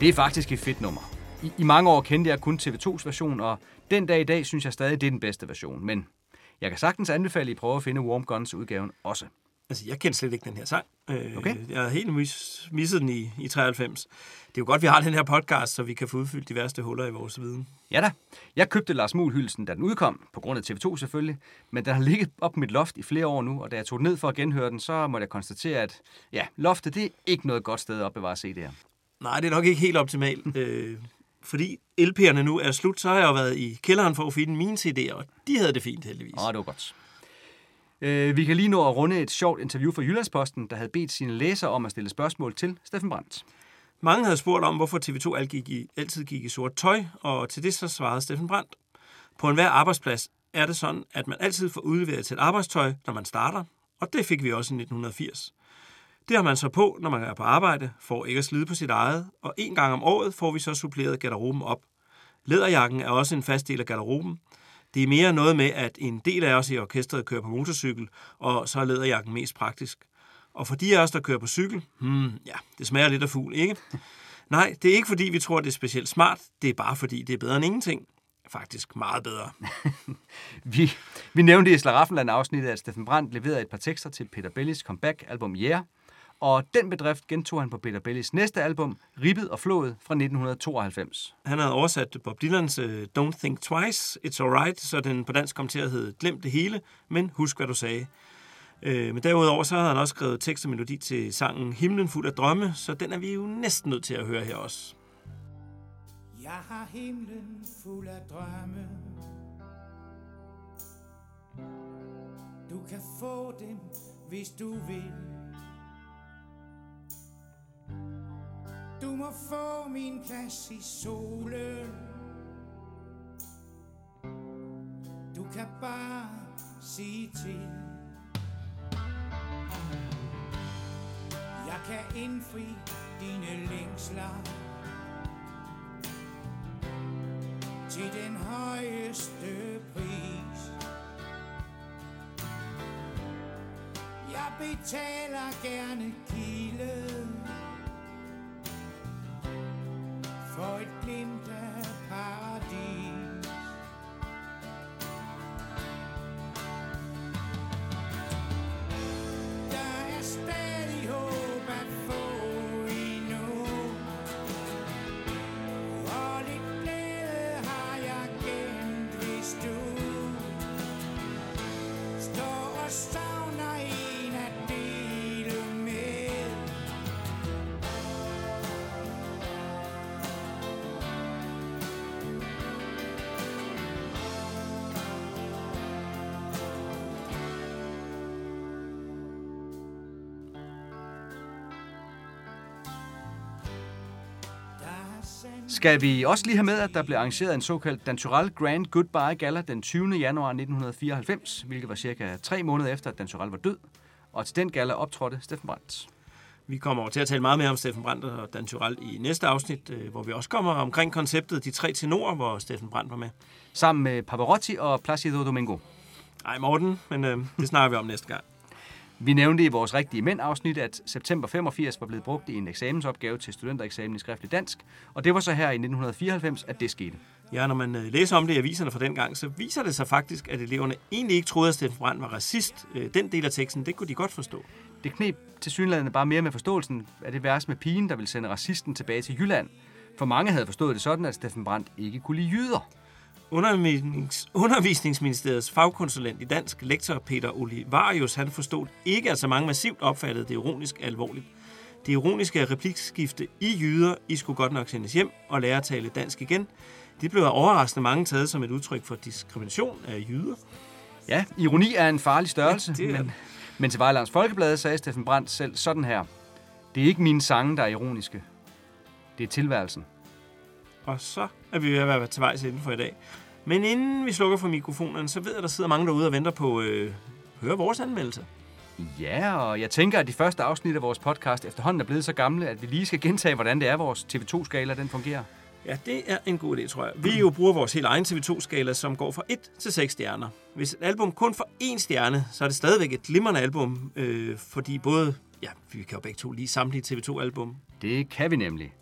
Det er faktisk et fedt nummer. I, I mange år kendte jeg kun TV2's version, og den dag i dag synes jeg stadig, det er den bedste version. Men jeg kan sagtens anbefale, at I prøver at finde Warm Guns udgaven også. Altså, jeg kendte slet ikke den her sang. Øh, Okay. Jeg havde helt mis, misset den i, i 93. Det er jo godt, vi har den her podcast, så vi kan få udfyldt de værste huller i vores viden. Ja da. Jeg købte Lars Muhl hyldelsen, da den udkom, på grund af TV2 selvfølgelig, men den har ligget op mit loft i flere år nu, og da jeg tog den ned for at genhøre den, så måtte jeg konstatere, at ja, loftet det er ikke noget godt sted at opbevare CD'er. Nej, det er nok ikke helt optimalt. øh, fordi LP'erne nu er slut, så har jeg jo været i kælderen for at finde mine CD'er, og de havde det fint heldigvis. Åh, det var godt. Øh, vi kan lige nå at runde et sjovt interview fra Jyllandsposten, der havde bedt sine læsere om at stille spørgsmål til Steffen Brandt. Mange havde spurgt om, hvorfor TV2 altid gik i, altid gik i sort tøj, og til det så svarede Steffen Brandt. På enhver arbejdsplads er det sådan, at man altid får udleveret til et arbejdstøj, når man starter, og det fik vi også i 1980. Det har man så på, når man er på arbejde, for ikke at slide på sit eget, og en gang om året får vi så suppleret garderoben op. Læderjakken er også en fast del af garderoben. Det er mere noget med, at en del af os i orkestret kører på motorcykel, og så er læderjakken mest praktisk. Og for de af os, der kører på cykel, hmm, ja, det smager lidt af fugl, ikke? Nej, det er ikke fordi, vi tror, det er specielt smart. Det er bare fordi, det er bedre end ingenting. Faktisk meget bedre. Vi, vi nævnte i Slaraffenland-afsnittet, at Steffen Brandt leverede et par tekster til Peter Bellis comeback-album Yeah, og den bedrift gentog han på Peter Bellis næste album, Ribbet og Flået fra 1992. Han havde oversat Bob Dylans uh, Don't Think Twice, It's Alright, så den på dansk kom til at hedde Glem det hele, men husk, hvad du sagde. Øh, men derudover så havde han også skrevet tekst og melodi til sangen Himlen fuld af drømme, så den er vi jo næsten nødt til at høre her også. Jeg har himlen fuld af drømme Du kan få dem, hvis du vil Du må få min plads i solen. Du kan bare sige til. Jeg kan indfri dine længsler. Til den højeste pris. Jeg betaler gerne kilden. For et glimt af paradis. Skal vi også lige have med, at der blev arrangeret en såkaldt Dantural Grand Goodbye Gala den 20. januar 1994, hvilket var cirka tre måneder efter, at Dantural var død. Og til den gala optrådte Steffen Brandt. Vi kommer over til at tale meget mere om Steffen Brandt og Dan Tyrell i næste afsnit, øh, hvor vi også kommer omkring konceptet De Tre Tenorer, hvor Steffen Brandt var med. Sammen med Pavarotti og Placido Domingo. Ej, Morten, men øh, det snakker vi om næste gang. Vi nævnte i vores rigtige mænd-afsnit, at september 85 var blevet brugt i en eksamensopgave til studentereksamen i skriftlig dansk, og det var så her i 1994, at det skete. Ja, når man øh, læser om det i aviserne fra den gang, så viser det sig faktisk, at eleverne egentlig ikke troede, at Steffen Brandt var racist. Øh, Den del af teksten, det kunne de godt forstå. Det knep til synligheden bare mere med forståelsen af det vers med pigen, der ville sende racisten tilbage til Jylland. For mange havde forstået det sådan, at Steffen Brandt ikke kunne lide jyder. Undervisnings, Undervisningsministeriets fagkonsulent i dansk, lektor Peter Olivarius, han forstod ikke, at så mange massivt opfattede det ironisk alvorligt. Det ironiske replikskifte i jyder, I skulle godt nok sendes hjem og lære at tale dansk igen, det blev overraskende mange taget som et udtryk for diskrimination af jyder. Ja, ironi er en farlig størrelse, Ja, det er men, men til Vejlands Folkeblad sagde Steffen Brandt selv sådan her. Det er ikke mine sange, der er ironiske. Det er tilværelsen. Og så er vi ved at være til vejs inden for i dag. Men inden vi slukker for mikrofonerne, så ved jeg, der sidder mange derude og venter på øh, høre vores anmeldelse. Ja, og jeg tænker, at de første afsnit af vores podcast efterhånden er blevet så gamle, at vi lige skal gentage, hvordan det er, vores TV2-skala den fungerer. Ja, det er en god idé, tror jeg. Vi jo bruger vores helt egen TV2-skala, som går fra 1 til 6 stjerner. Hvis et album kun får 1 stjerne, så er det stadigvæk et glimrende album, øh, fordi både, ja, vi kan jo begge to lige samtlige TV2-album. Det kan vi nemlig.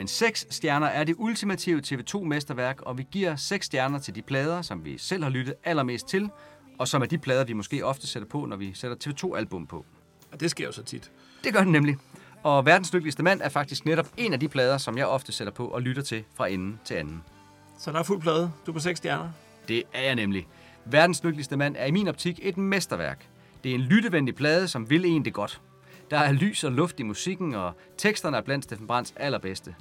Men 6 stjerner er det ultimative TV2-mesterværk, og vi giver 6 stjerner til de plader, som vi selv har lyttet allermest til, og som er de plader, vi måske ofte sætter på, når vi sætter TV2-album på. Og det sker jo så tit. Det gør den nemlig. Og Verdens Lykkeligste Mand er faktisk netop en af de plader, som jeg ofte sætter på og lytter til fra ende til anden. Så der er fuld plade. Du er på 6 stjerner. Det er jeg nemlig. Verdens Lykkeligste Mand er i min optik et mesterværk. Det er en lyttevenlig plade, som vil en det godt. Der er lys og luft i musikken, og teksterne er blandt Steffen Brands allerbedste.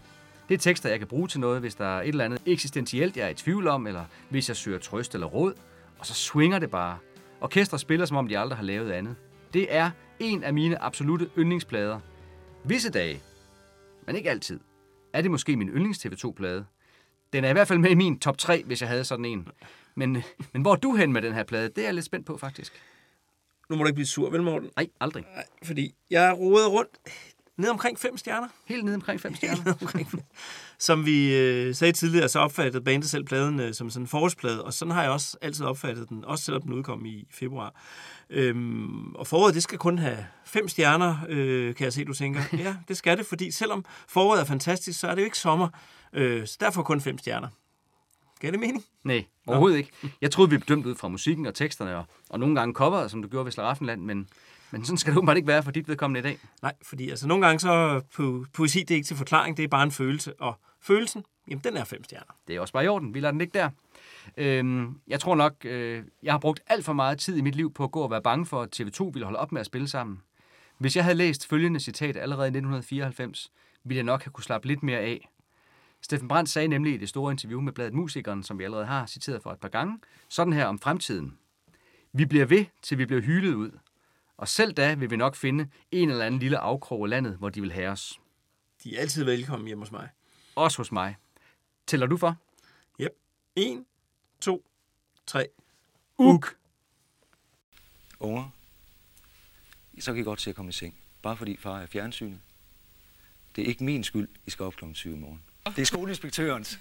Det er tekster, jeg kan bruge til noget, hvis der er et eller andet eksistentielt, jeg er i tvivl om, eller hvis jeg søger trøst eller råd. Og så swinger det bare. Orkestret spiller, som om de aldrig har lavet andet. Det er en af mine absolute yndlingsplader. Visse dage, men ikke altid, er det måske min yndlings TV2-plade. Den er i hvert fald med i min top 3, hvis jeg havde sådan en. Men, men hvor er du hen med den her plade? Det er jeg lidt spændt på, faktisk. Nu må du ikke blive sur, vel Morten? Nej, aldrig. Nej, fordi jeg roede rundt ned omkring 5 stjerner. Helt ned omkring 5 stjerner. Helt omkring. Som vi øh, sagde tidligere, så opfattede bandet selv pladen øh, som sådan en forårsplade, og sådan har jeg også altid opfattet den, også selvom den udkom i februar. Øhm, og foråret, det skal kun have fem stjerner, øh, kan jeg se, du tænker. Ja, det skal det, fordi selvom foråret er fantastisk, så er det jo ikke sommer. Øh, så derfor kun fem stjerner. Gav det mening? Nej, overhovedet ikke. Jeg troede, vi blev dømt ud fra musikken og teksterne, og, og nogle gange coveret, som du gjorde ved Slaraffenland, men, men sådan skal det åbenbart ikke være for dit vedkommende i dag. Nej, fordi altså nogle gange så po- poesi, det er ikke til forklaring, det er bare en følelse. Og følelsen, jamen den er fem stjerner. Det er også bare i orden. Vi lader den ligge der. Øhm, jeg tror nok, øh, jeg har brugt alt for meget tid i mit liv på at gå og være bange for, at TV2 ville holde op med at spille sammen. Hvis jeg havde læst følgende citat allerede i 1994, ville jeg nok have kunne slappe lidt mere af. Steffen Brandt sagde nemlig i det store interview med bladet Musikeren, som vi allerede har citeret for et par gange, sådan her om fremtiden. Vi bliver ved, til vi bliver hylet ud. Og selv da vil vi nok finde en eller anden lille afkrog af landet, hvor de vil have os. De er altid velkommen hjemme hos mig. Også hos mig. Tæller du for? Yep. 1, 2, 3. Uk. Unger, så kan I godt se at komme i seng. Bare fordi far er i fjernsynet. Det er ikke min skyld, I skal op kl. 7 i morgen. Det er skoleinspektørens.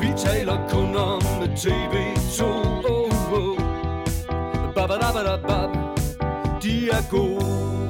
Vi taler kun om TV2 oh, oh. Babadabadabab. De er gode